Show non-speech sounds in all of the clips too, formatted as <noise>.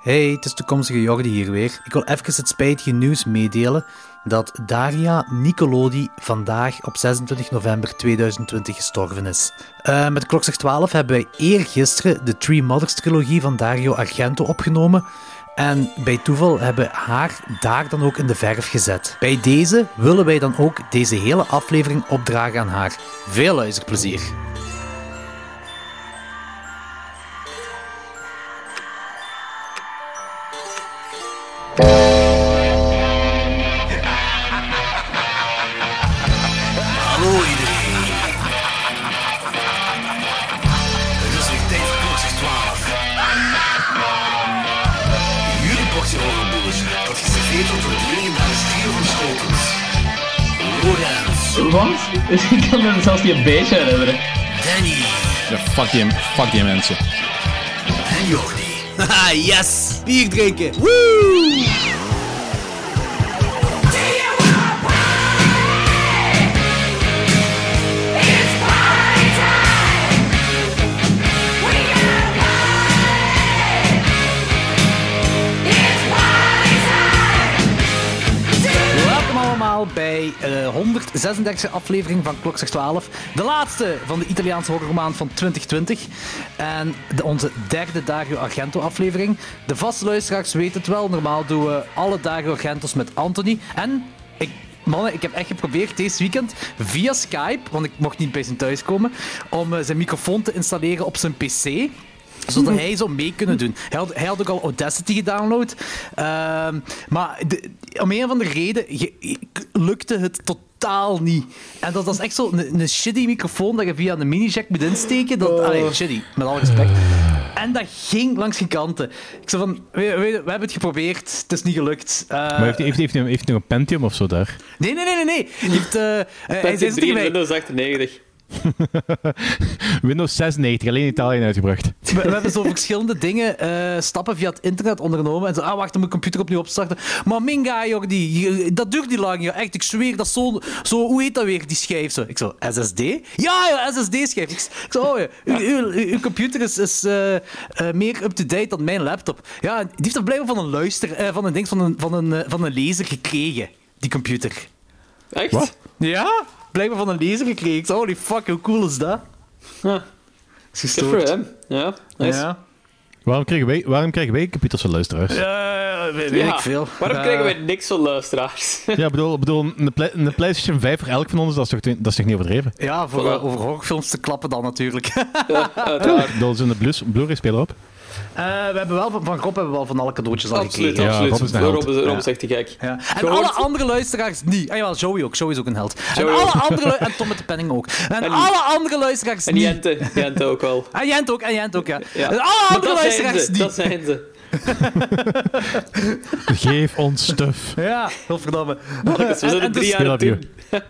Hey, het is toekomstige Jordi hier weer. Ik wil even het spijtige nieuws meedelen dat Daria Nicolodi vandaag op 26 november 2020 gestorven is. Uh, met Klokslag 12 hebben wij eergisteren de Three Mothers trilogie van Dario Argento opgenomen. En bij toeval hebben we haar daar dan ook in de verf gezet. Bij deze willen wij dan ook deze hele aflevering opdragen aan haar. Veel luisterplezier. Een beetje herinneren. Danny Ja, fuck die, fuck die mensen. en Jordi. Haha, <laughs> yes! Bier drinken! Woo! Bij de 136e aflevering van Klokslag 12. De laatste van de Italiaanse horrormaand van 2020. En de, onze derde Dario Argento aflevering. De vaste luisteraars weten het wel. Normaal doen we alle Dario Argentos met Anthony. En ik, mannen, ik heb echt geprobeerd deze weekend via Skype, want ik mocht niet bij zijn thuis komen, om eh, zijn microfoon te installeren op zijn PC zodat hij zou mee kunnen doen. Hij had, hij had ook al Audacity gedownload. Ehm, maar de- om een of andere reden ge- lukte het totaal niet. En dat was echt zo een, een shitty microfoon dat je via een mini-jack moet insteken. Dat, allee, shitty, met alle respect. En dat ging langs geen kanten. Ik zei van, we, we, we hebben het geprobeerd, het is niet gelukt. Eh, Maar heeft, heeft, heeft, heeft hij nog een Pentium of zo daar? nee, nee, nee, nee. nee. Hij, heeft, eh, eh, <laughs> hij zei zo Pentium 3 tegen en mij, Windows 98. <laughs> Windows 96, alleen in Italië uitgebracht. We, we hebben zo verschillende dingen, eh, stappen via het internet ondernomen. En zo, ah, wacht, ik computer opnieuw opstarten. Maar minga, Jordi, je- dat duurt niet lang. Ja. Echt, ik zweer, dat zo, zo... Hoe heet dat weer, die schijf? Zo. Ik zo, SSD? Ja, ja, SSD-schijf. Ik, ik zo, oh ja, uw, uw, uw- computer is, is eh, eh, meer up-to-date dan mijn laptop. Ja, die heeft dat blijkbaar van een luister... eh, van een ding, van een, van een, van een lezer gekregen, die computer. Echt? Wat? Ja, blijkbaar van een lezer gekregen. Holy fuck, hoe cool is dat? Ja, Is good for gestoord. hem. Ja, nice. Ja. Waarom krijgen wij, waarom krijgen wij computers van luisteraars? Ja, weet, weet Ja, ik veel. Waarom krijgen wij niks van luisteraars? <laughs> ik bedoel, ik bedoel een, Play- een PlayStation 5 voor elk van ons, dat is toch, dat is toch niet overdreven? Ja, voor, Voilà. eh, over horrorfilms te klappen dan natuurlijk. ja, uiteraard. Ik bedoel, zijn de Blu- Blu-ray-speler op? Eh, we hebben wel van, van Rob hebben we wel van alle cadeautjes al Absoluut, gekregen. Ja, absoluut. Rob is een held. Rob is, Rob Ja. is echt te gek. Ja. En Gehoord? alle andere luisteraars niet. Ah, jawel, Joey ook. Joey is ook een held. En, alle andere lu- en Tom met de penning ook. En, En- alle andere luisteraars En niet. Jente, Jente ook wel. En Jent ook, en Jent ook, ja. Ja. En alle Maar andere luisteraars niet. dat zijn ze. Geef ons stuff. Ja, godverdamme. Mannetjes, we En- zijn en er drie dus- jaar het Love doen.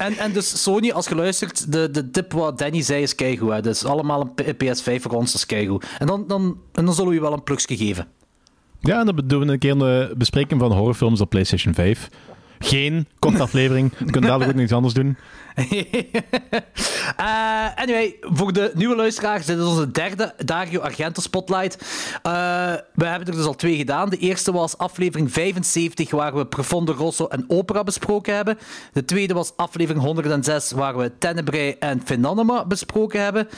En, en dus Sony, als je luistert, de, de tip wat Danny zei is keigoed. hè. Dus allemaal een P- PS5 voor ons, is keigoed. En dan, dan, en dan zullen we je wel een plukje geven. Ja, en dan doen we een keer een bespreking van horrorfilms op PlayStation 5. Geen <laughs> korte aflevering. We kunnen dadelijk ook niks anders doen. <laughs> Eh, anyway, voor de nieuwe luisteraars, dit is onze derde Dario Argento Spotlight. Eh, we hebben er dus al twee gedaan. De eerste was aflevering 75, waar we Profondo Rosso en Opera besproken hebben. De tweede was aflevering 106, waar we Tenebrae en Phenomena besproken hebben.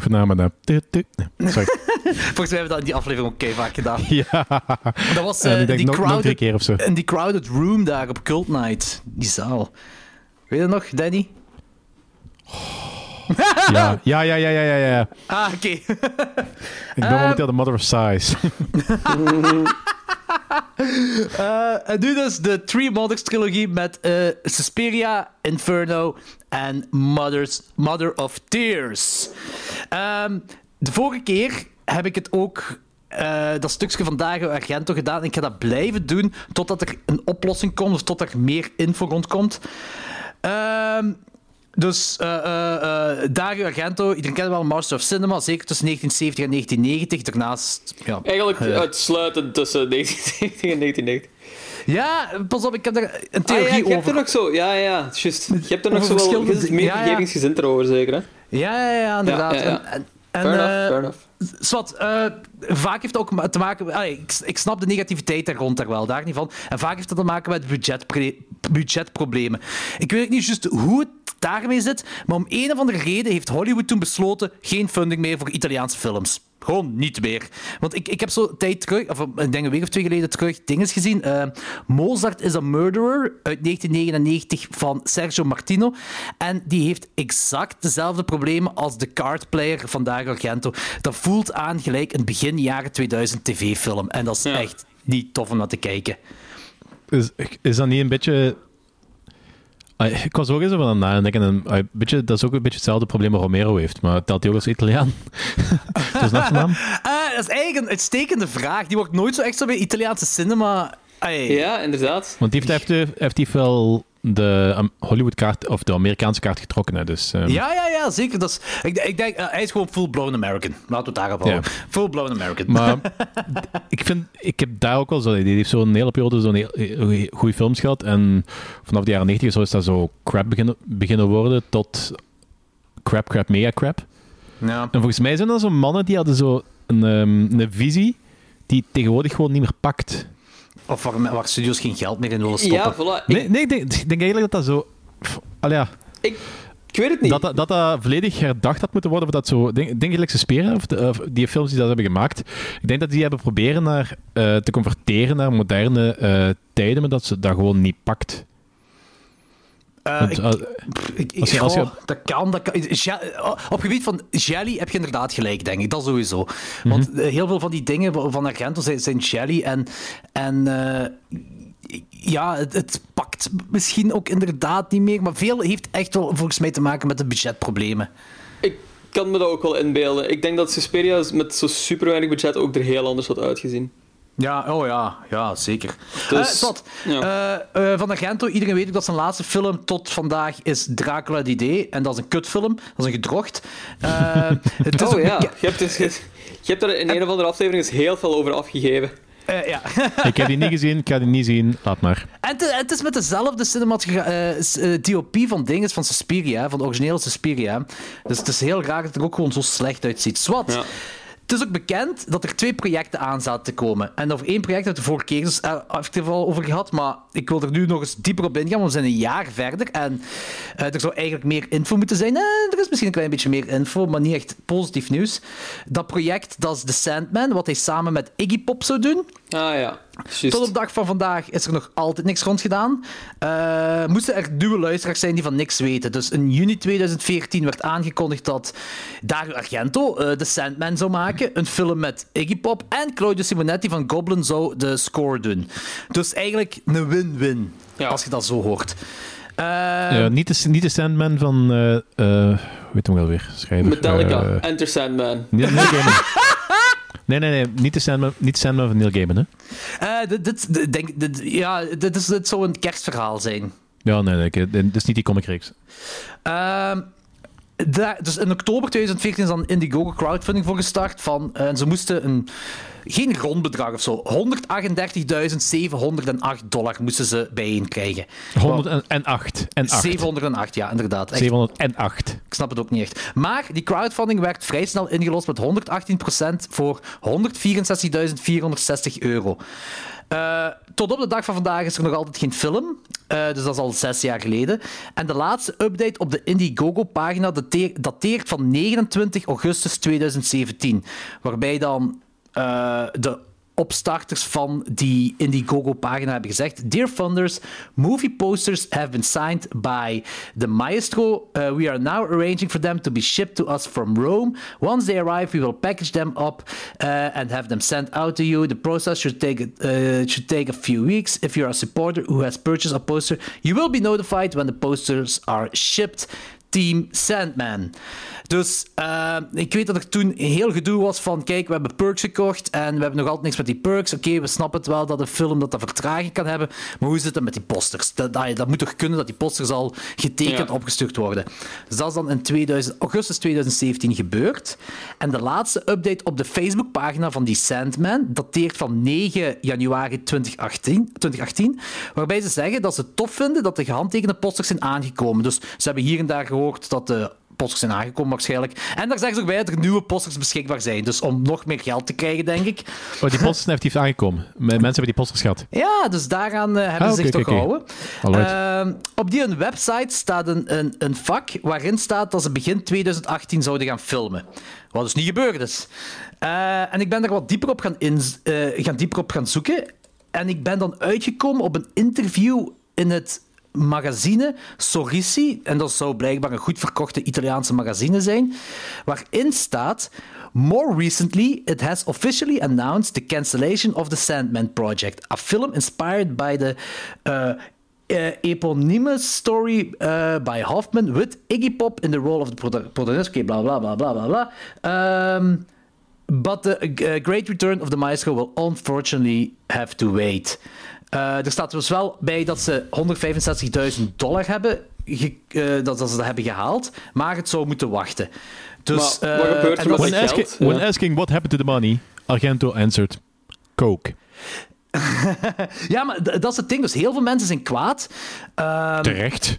Voornamelijk. Sorry. <laughs> Volgens mij hebben we dat in die aflevering ook vaak gedaan. <laughs> Ja. Dat was die, crowded, keer of zo. in die crowded room daar op Cult Night. Die zaal. Weet je nog, Danny? <laughs> Ja, ja, ja, ja, ja, ja. ja. Ah, oké. <laughs> Ik ben momenteel de mother of size. <laughs> Eh, en nu dus de Three Mothers trilogie met eh Suspiria, Inferno en Mothers, Mother of Tears. Ehm, de vorige keer heb ik het ook, eh, dat stukje van Dario Argento gedaan. En ik ga dat blijven doen totdat er een oplossing komt of tot er meer info rondkomt. Ehm dus eh, eh, eh, Dario Argento, iedereen kent wel Master of Cinema, zeker tussen 1970 en 1990. Daarnaast, ja, Eigenlijk uitsluitend tussen 1970 en 1990. Ja, pas op, ik heb er een Ah, ja, theorie je hebt over. er nog zo... Ja, ja, juist. Je hebt er nog Over zo wel... verschillende Je bent dingen. meer Ja, ja. erover, zeker, hè? Ja, ja, ja, inderdaad. Ja. En, en, En, Fair enough, fair enough. Zwat, eh, vaak heeft het ook te maken... allee, ik, ik snap de negativiteit daar rond daar wel, daar niet van. En vaak heeft het te maken met budgetpre- budgetproblemen. Ik weet niet juist hoe het daarmee zit, maar om een of andere reden heeft Hollywood toen besloten geen funding meer voor Italiaanse films. Gewoon niet meer. Want ik, ik heb zo tijd terug, of ik denk een week of twee geleden terug, dingen gezien. Eh, Mozart is a Murderer uit 1999 van Sergio Martino. En die heeft exact dezelfde problemen als de cardplayer van Dario Argento. Dat voelt aan gelijk een begin jaren 2000 tv-film. En dat is Ja. echt niet tof om naar te kijken. Is, is dat niet een beetje... Ah, Ik was ook eens over aan nadenken. En, ah, een beetje, dat is ook een beetje hetzelfde probleem dat Romero heeft. Maar telt hij ook als Italiaan? <laughs> Eh, <laughs> dat is eigenlijk een uitstekende vraag. Die wordt nooit zo echt zo bij Italiaanse cinema... Ay. Ja, inderdaad. Want die heeft, heeft, heeft hij wel de um, Hollywood-kaart of de Amerikaanse kaart getrokken. Hè, dus, ehm, Ja, ja, ja, zeker. Dat is, ik, ik denk, eh, hij is gewoon full-blown American. Laten we het daarop houden. Full-blown American. Maar <laughs> ik, vind, ik heb daar ook wel zo... Die heeft zo'n hele periode zo'n heel, goede films gehad. En vanaf de jaren 90 zo is dat zo crap beginnen, beginnen worden tot crap, crap, mega crap. ja. En volgens mij zijn dat zo mannen die hadden zo een, ehm, een visie die tegenwoordig gewoon niet meer pakt. Of waar, waar studios geen geld meer in willen stoppen. Ja, voilà. Ik, Nee, nee ik, denk, ik denk eigenlijk dat dat zo... pff, Al ja, ik, ik weet het niet. dat, dat, dat dat volledig herdacht had moeten worden. Of dat zo, denk, denk gelijk Suspiria, of, de- of die films die dat hebben gemaakt. Ik denk dat die hebben proberen naar, eh, te converteren naar moderne eh, tijden, maar dat ze dat gewoon niet pakt. Eh, Want, ik, eh, ik, je- je- dat kan. Dat kan. Ja, op gebied van jelly heb je inderdaad gelijk, denk ik. Dat sowieso. Want Mhm. eh, heel veel van die dingen van Argento zijn, zijn jelly. En, en eh, ja, het, het pakt misschien ook inderdaad niet meer. Maar veel heeft echt wel volgens mij te maken met de budgetproblemen. Ik kan me dat ook wel inbeelden. Ik denk dat Suspiria met zo super weinig budget ook er heel anders had uitgezien. Ja, oh ja, ja zeker. Dus, Eh, Swat, ja. eh, eh, van Argento, iedereen weet ook dat zijn laatste film tot vandaag is Dracula Day. En dat is een kutfilm, dat is een gedrocht. Eh, het <laughs> is Oh ja, je hebt, dus, je hebt er in een of andere aflevering eens heel veel over afgegeven. eh, ja. ik heb die niet gezien, ik ga die niet zien, laat maar. En het, het is met dezelfde cinematogra- eh, s- eh, DOP van dinges van Suspiria, van de originele Suspiria. Dus het is heel raar dat het er ook gewoon zo slecht uitziet. Swat. Ja. Het is ook bekend dat er twee projecten aan zaten te komen. En over één project hebben we de vorige keer dus, eh, het er al over gehad, maar ik wil er nu nog eens dieper op ingaan, want we zijn een jaar verder en eh, er zou eigenlijk meer info moeten zijn. Eh, er is misschien een klein beetje meer info, maar niet echt positief nieuws. Dat project, dat is The Sandman, wat hij samen met Iggy Pop zou doen. Ah ja, Tot op de dag van vandaag is er nog altijd niks rondgedaan. Eh moesten er nieuwe luisteraars zijn die van niks weten. Dus in juni 2014 werd aangekondigd dat Dario Argento eh The Sandman zou maken. Een film met Iggy Pop. En Claudio Simonetti van Goblin zou de score doen. Dus eigenlijk een win-win, Ja. als je dat zo hoort. Eh, Ja, niet, de, niet de Sandman van... eh eh, hoe heet hem wel weer? Schrijver. Metallica, Enter Sandman. Gaiman. <laughs> Nee, nee, nee. Niet de Sandman, niet de Sandman van Neil Gaiman, hè? eh, dit, dit, denk, dit, ja, dit, is, dit zou een kerstverhaal zijn. Ja, nee, nee. Dit is niet die comicreeks. Ehm, dus in oktober 2014 is dan Indiegogo crowdfunding voor gestart. Van, eh, en ze moesten een, geen grondbedrag of zo, 138.708 dollar moesten ze bijeen krijgen. 108. En 8. 708, ja, inderdaad. Echt, 708. ik snap het ook niet echt. Maar die crowdfunding werd vrij snel ingelost met 118% voor 164.460 euro. Eh, tot op de dag van vandaag is er nog altijd geen film. Eh, dus dat is al zes jaar geleden. En de laatste update op de Indiegogo-pagina dateer- dateert van 29 augustus 2017. Waarbij dan eh, de opstarters van die Indiegogo-pagina hebben gezegd: Dear funders, movie posters have been signed by the maestro. Uh, we are now arranging for them to be shipped to us from Rome. Once they arrive, we will package them up uh, and have them sent out to you. The process should take uh, should take a few weeks. If you're a supporter who has purchased a poster, you will be notified when the posters are shipped. Team Sandman. Dus eh, ik weet dat er toen heel gedoe was van, kijk, we hebben perks gekocht en we hebben nog altijd niks met die perks. Oké, we snappen het wel dat een film dat dat vertraging kan hebben, maar hoe zit het met die posters? Dat, dat, dat moet toch kunnen dat die posters al getekend Ja. opgestuurd worden. Dus dat is dan in 2000, augustus 2017 gebeurd. En de laatste update op de Facebookpagina van die Sandman dateert van 9 januari 2018, 2018, waarbij ze zeggen dat ze het tof vinden dat de gehandtekende posters zijn aangekomen. Dus ze hebben hier en daar gehoord dat de posters zijn aangekomen waarschijnlijk. En daar zeggen ze ook bij dat er nieuwe posters beschikbaar zijn. Dus om nog meer geld te krijgen, denk ik. Oh, die posters zijn effectief aangekomen. Mensen hebben die posters gehad. Ja, dus daaraan eh, hebben Ah, ze zich toch oké. gehouden. Ehm, op die hun website staat een, een, een vak waarin staat dat ze begin 2018 zouden gaan filmen. Wat dus niet gebeurd is. Eh, en ik ben daar wat dieper op gaan, in, eh, gaan, dieper op gaan zoeken. En ik ben dan uitgekomen op een interview in het magazine Sorrisi. En dat zou blijkbaar een goed verkochte Italiaanse magazine zijn. Waarin staat... More recently, it has officially announced the cancellation of the Sandman Project, a film inspired by the uh, uh, eponymous story uh, by Hoffman with Iggy Pop in the role of the prota- protagonist. Bla bla bla bla bla bla. Um, but the uh, great return of the maestro will unfortunately have to wait. Uh, er staat dus wel bij dat ze 165.000 dollar hebben, ge- uh, dat, dat ze dat hebben gehaald, maar het zou moeten wachten. Dus, Maar wat uh, gebeurt er met When, geld, asking, when asking what happened to the money, Argento answered, Coke. <laughs> Ja, maar d- dat is het ding. Dus heel veel mensen zijn kwaad. Ehm, Terecht.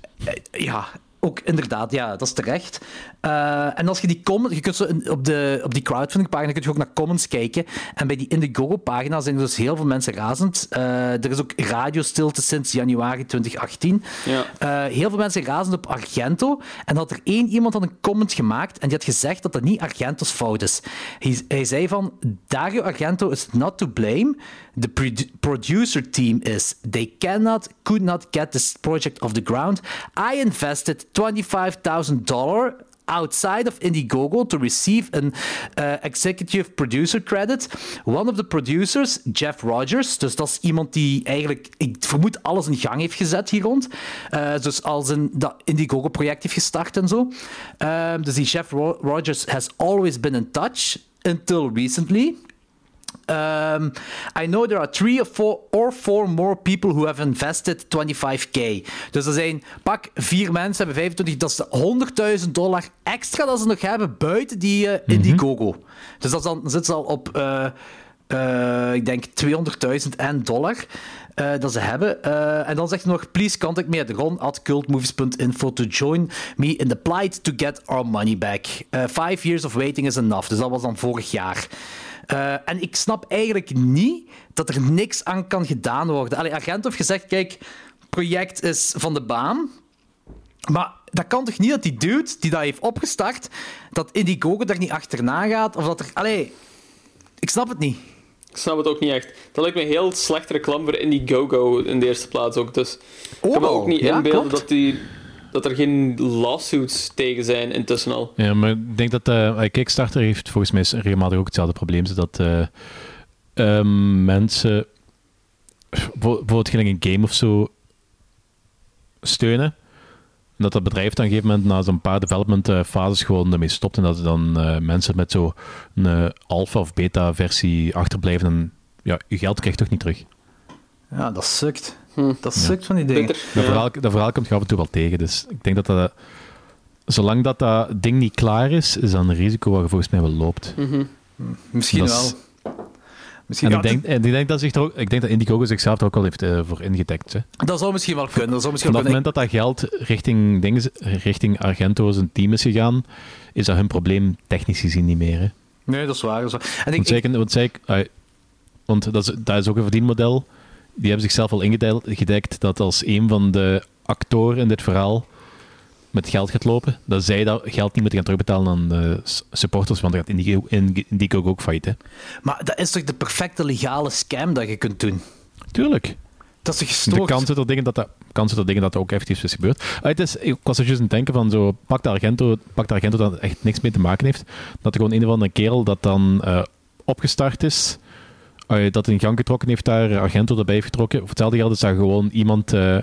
Ja, ook inderdaad, ja, dat is terecht. Eh, en als je die comment, je kunt zo in- op, de, op die crowdfunding-pagina kun je ook naar comments kijken. En bij die Indiegogo-pagina zijn er dus heel veel mensen razend. Eh, er is ook radiostilte sinds januari 2018. Ja. Eh, heel veel mensen razend op Argento. En had er één iemand had een comment gemaakt en die had gezegd dat dat niet Argento's fout is. Hij, hij zei van, Dario Argento is not to blame. The produ- producer team is. They cannot, could not get this project off the ground. I invested $25,000 outside of Indiegogo to receive an uh, executive producer credit. One of the producers, Jeff Rogers, dus dat is iemand die eigenlijk, ik vermoed, alles in gang heeft gezet hier rond. Uh, dus als een dat Indiegogo-project heeft gestart en zo. Um, dus die Jeff Ro- Rogers has always been in touch until recently. Um, I know there are three or four, or four more people who have invested 25k. Dus er zijn pak vier mensen hebben 25, dat is de 100.000 dollar extra dat ze nog hebben buiten die uh, Indiegogo. Dus dat dan, zitten ze al op, uh, uh, ik denk 200.000 en dollar. Uh, dat ze hebben. Uh, en dan zegt hij nog: Please contact me at ron at cultmovies.info to join me in the plight to get our money back. Uh, five years of waiting is enough. Dus dat was dan vorig jaar. Uh, en ik snap eigenlijk niet dat er niks aan kan gedaan worden. Allee, Argento heeft gezegd, kijk, het project is van de baan. Maar dat kan toch niet dat die dude die dat heeft opgestart, dat Indiegogo daar niet achterna gaat? Of dat er... Allee, ik snap het niet. Ik snap het ook niet echt. Dat lijkt me heel slecht reclame voor Indiegogo in de eerste plaats ook. Dus ik kan me ook niet ja, inbeelden klopt. dat, die, dat er geen lawsuits tegen zijn intussen al. Ja, maar ik denk dat uh, Kickstarter heeft volgens mij regelmatig ook hetzelfde probleem. Dat uh, uh, mensen bijvoorbeeld gelijk een game of zo steunen. En dat dat bedrijf dan op een gegeven moment na zo'n paar development uh, fases gewoon ermee stopt. En dat er dan uh, mensen met zo'n uh, alpha of beta versie achterblijven. En ja, je geld krijgt toch niet terug. Ja, dat sukt. Hm. Dat sukt ja. van die dingen. Bitter, dat, ja. verhaal, dat verhaal komt je af en toe wel tegen. Dus ik denk dat dat... Zolang dat, dat ding niet klaar is, is dat een risico waar je volgens mij wel loopt. Mm -hmm. Misschien dat wel. Is... Misschien en ik denk, en ik denk dat zich er ook, ik denk dat Indiegogo zichzelf er ook al heeft uh, voor ingedekt. Hè. Dat zou misschien wel kunnen. Dat zou misschien Van wel het moment dat dat geld richting, dingen, richting Argento zijn team is gegaan, is dat hun probleem technisch gezien niet meer. Hè. Nee, dat is waar. Dat is waar. En want, ik, zeker, want, zeker, uh, want dat, is, dat is ook een verdienmodel. Die hebben zichzelf al ingedekt dat als een van de actoren in dit verhaal met geld gaat lopen, dat zij dat geld niet moeten gaan terugbetalen aan de supporters, want dan gaat Indigo, Indiegogo ook failliet. Hè. Maar dat is toch de perfecte legale scam dat je kunt doen? Tuurlijk. Dat is gestoord. De dingen dat dat, kans er dingen dat dat ook effectief is gebeurd. Uh, het is, ik was er juist aan het denken van zo, pak de Argento, pak de Argento dat echt niks mee te maken heeft, dat er gewoon een of andere kerel dat dan uh, opgestart is, uh, dat in gang getrokken heeft daar, Argento erbij heeft getrokken. Of hetzelfde geld is dat gewoon iemand... Uh,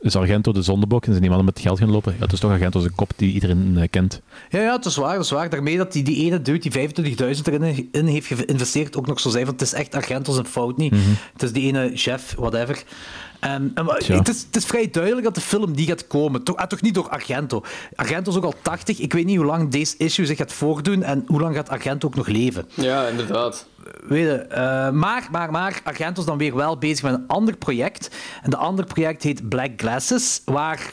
is Argento de zondebok en zijn die mannen met geld gaan lopen? Ja, het is toch Argento zijn kop die iedereen uh, kent. Ja, ja, het is waar, het is waar. Daarmee dat die, die ene dude die 25.000 erin in heeft geïnvesteerd ook nog zo zei van het is echt Argento zijn fout niet. Mm -hmm. Het is die ene chef, whatever. En, en het, is, het, is, vrij duidelijk dat de film die gaat komen. Toch, ah, toch niet door Argento. Argento is ook al 80. Ik weet niet hoe lang deze issue zich gaat voordoen en hoe lang gaat Argento ook nog leven. Ja, inderdaad. Weet je, uh, maar, maar, maar Argento is dan weer wel bezig met een ander project. En dat andere project heet Black Glasses, waar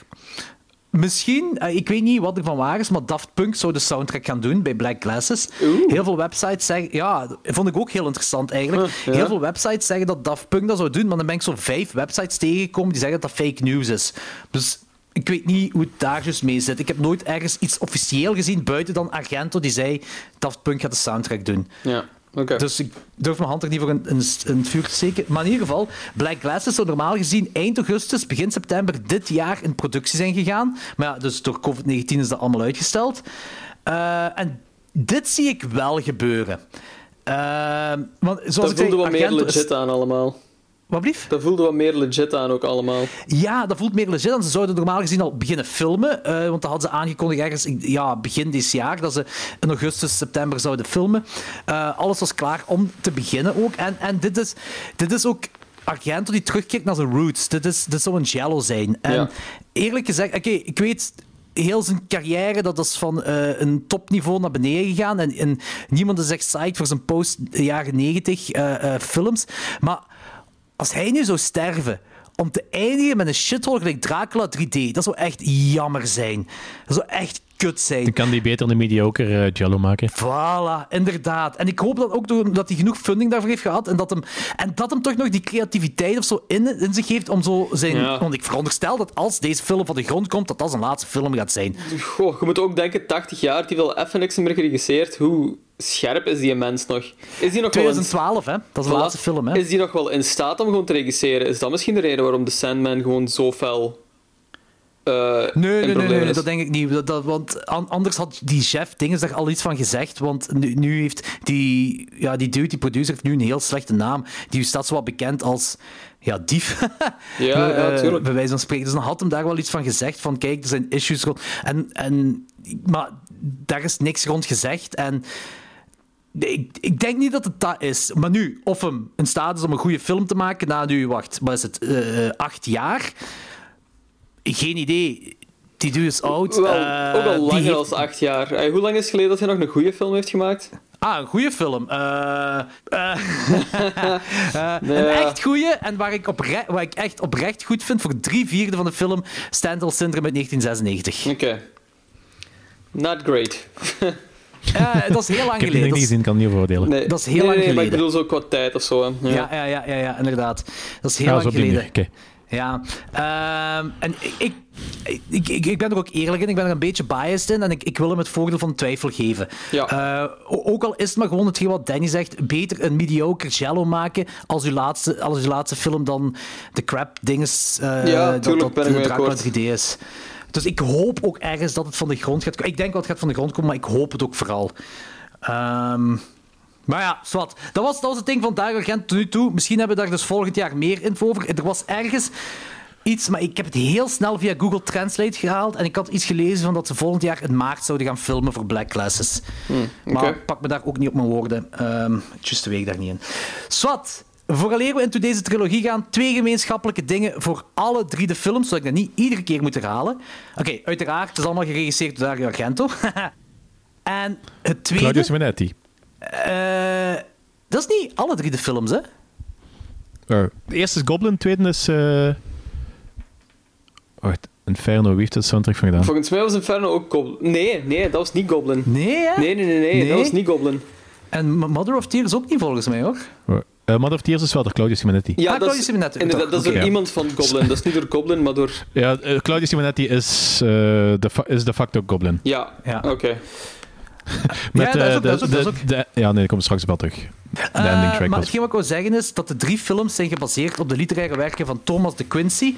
misschien, eh, ik weet niet wat er van waar is, maar Daft Punk zou de soundtrack gaan doen bij Black Glasses. Heel veel websites zeggen, ja, dat vond ik ook heel interessant eigenlijk. ja. Heel veel websites zeggen dat Daft Punk dat zou doen, maar dan ben ik zo vijf websites tegengekomen die zeggen dat dat fake news is. Dus ik weet niet hoe het daar dus mee zit. Ik heb nooit ergens iets officieel gezien, buiten dan Argento, die zei Daft Punk gaat de soundtrack doen. Ja, Dus ik durf mijn hand er niet voor in, in, in het vuur te steken. Maar in ieder geval, Black Glasses zou normaal gezien eind augustus, begin september dit jaar in productie zijn gegaan. Maar ja, dus door COVID-19 is dat allemaal uitgesteld. Eh, en dit zie ik wel gebeuren. Eh, want zoals dat ik zei, voelde wat meer legit aan allemaal. Wat? Dat voelde wat meer legit aan ook allemaal. Ja, dat voelt meer legit. En ze zouden normaal gezien al beginnen filmen. eh, want dat hadden ze aangekondigd ergens ja, begin dit jaar. Dat ze in augustus, september zouden filmen. Eh, alles was klaar om te beginnen ook. En, en dit, is, dit is ook Argento die terugkeert naar zijn roots. Dit, is, dit zou een jello zijn. En Ja. eerlijk gezegd, oké, ik weet heel zijn carrière, dat is van eh, een topniveau naar beneden gegaan. En, en niemand is echt psyched voor zijn post-jaren 90 eh, eh, films. Maar als hij nu zou sterven om te eindigen met een shithole gelijk Dracula 3D, dat zou echt jammer zijn. Dat zou echt kut zijn. Dan kan die beter een mediocre eh, Jello maken. Voilà, inderdaad. En ik hoop dat ook door- dat hij genoeg funding daarvoor heeft gehad en dat hem, en dat hem toch nog die creativiteit of zo in, in zich heeft om zo zijn... Ja. Want ik veronderstel dat als deze film van de grond komt, dat dat zijn laatste film gaat zijn. Goh, je moet ook denken, 80 jaar, die wil even niks meer geregisseerd. Hoe scherp is die mens nog? Is die nog wel in, 2012, hè? Dat is de laatste film, hè? Is die nog wel in staat om gewoon te regisseren? Is dat misschien de reden waarom The Sandman gewoon zo fel eh, Nee, nee, nee, dat denk ik niet. Dat, dat- want an- anders had die chef dingen daar al iets van gezegd. Want nu, nu heeft die, ja, die dude, die producer, heeft nu een heel slechte naam. Die staat zo wat bekend als ja, dief. <laughs> Ja, ja, Eh. Bij wijze van spreken. Dus dan had hem daar wel iets van gezegd. Van kijk, er zijn issues rond. En, en, maar daar is niks rond gezegd. En ik, ik denk niet dat het dat is. Maar nu, of hem in staat is om een goede film te maken na nu, wacht, wat is het, eh, acht jaar? Geen idee. Die dude is oud. Wel, Eh, ook al langer heeft- dan acht jaar. Eh, hoe lang is het geleden dat hij nog een goede film heeft gemaakt? Ah, een goede film. Eh, <laughs> <laughs> Een Ja. echt goede. En waar ik, opre- waar ik echt oprecht goed vind voor drie vierde van de film Stendhal Syndrome uit 1996. Oké. Not great. <laughs> Eh, dat is heel lang Ik heb die geleden. nog niet gezien, kan niet over oordelen. Nee. Dat is heel nee, lang maar ik geleden. bedoel zo qua tijd of zo. Ja. Ja, ja, ja, ja, ja, inderdaad. Dat is heel Ja, lang geleden. Ja, ehm, en ik, ik, ik, ik, ben er ook eerlijk in, ik ben er een beetje biased in en ik, ik wil hem het voordeel van twijfel geven. Ja. Eh, ook al is het maar gewoon hetgeen wat Danny zegt, beter een mediocre jello maken als uw laatste, als uw laatste film dan de crap dinges Ja, dat, dat ben. 3D is. Dus ik hoop ook ergens dat het van de grond gaat komen. Ik denk wel het gaat van de grond komen, maar ik hoop het ook vooral. Ehm, maar ja, zwart. Dat was, dat was het ding van Dario Argento tot nu toe. Misschien hebben we daar dus volgend jaar meer info over. Er was ergens iets, maar ik heb het heel snel via Google Translate gehaald. En ik had iets gelezen van dat ze volgend jaar in maart zouden gaan filmen voor Black Glasses. Maar oké. pak me daar ook niet op mijn woorden. Ehm just de week daar niet in. Swat. Vooraleer we into deze trilogie gaan, twee gemeenschappelijke dingen voor alle drie de films, zodat ik dat niet iedere keer moet herhalen. Oké, uiteraard, het is allemaal geregisseerd door Dario Argento. <laughs> en het tweede... Claudio Simonetti. Eh, dat is niet alle drie de films, hè? Eh, de eerste is Goblin, de tweede is... eh Wacht, Inferno, wie heeft de soundtrack van gedaan? Volgens mij was Inferno ook Goblin. Nee, nee, dat was niet Goblin. Nee, hè? Nee, nee, nee, nee, Nee? dat was niet Goblin. En Mother of Tears ook niet, volgens mij, hoor. Uh, Mother of Tears is wel door Claudio Simonetti. Ja, Ah, dat Claudio is, Simonetti, inderdaad, dat is door oké. iemand van Goblin. Dat is niet door Goblin, maar door... Ja, eh, Claudio Simonetti is, eh, de, is de facto Goblin. Ja, Ja. oké. <laughs> is ook- de- dat is ook- de- ja, nee, ik kom straks wel terug. De Eh, ending track maar hetgeen wat ik wil zeggen is dat de drie films zijn gebaseerd op de literaire werken van Thomas de Quincy.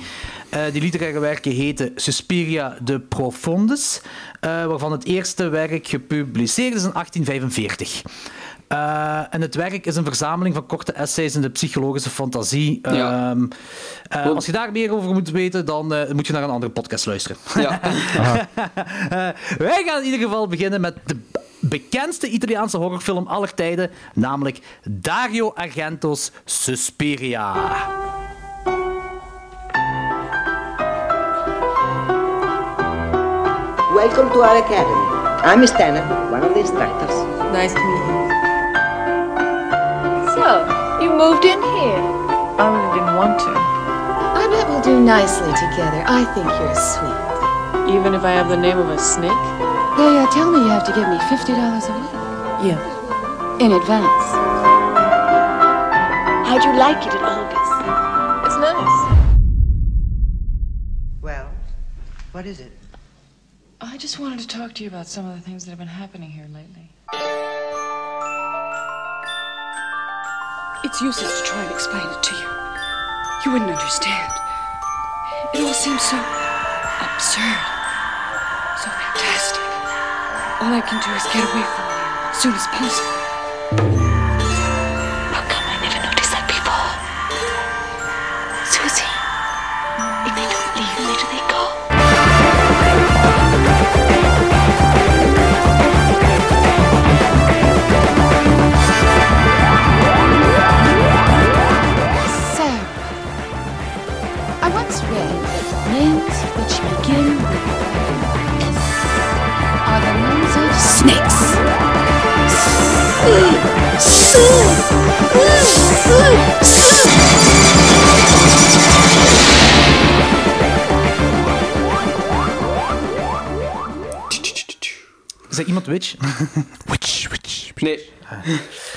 Eh, die literaire werken heten Suspiria de Profundis, eh, waarvan het eerste werk gepubliceerd is in 1845. Eh, en het werk is een verzameling van korte essays in de psychologische fantasie. Ja. Ehm, eh, als je daar meer over moet weten, dan eh, moet je naar een andere podcast luisteren. Ja. <laughs> Eh, wij gaan in ieder geval beginnen met de bekendste Italiaanse horrorfilm aller tijden, namelijk Dario Argento's Suspiria. Welcome to our academy. I'm Miss Tanner, one of the instructors. Nice to meet you. So, you moved in here. I really didn't want to. I bet we'll do nicely together. I think you're sweet. Even if I have the name of a snake? Yeah, uh, yeah, tell me you have to give me $50 a week. Yeah. In advance. How'd you like it at Olga's? It's nice. Well, what is it? I just wanted to talk to you about some of the things that have been happening here lately. It's useless to try and explain it to you. You wouldn't understand. It all seems so absurd, so fantastic. All I can do is get away from you as soon as possible. Is dat iemand witch? <laughs> Witch, witch. Nee.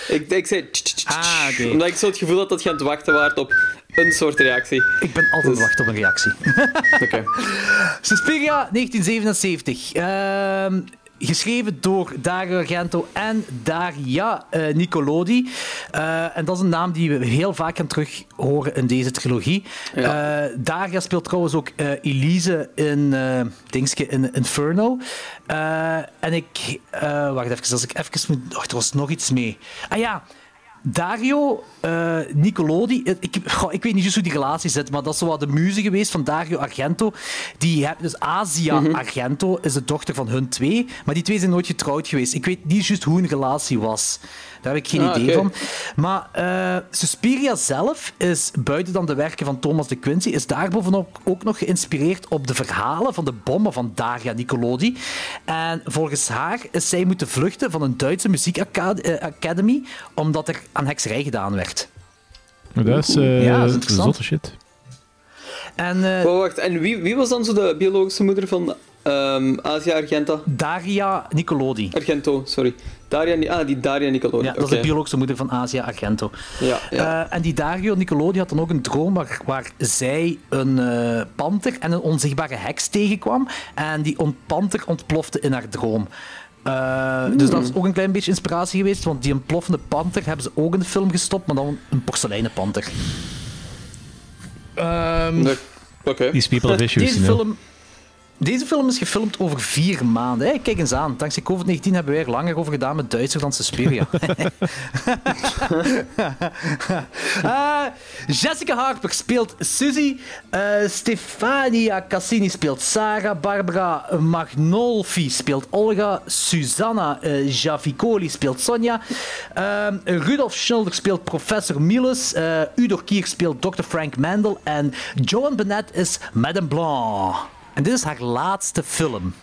ik, ik zei... Ah, oké. Omdat ik zo het gevoel had dat je aan het wachten waart op een soort reactie. Ik ben altijd aan het wachten op een reactie. <laughs> Oké. Suspiria 1977. Ehm, geschreven door Dario Argento en Daria eh, Nicolodi. Eh, en dat is een naam die we heel vaak gaan terug horen in deze trilogie. Ja. Eh, Daria speelt trouwens ook Elise in, dingske in Inferno. En ik... wacht even, als ik even moet... Oh, er was nog iets mee. Ah ja... Dario eh, Nicolodi, eh, ik, goh, ik weet niet juist hoe die relatie zit, maar dat is zo wat de muze geweest van Dario Argento. Die dus Asia Argento is de dochter van hun twee, maar die twee zijn nooit getrouwd geweest. Ik weet niet juist hoe hun relatie was. Daar heb ik geen Ah, idee van. Maar eh, Suspiria zelf is, buiten dan de werken van Thomas de Quincy, is daarbovenop ook nog geïnspireerd op de verhalen van de bommen van Daria Nicolodi. En volgens haar is zij moeten vluchten van een Duitse muziekacademy, omdat er aan hekserij gedaan werd. Dat is, eh Ja, dat is interessant. zotte shit. En eh, wacht, en wie, wie was dan zo de biologische moeder van ehm, Asia Argenta? Daria Nicolodi. Argento, sorry. Daria, ah, die Daria Nicolodi. Ja, dat is de biologische moeder van Asia Argento. Ja, ja. Eh, en die Dario Nicolodi had dan ook een droom waar, waar zij een eh, panter en een onzichtbare heks tegenkwam. En die ont panter ontplofte in haar droom. Eh, Dus dat is ook een klein beetje inspiratie geweest, want die ontploffende panter hebben ze ook in de film gestopt, maar dan een porseleinen panter. Ehm, Nee, Oké. These people have issues, deze you know. film... Deze film is gefilmd over vier maanden. Kijk eens aan. Dankzij COVID-19 hebben wij er langer over gedaan met Duitser dan Suspiria. Eh, <laughs> <laughs> Jessica Harper speelt Suzy. Eh, Stefania Cassini speelt Sarah. Barbara Magnolfi speelt Olga. Susanna eh, Javicoli speelt Sonja. Ehm, Rudolf Schnulder speelt professor Miles. Eh, Udo Kier speelt Dr. Frank Mandel. En Joan Bennett is Madame Blanc. En dit is haar laatste film.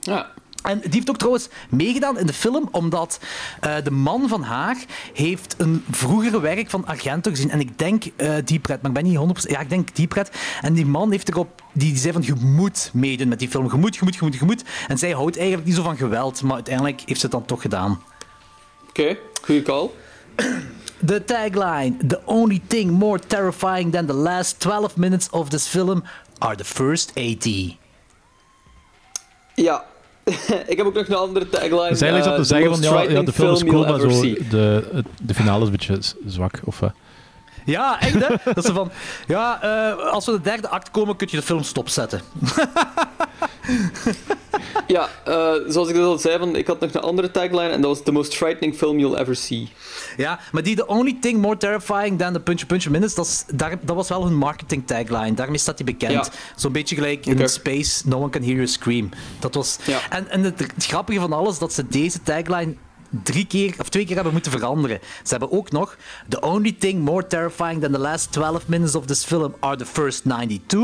Ja. En die heeft ook trouwens meegedaan in de film, omdat eh, de man van haar heeft een vroegere werk van Argento gezien. En ik denk Deep Red, maar ik ben niet 100%... Ja, ik denk Deep Red. En die man heeft erop... Die, die zei van, je moet meedoen met die film. Je moet, je moet, je moet, je moet. En zij houdt eigenlijk niet zo van geweld, maar uiteindelijk heeft ze het dan toch gedaan. Oké, goede call. The tagline: The only thing more terrifying than the last 12 minutes of this film are the first 80. Ja. <laughs> ik heb ook nog een andere tagline. Dus eigenlijk eh, zat te the zeggen van ja, ja, de film is cool, maar zo, de, de finale is een beetje zwak. Of, eh. Ja, echt hè? Dat ze van, ja, eh, als we de derde act komen, kun je de film stopzetten. Ja, eh, zoals ik dat al zei, van, ik had nog een andere tagline en dat was The most frightening film you'll ever see. Ja, maar die The Only Thing More Terrifying Than The Puntje Puntje Minutes, dat, is, daar, dat was wel hun marketing tagline. Daarmee staat hij bekend. Ja. Zo'n beetje gelijk in Oké. Space, No One Can Hear You Scream. Dat was... Ja. En, en het, het grappige van alles, dat ze deze tagline drie keer of twee keer hebben moeten veranderen. Ze hebben ook nog The only thing more terrifying than the last 12 minutes of this film are the first 92.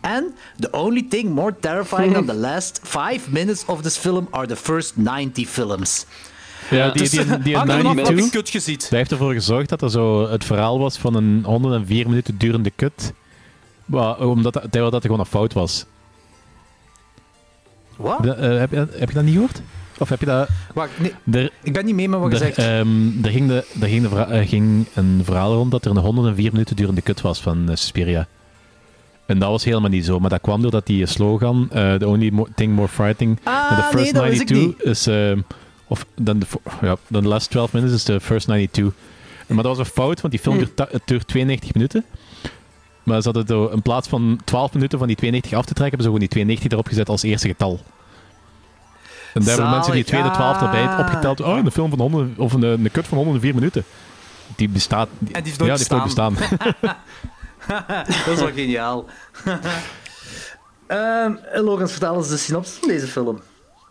En The only thing more terrifying than the <laughs> last 5 minutes of this film are the first 90 films. Ja, die, die, die, <laughs> die hangt er vanaf welke 92, kut je ziet. dat heeft ervoor gezorgd dat er zo het verhaal was van een 104 minuten durende kut. Omdat dat, dat er gewoon een fout was. Wat? Heb, je dat- eh, heb, je, dat- heb je dat niet gehoord? Of heb je dat... Wacht, nee, ik ben niet mee met wat je er, zegt. ehm, er, ging, de, er ging, de ging een verhaal rond dat er een 104 minuten durende kut was van eh, Suspiria. En dat was helemaal niet zo, maar dat kwam doordat die slogan, eh, the only mo- thing more frightening Ah, than the first nee, dat wist ik 92 is, ehm, of dan de, ja, dan de last 12 minutes is de first 92. Maar dat was een fout, want die film duurt, ta- het duurt 92 minuten. Maar ze hadden zo, in plaats van 12 minuten van die 92 af te trekken, hebben ze gewoon die 92 erop gezet als eerste getal. En daar hebben mensen die tweede 12 erbij ah. opgeteld. Oh, een film van 100, of een, een cut van 104 minuten. Die bestaat. En die heeft nooit ja, die heeft nooit bestaan. <laughs> <laughs> Dat is wel geniaal. <laughs> Ehm Lorenz, vertel eens de synopsis van deze film.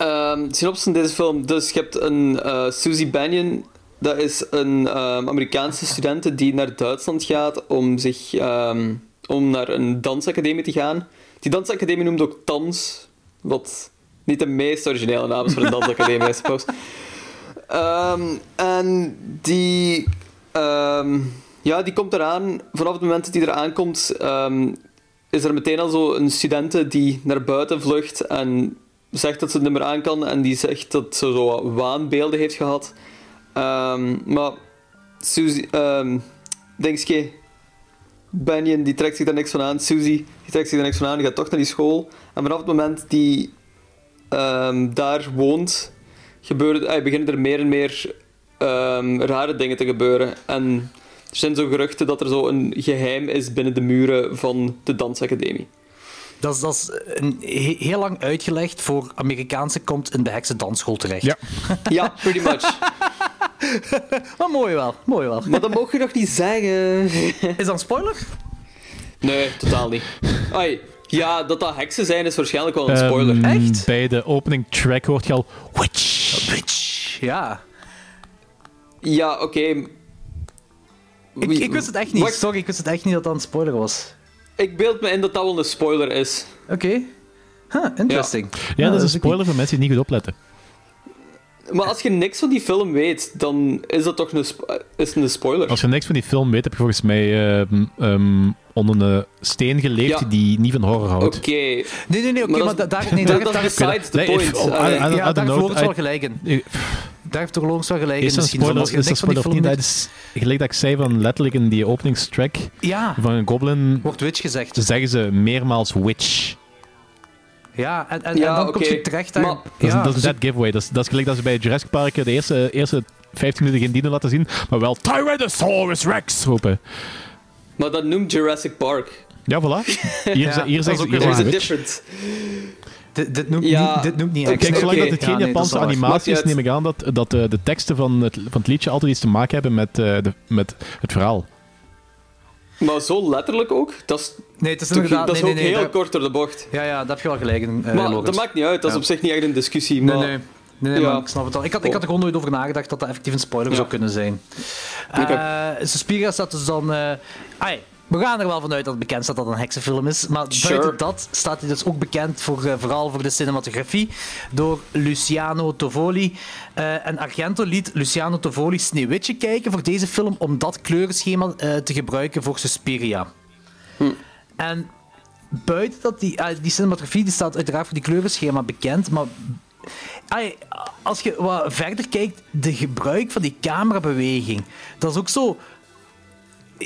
Ehm synopsis van deze film. Dus je hebt een eh Susie Banyan. Dat is een ehm, Amerikaanse studente die naar Duitsland gaat om, zich, ehm, om naar een dansacademie te gaan. Die dansacademie noemt ook TANS. Wat niet de meest originele naam is voor een <laughs> dansacademie, I suppose. En die, ja, die komt eraan. Vanaf het moment dat die eraan komt, is er meteen al zo een studente die naar buiten vlucht en zegt dat ze het niet meer aan kan. En die zegt dat ze zo waanbeelden heeft gehad. Ehm, maar Susie, ehm Dingske, Benjen, die trekt zich daar niks van aan. Susie, die trekt zich daar niks van aan. Die gaat toch naar die school. En vanaf het moment die ehm, daar woont, gebeurt, eh, beginnen er meer en meer ehm, rare dingen te gebeuren. En er zijn zo geruchten dat er zo een geheim is binnen de muren van de dansacademie. Dat is, dat is een, he- heel lang uitgelegd voor Amerikaanse komt in de heksen dansschool terecht. Ja. <laughs> Ja, pretty much. <laughs> Maar mooi wel, mooi wel. Maar dat mocht je nog niet zeggen. <laughs> Is dat een spoiler? Nee, totaal niet. Ai, ja, dat dat heksen zijn is waarschijnlijk wel een spoiler. Ehm, Echt? Bij de opening track hoort je al. Witch. Bitch. Ja. Ja, oké. Ik, wist het echt niet. Wacht, Sorry, ik wist het echt niet dat dat een spoiler was. Ik beeld me in dat dat wel een spoiler is. Oké. Huh, interesting. Ja, dat is een wist ik spoiler voor mensen die niet goed opletten. Maar als je niks van die film weet, dan is dat toch een, sp- is een spoiler. Als je niks van die film weet, heb je volgens mij ehm, ehm, onder een steen geleefd Ja. die niet van horror houdt. Oké. Nee, nee, nee, oké, Maar maar, dat- da- daar, <laughs> nee, Dat, daar, is besides the Nee, point. if- oh, Allee, I- I- ja, I daar heeft Lorenz I- wel gelijk in. Eh, Daar heeft toch Lorenz wel gelijk in. Is een spoiler, is dat niks van die spoiler of film niet? weet- Dat is, gelijk dat ik zei van letterlijk in die openingstrack Ja, van een goblin wordt witch gezegd. zeggen ze meermaals witch. Ja, en, en, Ja, en dan komt je terecht. Maar- Dat is, ja, dat is een dead giveaway. Dat is, dat is gelijk dat ze bij Jurassic Park de eerste, eerste 15 minuten geen dino laten zien, maar wel Tyrannosaurus Rex roepen. Maar dat noemt Jurassic Park. Ja, voilà. <laughs> Hier, Ja, hier is witch. difference. dit, dit noemt Ja, niet, dit noemt niet heksen. Kijk, zolang Oké. dat het geen Ja, Japanse animatie is, neem ik aan dat, dat eh, de teksten van het, van het liedje altijd iets te maken hebben met, eh, de, met het verhaal. Maar zo letterlijk ook? Dat is, Nee, het is inderdaad... dat is nee, ook nee, heel dat- kort door de bocht. Ja, ja, daar heb je wel gelijk in, eh, maar dat maakt niet uit, dat is Ja. op zich niet echt een discussie. Nee, Maar nee. Nee, nee, Ja. ik snap het al. Ik had, ik had er gewoon nooit over nagedacht dat dat effectief een spoiler Ja. zou kunnen zijn. Eh Suspiria staat dus dan... eh, ai, we gaan er wel vanuit dat het bekend staat dat het een heksenfilm is. Maar Sure. buiten dat staat hij dus ook bekend voor, eh, vooral voor de cinematografie door Luciano Tovoli. Eh, en Argento liet Luciano Tovoli Sneeuwwitje kijken voor deze film om dat kleurenschema eh, te gebruiken voor Suspiria. En buiten dat die, die cinematografie die staat uiteraard voor die kleurenschema bekend, maar als je wat verder kijkt, de gebruik van die camerabeweging, dat is ook zo.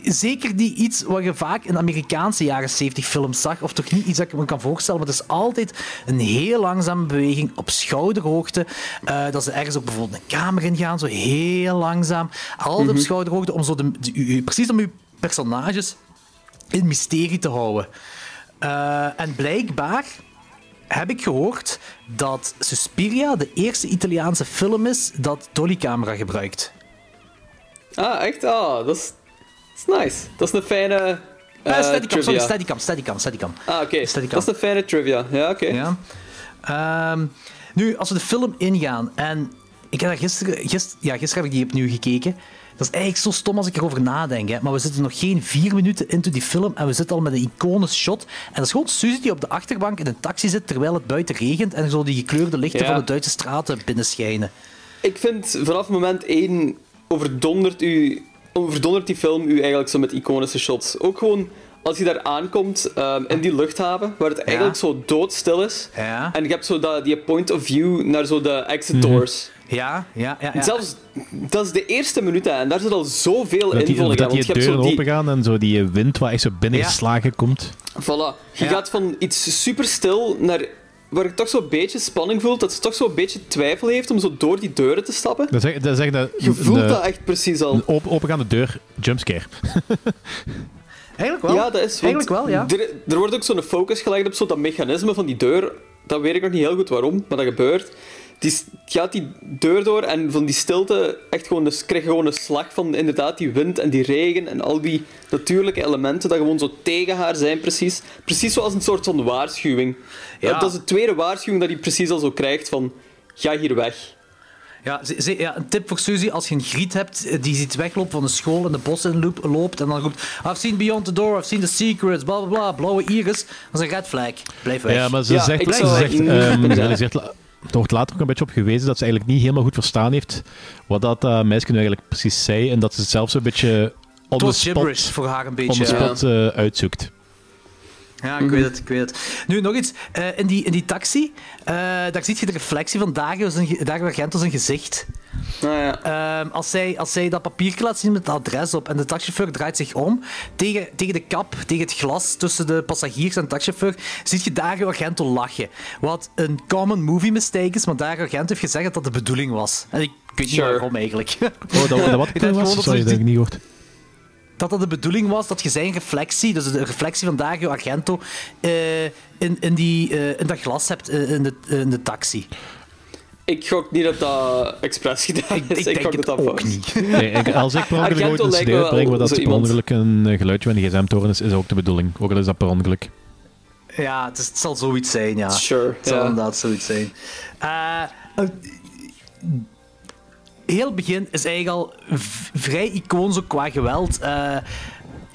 Zeker niet iets wat je vaak in Amerikaanse jaren 70 films zag, of toch niet iets dat ik me kan voorstellen, maar het is altijd een heel langzame beweging op schouderhoogte. eh, dat ze ergens ook bijvoorbeeld een kamer in gaan, zo heel langzaam. Altijd op schouderhoogte, om zo de, precies om je personages in mysterie te houden. Eh, en blijkbaar heb ik gehoord dat Suspiria de eerste Italiaanse film is dat dollycamera gebruikt. Ah, echt? Ah, dat is, is nice. Dat is een fijne eh, steadicam, sorry, steadicam, steadicam, steadicam. Ah, oké. Dat is een fijne trivia. Ja, oké. Ja. Ehm, nu, als we de film ingaan, en ik heb daar gisteren, gist, ja, gisteren heb ik die opnieuw gekeken. Dat is eigenlijk zo stom als ik erover nadenk, hè. maar we zitten nog geen vier minuten into die film en we zitten al met een iconisch shot. En dat is gewoon Suzy die op de achterbank in een taxi zit terwijl het buiten regent en zo die gekleurde lichten Ja. van de Duitse straten binnenschijnen. Ik vind vanaf moment 1 overdondert, u, overdondert die film u eigenlijk zo met iconische shots. Ook gewoon als je daar aankomt ehm, in die luchthaven, waar het eigenlijk zo doodstil is. Ja. En je hebt zo dat, die point of view naar zo de exit doors. Ja, ja, ja. ja. Zelfs, dat is de eerste minuut hè, en daar zit al zoveel Dat die, invulling dat aan. die deuren die, open gaan en zo die wind waar echt zo binnengeslagen komt. Voilà. Je Ja. gaat van iets super stil naar waar je toch zo'n beetje spanning voelt, dat ze toch zo'n beetje twijfel heeft om zo door die deuren te stappen. Dat is, dat is echt een, Je voelt een- dat echt precies al. een open, opengaande deur, jumpscare. <laughs> Eigenlijk wel. Ja, dat is want Eigenlijk wel, ja. Er, er wordt ook zo'n focus gelegd op zo dat mechanisme van die deur. Dat weet ik nog niet heel goed waarom, maar dat gebeurt. Die gaat die deur door en van die stilte echt gewoon, dus krijg je gewoon een slag van inderdaad die wind en die regen en al die natuurlijke elementen dat gewoon zo tegen haar zijn precies. Precies zoals een soort van waarschuwing. Ja. Dat is de tweede waarschuwing dat hij precies al zo krijgt van ga hier weg. Ja, ze- ze- ja, een tip voor Suzy, als je een griet hebt eh, die ziet weglopen van een school en de bossen in loop- loopt en dan roept I've seen beyond the door, I've seen the secrets, bla bla bla, blauwe iris, dan is een red flag. Blijf weg. Ja, maar ze Ja, zegt, ik ze zou zegt, ehm, ze inderdaad. Er wordt later ook een beetje op gewezen dat ze eigenlijk niet helemaal goed verstaan heeft wat dat eh, meisje nu eigenlijk precies zei en dat ze het zelf zo'n beetje on the spot, gibberish voor haar een on beetje. the ja. spot eh, uitzoekt. Ja, ik weet het, ik weet het. Nu, nog iets. Eh, in, die, in die taxi, eh, daar zie je de reflectie van Dario, zijn, ge- Dario Argento zijn gezicht. Nou ja. Ehm, als, zij, als zij dat papiertje laat zien met het adres op en de taxichauffeur draait zich om tegen, tegen de kap, tegen het glas tussen de passagiers en de taxichauffeur, zie je Dario Argento lachen. Wat een common movie mistake is, maar Dario Argento heeft gezegd dat dat de bedoeling was. En ik weet niet Sure. waarom eigenlijk. Oh, dat, dat wat <laughs> Ik denk was? gewoon dat Sorry, ze dat heb ik niet gehoord. Dat dat de bedoeling was dat je zijn reflectie, dus de reflectie van Dario Argento, eh, in, in, die, eh, in dat glas hebt eh, in, de, in de taxi. Ik gok niet dat dat expres gedaan Ik, is. ik denk gok het dat dat ook was. niet. <laughs> Nee, ik- als ik per ongeluk ooit een lijkt cd wel waar dat per iemand. ongeluk een geluidje van de gsm-toren is, is ook de bedoeling. Ook al is dat per ongeluk. Ja, het, is- het zal zoiets zijn, ja. Sure, Het zal ja. inderdaad zoiets zijn. Eh, heel het begin is eigenlijk al vrij iconisch ook qua geweld. Eh,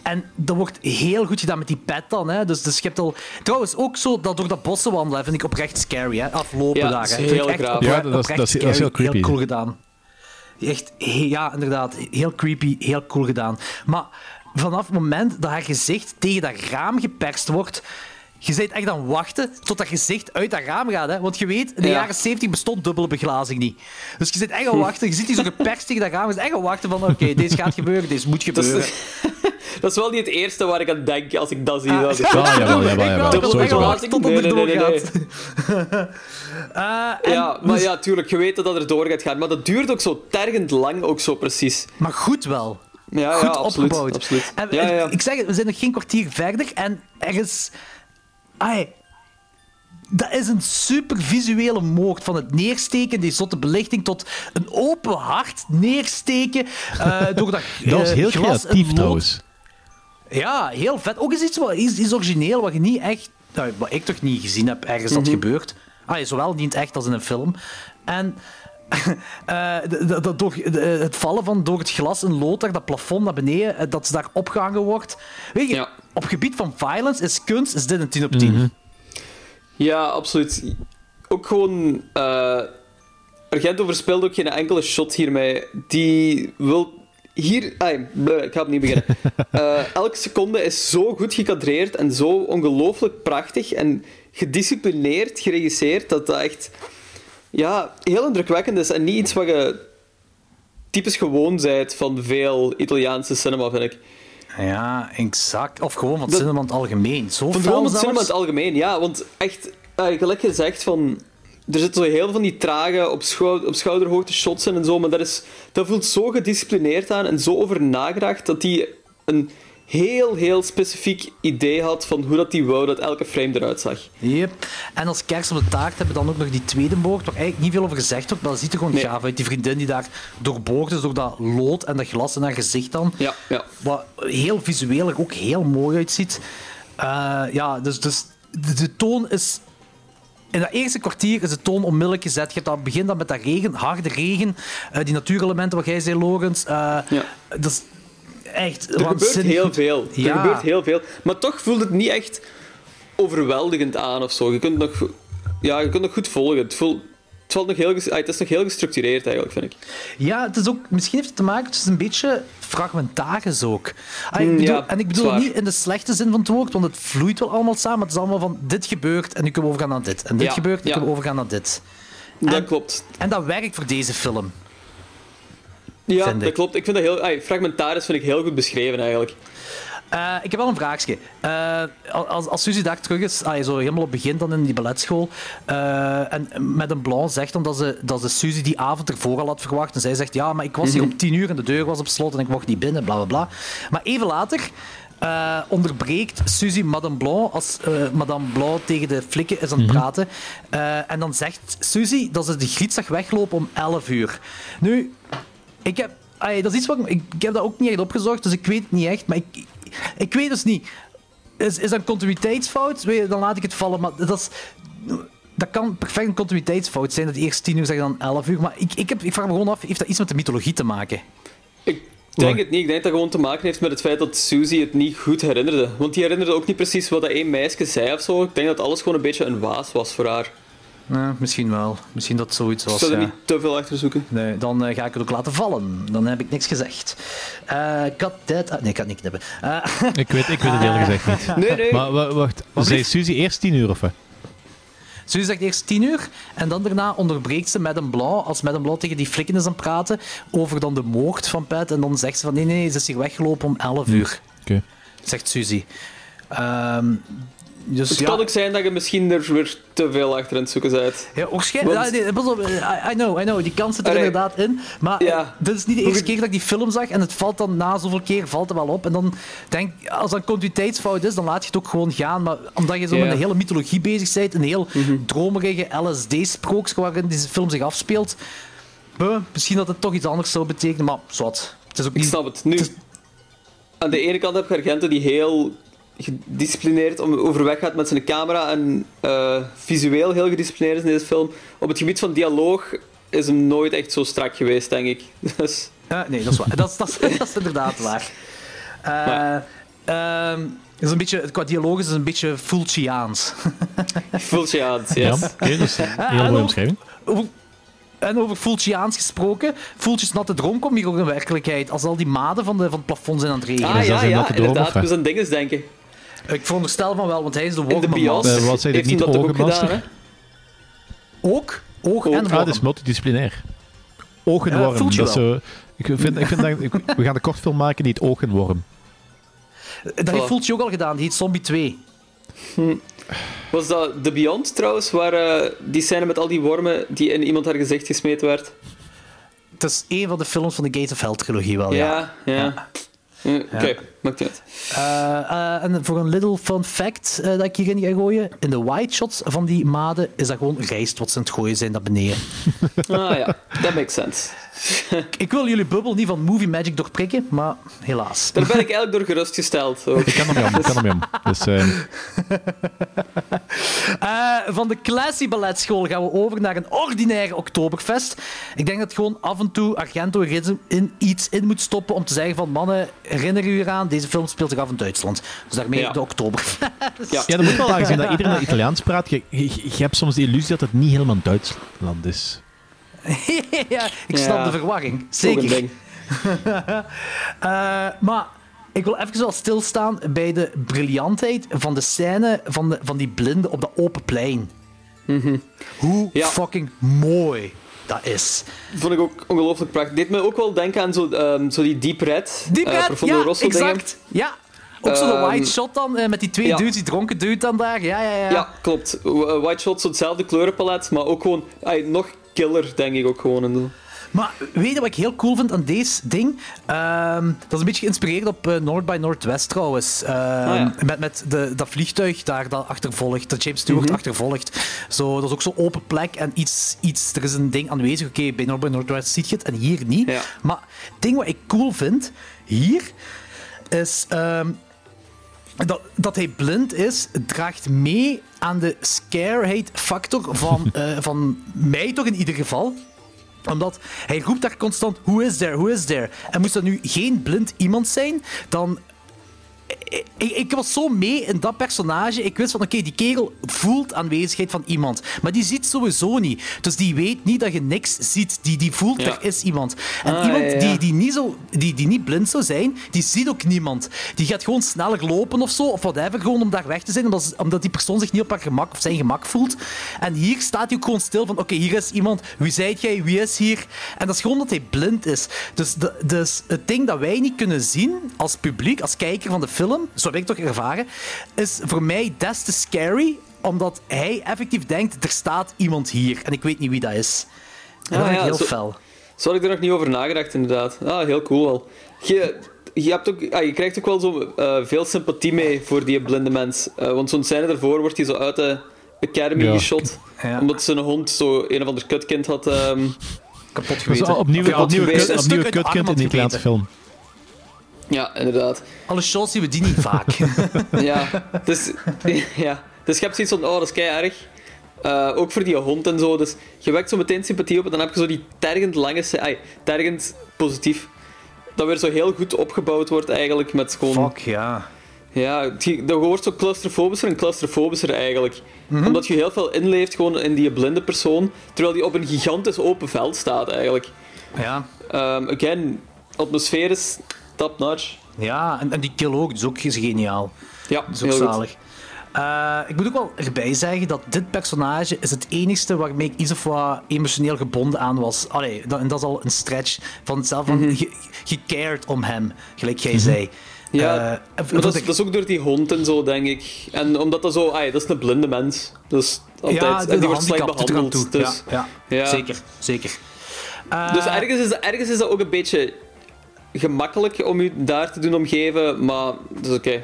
en dat wordt heel goed gedaan met die pet dan. Hè. Dus, dus je hebt al... Trouwens, ook zo dat door dat bossen wandelen vind ik oprecht scary. Hè. Aflopen Ja, daar. hè. Heel echt Ja, dat is- dat is- dat is scary. heel creepy. Heel cool gedaan. Echt, he- ja, inderdaad. Heel creepy, heel cool gedaan. Maar vanaf het moment dat haar gezicht tegen dat raam geperst wordt, je bent echt aan het wachten tot dat gezicht uit dat raam gaat. Hè? Want je weet, in de Ja. jaren 70 bestond dubbele beglazing niet. Dus je zit echt aan het <laughs> wachten. Je ziet die zo geperst tegen dat raam. Je zit echt aan het wachten van, oké, <laughs> deze gaat gebeuren, deze moet Dat gebeuren. is, <laughs> dat is wel niet het eerste waar ik aan denk als ik dat zie. Ah. Dat is- Ja, jawel, jawel, Ik wel, jawel. ik was echt wachten tot het er doorgaat. Eh, Ja, maar ja, tuurlijk, je weet dat dat er door gaat gaan. Maar dat duurt ook zo tergend lang, ook zo precies. Maar goed wel. Ja, goed ja, absoluut. opgebouwd. absoluut. En, ja, ja. Ik zeg het, we zijn nog geen kwartier verder en er is... Ai, dat is een super visuele moord. Van het neersteken, die zotte belichting, tot een open hart neersteken. eh <laughs> door dat, Dat was eh, heel glas creatief trouwens. Ja, heel vet. Ook eens iets, wat, iets, iets origineel, wat je niet echt... Nou, wat ik toch niet gezien heb ergens Mhm. dat gebeurt. Ah, zowel niet in het echt als in een film. En... <laughs> eh, de- de- de- door, de- het vallen van door het glas en lood, dat plafond naar beneden, dat ze daar opgehangen wordt. Weet je, Ja. Op gebied van violence is kunst, is dit een 10 op 10. Ja, absoluut. Ook gewoon... eh Argento verspeelt ook geen enkele shot hiermee. Die wil... Hier... bleh, ik ga opnieuw beginnen. <laughs> Eh, elke seconde is zo goed gecadreerd en zo ongelooflijk prachtig en gedisciplineerd geregisseerd dat dat echt... Ja, heel indrukwekkend is en niet iets wat je typisch gewoon bent van veel Italiaanse cinema, vind ik. Ja, exact. Of gewoon van het Dat- cinema in het algemeen. Zo Van gewoon het zelfs. cinema in het algemeen, ja. Want echt, eh, gelijk gezegd, van, er zitten zo heel van die trage, op, schou op schouderhoogte shots in en zo, maar dat, is, dat voelt zo gedisciplineerd aan en zo over nagedacht dat hij een heel, heel specifiek idee had van hoe dat die wou dat elke frame eruit zag. Yep. En als kers op de taart hebben we dan ook nog die tweede moord, waar eigenlijk niet veel over gezegd wordt, maar dat ziet er gewoon Nee. gaaf uit. Die vriendin die daar doorboord is door dat lood en dat glas in haar gezicht dan. Ja, ja. Wat heel visueel er ook heel mooi uitziet. Eh, ja, dus, dus de, de toon is... In dat eerste kwartier is de toon onmiddellijk gezet. Je hebt dat begin dan met dat regen, harde regen, eh, die natuurelementen wat jij zei, Logans. Eh, Ja. Dat is echt Er gebeurt heel veel. Ja. Er gebeurt heel veel. Maar toch voelt het niet echt overweldigend aan of zo. Je kunt nog, ja, je kunt nog goed volgen. Het voelt, het, valt nog heel, ah, het is nog heel gestructureerd eigenlijk, vind ik. Ja, het is ook, misschien heeft het te maken, het is een beetje fragmentarisch ook. Ah, ik Mm, bedoel, ja, en ik bedoel zwaar. niet in de slechte zin van het woord, want het vloeit wel allemaal samen. maar Het is allemaal van dit gebeurt en nu kunnen we overgaan naar dit. En dit Ja, gebeurt en nu kunnen we overgaan naar dit. Dat klopt. En dat werkt voor deze film. Ja, dat klopt. Ik vind dat heel... fragmentarisch vind ik heel goed beschreven, eigenlijk. Eh, ik heb wel een vraagje. Eh, als, als Suzy daar terug is, ah, zo helemaal op het begin dan in die balletschool, eh, en met een Blanc zegt dan dat ze, dat ze Suzy die avond ervoor al had verwacht. En zij zegt, ja, maar ik was hier om tien uur en de deur was op slot en ik mocht niet binnen, bla bla bla. Maar even later onderbreekt Suzy Madame Blanc als eh, Madame Blanc tegen de flikken is aan het praten. Eh, en dan zegt Suzy dat ze de griet zag weglopen om 11 uur. Nu, ik heb, dat is iets wat ik, ik, heb dat ook niet echt opgezocht, dus ik weet het niet echt. Maar ik, ik weet dus niet. Is, is dat een continuïteitsfout? Dan laat ik het vallen. Maar dat, is, dat kan perfect een continuïteitsfout zijn. Dat eerst 10 uur zeggen dan 11 uur. Maar ik, ik, heb, ik vraag me gewoon af: heeft dat iets met de mythologie te maken? Ik denk het niet. Ik denk dat het gewoon te maken heeft met het feit dat Suzy het niet goed herinnerde. Want die herinnerde ook niet precies wat dat één meisje zei of zo. Ik denk dat alles gewoon een beetje een waas was voor haar. Nee, misschien wel. Misschien dat zoiets Ik was. zou er ja. niet te veel achter zoeken. Nee, dan eh, ga ik het ook laten vallen. Dan heb ik niks gezegd. Eh cut that. ah, nee, ik ga het niet knippen. Eh, Ik weet, ik weet het eerlijk gezegd niet. <laughs> Nee, nee. Maar wa- wacht, zei Suzy eerst tien uur of wat? Suzy zegt eerst 10 uur en dan daarna onderbreekt ze met een blauw, als met een blauw tegen die flikken is aan het praten, over dan de moord van Pat. En dan zegt ze van nee, nee, ze is hier weggelopen om 11 uur, Oké. zegt Suzy. Ehm, dus Het ja, kan ook zijn dat je misschien er weer te veel achter aan het zoeken bent. ja, waarschijnlijk, Want- eh, I, know, I know, die kans zit er Allee. inderdaad in. Maar Ja. eh, dit is niet de eerste keer dat ik die film zag en het valt dan na zoveel keer valt het wel op. En dan denk ik, als dat continuïteitsfout is, dan laat je het ook gewoon gaan. Maar omdat je zo met een hele mythologie bezig bent, een heel dromerige LSD-sprookje waarin deze film zich afspeelt, buh, misschien dat het toch iets anders zou betekenen, maar zwart. Het is ook Ik niet... snap het. Nu, aan de ene kant heb je Argento die heel gedisciplineerd om overweg gaat met zijn camera en eh, visueel heel gedisciplineerd is in deze film. Op het gebied van dialoog is hem nooit echt zo strak geweest, denk ik. <laughs> Dus, nee, dat is waar. dat, is, dat, is, <laughs> dat is inderdaad waar. Eh, Maar- ehm, is een beetje, qua dialoog is het een beetje Fulciaans. <laughs> je aan, Ja, yes. oké, dus een heel en mooie omschrijving. Over, en over Fulciaans gesproken. Fulci's natte droom komt hier ook in werkelijkheid. Als al die maden van, de, van het plafond zijn aan het regenen. Ah ja, zijn ja, droom, inderdaad. moest aan dinges denken. Ik veronderstel van wel, want hij is de In de bios Eh, wat zei dit heeft niet, dat toch ook Ogenmaster? gedaan, hè? Ook, oog en worm. Ah, dat is multidisciplinair. Ogenworm. Eh, voelt je dat is wel. zo, ik vind, ik vind dat, ik- we gaan een kortfilm maken die het Ogenworm. Dat heeft Voilà. Fulci ook al gedaan, die heet Zombie 2. Was dat The Beyond trouwens, waar eh, die scène met al die wormen die in iemand haar gezicht gesmeten werd? Het is een van de films van de Gates of Hell trilogie wel, ja. Ja, ja. Oké, maakt niet uit. Eh, eh, en voor een little fun fact eh, dat ik hierin ga gooien. In de wide shots van die maden is dat gewoon rijst wat ze aan het gooien zijn naar beneden. Ah ja, that makes sense. Ik wil jullie bubbel niet van movie magic doorprikken, maar helaas. Daar ben ik eigenlijk door gerustgesteld. ook. Ik kan om, ik kan om. Dus, eh, <laughs> Eh, van de Classy Balletschool gaan we over naar een ordinaire Oktoberfest. Ik denk dat gewoon af en toe Argento in, iets in moet stoppen om te zeggen van mannen, herinner u eraan, deze film speelt zich af in Duitsland. Dus daarmee Ja. de Oktoberfest. Ja. ja, dat moet wel <laughs> aangezien dat iedereen Italiaans praat. Je, je, je hebt soms de illusie dat het niet helemaal Duitsland is. <laughs> ja, ik snap Ja. de verwarring. Zeker. <laughs> Eh, maar ik wil even wel stilstaan bij de briljantheid van de scène van, de, van die blinden op dat open plein. Hoe Mhm. Ja. fucking mooi dat is. Vond ik ook ongelooflijk prachtig. Deed me ook wel denken aan zo, ehm, zo die Deep Red. Pret, Profondo ja, Rosso dingen. exact. Ja. Ook zo de Ehm, white shot dan, eh, met die twee ja. dudes, die dronken dude dan daar. Ja, ja, ja. Ja, klopt. White Shot, zo hetzelfde kleurenpalet, maar ook gewoon ay, nog killer, denk ik ook gewoon. Maar weet je wat ik heel cool vind aan deze ding? Ehm, dat is een beetje geïnspireerd op eh, North by Northwest trouwens. Ehm, ja. Met, met de, dat vliegtuig daar dat achtervolgt, dat James Stewart Mhm. achtervolgt. Zo, dat is ook zo'n open plek en iets, iets, er is een ding aanwezig. Oké, bij North by Northwest zie je het en hier niet. Ja. Maar het ding wat ik cool vind hier is. ehm, dat, dat hij blind is, draagt mee aan de scareheid factor van, <laughs> eh, van mij toch in ieder geval omdat hij roept daar constant, who is there, who is there? En moest dat nu geen blind iemand zijn, dan ik, ik was zo mee in dat personage. Ik wist van, oké, die kerel voelt aanwezigheid van iemand. Maar die ziet sowieso niet. Dus die weet niet dat je niks ziet. Die, die voelt, Ja. er is iemand. En Ah, iemand ja, ja. Die, die, niet zo, die, die niet blind zou zijn, die ziet ook niemand. Die gaat gewoon sneller lopen of zo, of whatever, gewoon om daar weg te zijn, omdat, omdat die persoon zich niet op haar gemak of zijn gemak voelt. En hier staat hij ook gewoon stil van, oké, hier is iemand. Wie zijt jij? Wie is hier? En dat is gewoon dat hij blind is. Dus, de, dus het ding dat wij niet kunnen zien als publiek, als kijker van de film, zo heb ik toch ervaren, is voor mij des te scary, omdat hij effectief denkt, er staat iemand hier. En ik weet niet wie dat is. En dat Ah, vind ik ja, heel zo- fel. Zo had ik er nog niet over nagedacht, inderdaad. Ah, heel cool wel. Je, je, hebt ook, ah, je krijgt ook wel zo eh, veel sympathie mee voor die blinde mens. Eh, want zo'n scène daarvoor wordt hij zo uit de academy Ja. geschot. Ja. Omdat zijn hond zo een of ander kutkind had... ehm, Kapot Dat is geweten. opnieuw, opnieuw, geweest. opnieuw kutkind in die Italiaanse film. Ja, inderdaad. Alle shows zien we die niet <laughs> vaak. Ja, dus, <laughs> ja. dus je hebt zoiets van, oh, dat is kei erg. Eh, ook voor die hond en zo. Dus je wekt zo meteen sympathie op en dan heb je zo die tergend lange... Ai, tergend positief. Dat weer zo heel goed opgebouwd wordt eigenlijk met gewoon... Fuck, ja. Ja, je- dat wordt zo claustrofobischer en claustrofobischer eigenlijk. Omdat je heel veel inleeft gewoon in die blinde persoon, terwijl die op een gigantisch open veld staat eigenlijk. Ja, Ehm again, atmosfeer is top notch. ja. En, en die kill ook, is ook geniaal. Ja, Dat is ook zalig. Eh, ik moet ook wel erbij zeggen dat dit personage is het enigste waarmee ik iets of wat emotioneel gebonden aan was. Allee, dat, en dat is al een stretch van hetzelfde van ge- gecared om hem, gelijk jij zei. Ja, Eh, maar dat dat is ook door die hond en zo, denk ik. En omdat dat zo... ai, dat is een blinde mens. Dus altijd... ja, en die wordt slecht behandeld. Dus, ja, ja, Ja. zeker, zeker. Eh, dus ergens, is ergens is dat ook een beetje gemakkelijk om je daar te doen omgeven, maar dat is oké.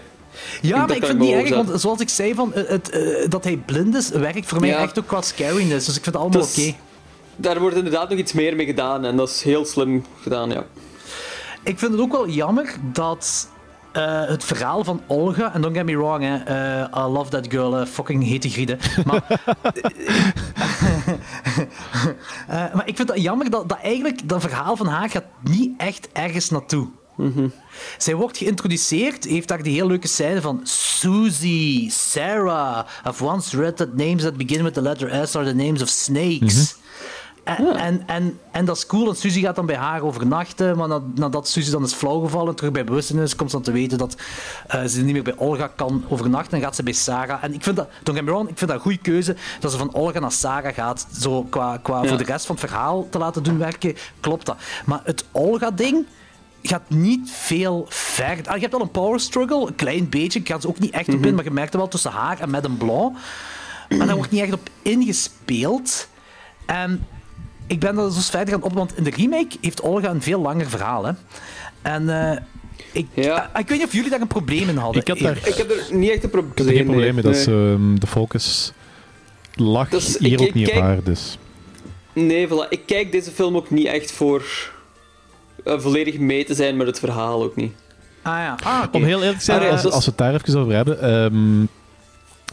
Ja, dat maar ik vind ik het niet erg, want zoals ik zei, van, eh, het, eh, dat hij blind is, werkt voor mij Ja. echt ook qua scariness. Dus ik vind het allemaal oké. Daar wordt inderdaad nog iets meer mee gedaan en dat is heel slim gedaan, ja. Ik vind het ook wel jammer dat eh, het verhaal van Olga, en don't get me wrong, hè, eh, I love that girl, eh, fucking hete griede. Maar, <laughs> <laughs> maar ik vind het jammer dat, dat eigenlijk dat verhaal van haar gaat niet echt ergens naartoe. Zij wordt geïntroduceerd, heeft daar die heel leuke scène van Susie, Sarah. I've once read that names that begin with the letter S are the names of snakes. En, en, en, en dat is cool, want Suzy gaat dan bij haar overnachten, maar na- nadat Suzy dan is flauwgevallen en terug bij bewustzijn is, komt ze dan te weten dat eh, ze niet meer bij Olga kan overnachten en gaat ze bij Sarah. En ik vind dat, don't get me wrong, ik vind dat een goede keuze dat ze van Olga naar Sarah gaat, zo qua, qua Ja. voor de rest van het verhaal te laten doen werken, klopt dat. Maar het Olga-ding gaat niet veel verder. Ah, je hebt wel een power struggle, een klein beetje, ik ga ze ook niet echt op in, maar je merkt wel tussen haar en Madame Blanc. Maar daar wordt niet echt op ingespeeld. En ik ben er dus verder aan op, want in de remake heeft Olga een veel langer verhaal. Hè? En eh, ik, Ja. ah, ik weet niet of jullie daar een probleem in hadden. Ik had daar- Ik heb er niet echt een probleem Ik heb er geen probleem mee. Dat is, ehm, de focus lag Dat is- hier ik- ook ik niet op haar. Dus. Nee, voilà. Ik kijk deze film ook niet echt voor eh, volledig mee te zijn met het verhaal ook niet. Ah ja. Ah. Om heel eerlijk te zijn, Ah, ja, als, dat we het daar even over hebben. ehm,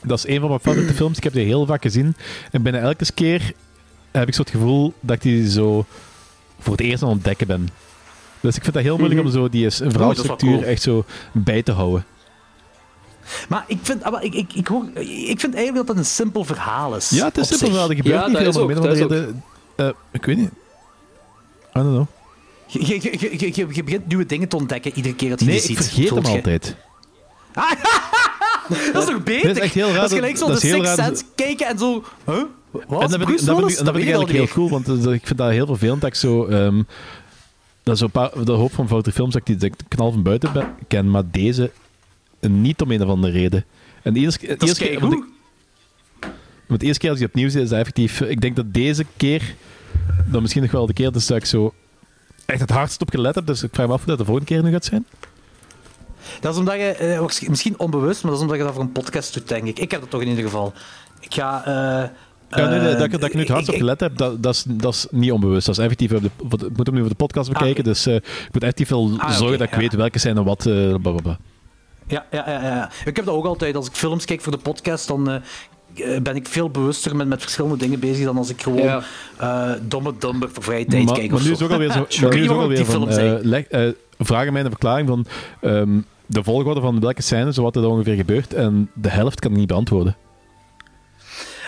dat is een van mijn favoriete films. Ik heb die heel vaak gezien. En bijna elke keer heb ik zo het gevoel dat ik die zo voor het eerst aan het ontdekken ben. Dus ik vind dat heel moeilijk Mhm. om zo die een dat verhaalstructuur cool. echt zo bij te houden. Maar ik vind, ah, maar ik, ik, ik, hoor, ik vind eigenlijk dat het een simpel verhaal is. Ja, het is op simpel zich. wel. Er gebeurt Ja, niet dat veel, ook, een dat is reden... eh, ik weet niet. I don't know. Je, je, je, je, je, je begint nieuwe dingen te ontdekken iedere keer dat je Nee, die ik ziet. vergeet hem Voelt je? altijd. <laughs> Dat is toch beter? Dat is echt heel raar Dat is dat- gelijk zo dat de is heel Sixth raar Sense kijken en zo... Huh? Wat? En dat vind ik, Bruce dat vind Willis? ik, en dat vind ik weet eigenlijk heel cool, want eh, ik vind dat heel vervelend dat ik zo... ehm, dat zo een paar, de hoop van foute films dat ik die dat ik knal van buiten ben- ken, maar deze niet om een of andere reden. En de eerste, de keer... Want, ik, want de eerste keer als die opnieuw zie, is dat effectief... Ik denk dat deze keer, dan misschien nog wel de keer, dus dat ik zo echt het hardst op gelet heb. Dus ik vraag me af hoe dat de volgende keer nu gaat zijn. Dat is omdat je, eh, misschien onbewust, maar dat is omdat je dat voor een podcast doet, denk ik. Ik heb dat toch in ieder geval. Ik ga... eh, Ja, nee, nee, eh, dat, ik, dat ik nu het hardst op gelet heb, dat, dat, is, dat is niet onbewust. Dat is effectief... op de- wat- Ik moet hem nu voor de podcast bekijken, oké. dus eh, ik moet effectief wel Ah, zorgen dat ik ja. weet welke zijn en wat... eh blablabla. Ja, ja, ja, ja. Ik heb dat ook altijd. Als ik films kijk voor de podcast, dan eh, eh, ben ik veel bewuster met, met verschillende dingen bezig dan als ik gewoon Ja. eh, domme dumber voor vrije tijd maar, kijk maar of nu zo. is ook alweer zo. <laughs> Maar weet nu is ook alweer van. eh, leg, eh, vragen mij een verklaring van. ehm, de volgorde van welke scène, zo wat er ongeveer gebeurt, en de helft kan ik niet beantwoorden.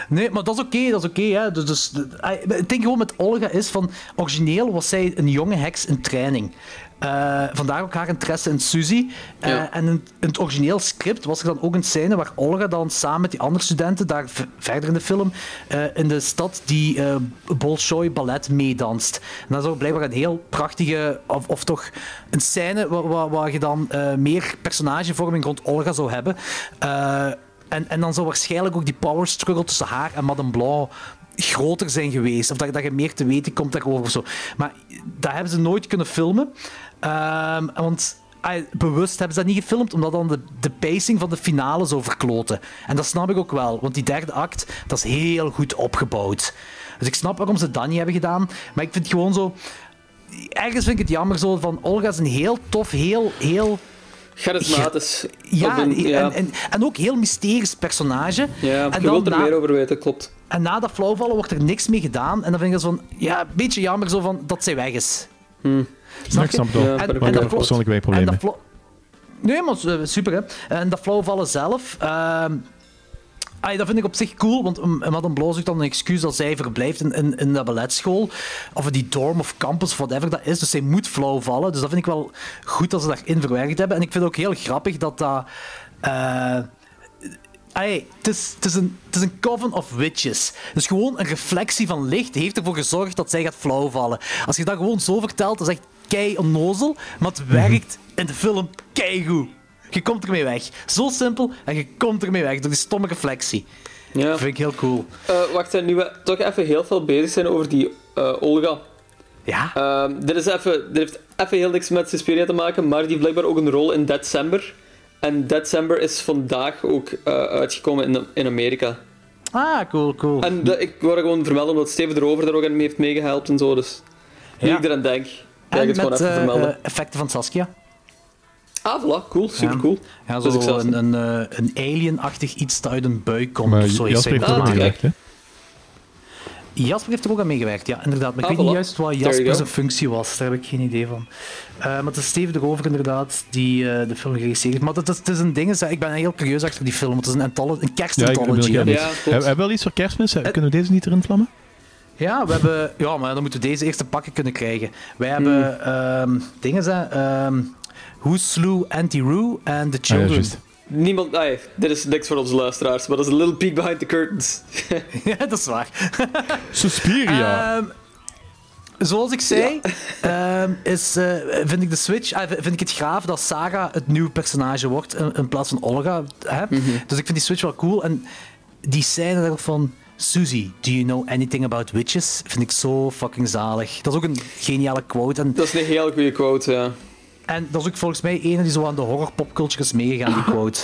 Nee, maar dat is oké, dat is oké. hè. dus, dus, het ding gewoon met Olga is van... Origineel was zij een jonge heks in training. Eh, vandaar ook haar interesse in Suzy. Eh, Ja. En in, in het origineel script was er dan ook een scène waar Olga dan samen met die andere studenten, daar verder in de film, eh, in de stad die Bolshoi ballet meedanst. En dat is ook blijkbaar een heel prachtige, of, of toch een scène waar, waar, waar je dan meer personagevorming rond Olga zou hebben. En, en dan zou waarschijnlijk ook die power struggle tussen haar en Madame Blanc groter zijn geweest. Of dat, dat je meer te weten komt daarover zo. Maar dat hebben ze nooit kunnen filmen. Ehm, want bewust hebben ze dat niet gefilmd, omdat dan de, de pacing van de finale zou verkloten. En dat snap ik ook wel, want die derde act, dat is heel goed opgebouwd. Dus ik snap waarom ze dat niet hebben gedaan. Maar ik vind gewoon zo... Ergens vind ik het jammer zo van... Olga is een heel tof, heel... heel Charismatisch. ja, een- ja. En, en, en ook heel mysterisch personage. ja, en je wilt er na- meer over weten, klopt. en na dat flauwvallen wordt er niks mee gedaan. En dan vind ik dat zo van... Ja, een beetje jammer zo van dat zij weg is. Ja, ik snap het wel. Ja, En, en ik dat persoonlijk dat Nee, maar super hè. En dat flauwvallen zelf... ehm, ah, dat vind ik op zich cool, want Madame Blanc zoekt dan een excuus dat zij verblijft in, in, in dat balletschool. Of in die dorm of campus, of whatever dat is. Dus zij moet flauw vallen. Dus dat vind ik wel goed dat ze daarin verwerkt hebben. En ik vind het ook heel grappig dat dat... eh, Hey, het, is, het, is een, het is een coven of witches. Dus gewoon een reflectie van licht heeft ervoor gezorgd dat zij gaat flauwvallen. Als je dat gewoon zo vertelt, dat is echt kei onnozel, maar het werkt in de film keigoed. Je komt ermee weg. Zo simpel en je komt ermee weg door die stomme reflectie. Ja. Dat vind ik heel cool. Eh, wacht, hè, nu we toch even heel veel bezig zijn over die eh, Olga. Ja? Ehm, dit, is even, dit heeft even heel niks met Suspiria te maken, maar die blijkbaar ook een rol in December. En December is vandaag ook eh, uitgekomen in, in Amerika. Ah, cool, cool. En ik wou dat gewoon vermelden, omdat Steven erover daar ook aan mee heeft meegehelpt en zo. Dus nu Ja. ik eraan denk, ga ik het gewoon even vermelden. effecten van Saskia. Ah, voilà, cool, super cool. Ja, Dus ik zo een, een, eh, een alien-achtig iets dat uit een buik komt. Maar of zo. Jasper heeft er ook aan kijk. gewerkt, hè? Jasper heeft er ook aan meegewerkt, ja, inderdaad. Maar ik Ah, weet niet juist wat Jasper zijn functie was. Daar heb ik geen idee van. Eh, maar het is Steven erover, inderdaad, die eh, de film geregisseerd heeft. Maar het is, het is een ding, is, ik ben heel curieus achter die film. want Het is een, antholo- een Ja, ja, Ja, Hebben we wel iets voor kerstmis? Kunnen we deze niet erin vlammen? Ja, we hebben, ja, maar dan moeten we deze eerst te pakken kunnen krijgen. Wij hebben ehm, dingen, ehm, Who Slew Auntie Roo and The Ah, ja, Children. Niemand, ai, dit is niks voor onze luisteraars, maar dat is een little peek behind the curtains. <laughs> <laughs> Ja, dat is waar. <laughs> Suspiria. Ehm, zoals ik zei, ehm, is, eh, vind ik de switch, ah, vind ik het gaaf dat Sarah het nieuwe personage wordt in, in plaats van Olga. Hè? Dus ik vind die switch wel cool. En die scène van Susie, do you know anything about witches? Vind ik zo fucking zalig. Dat is ook een geniale quote. En, Dat is een heel goede quote, ja. En dat is ook volgens mij ene die zo aan de horror popculture is meegegaan, die quote.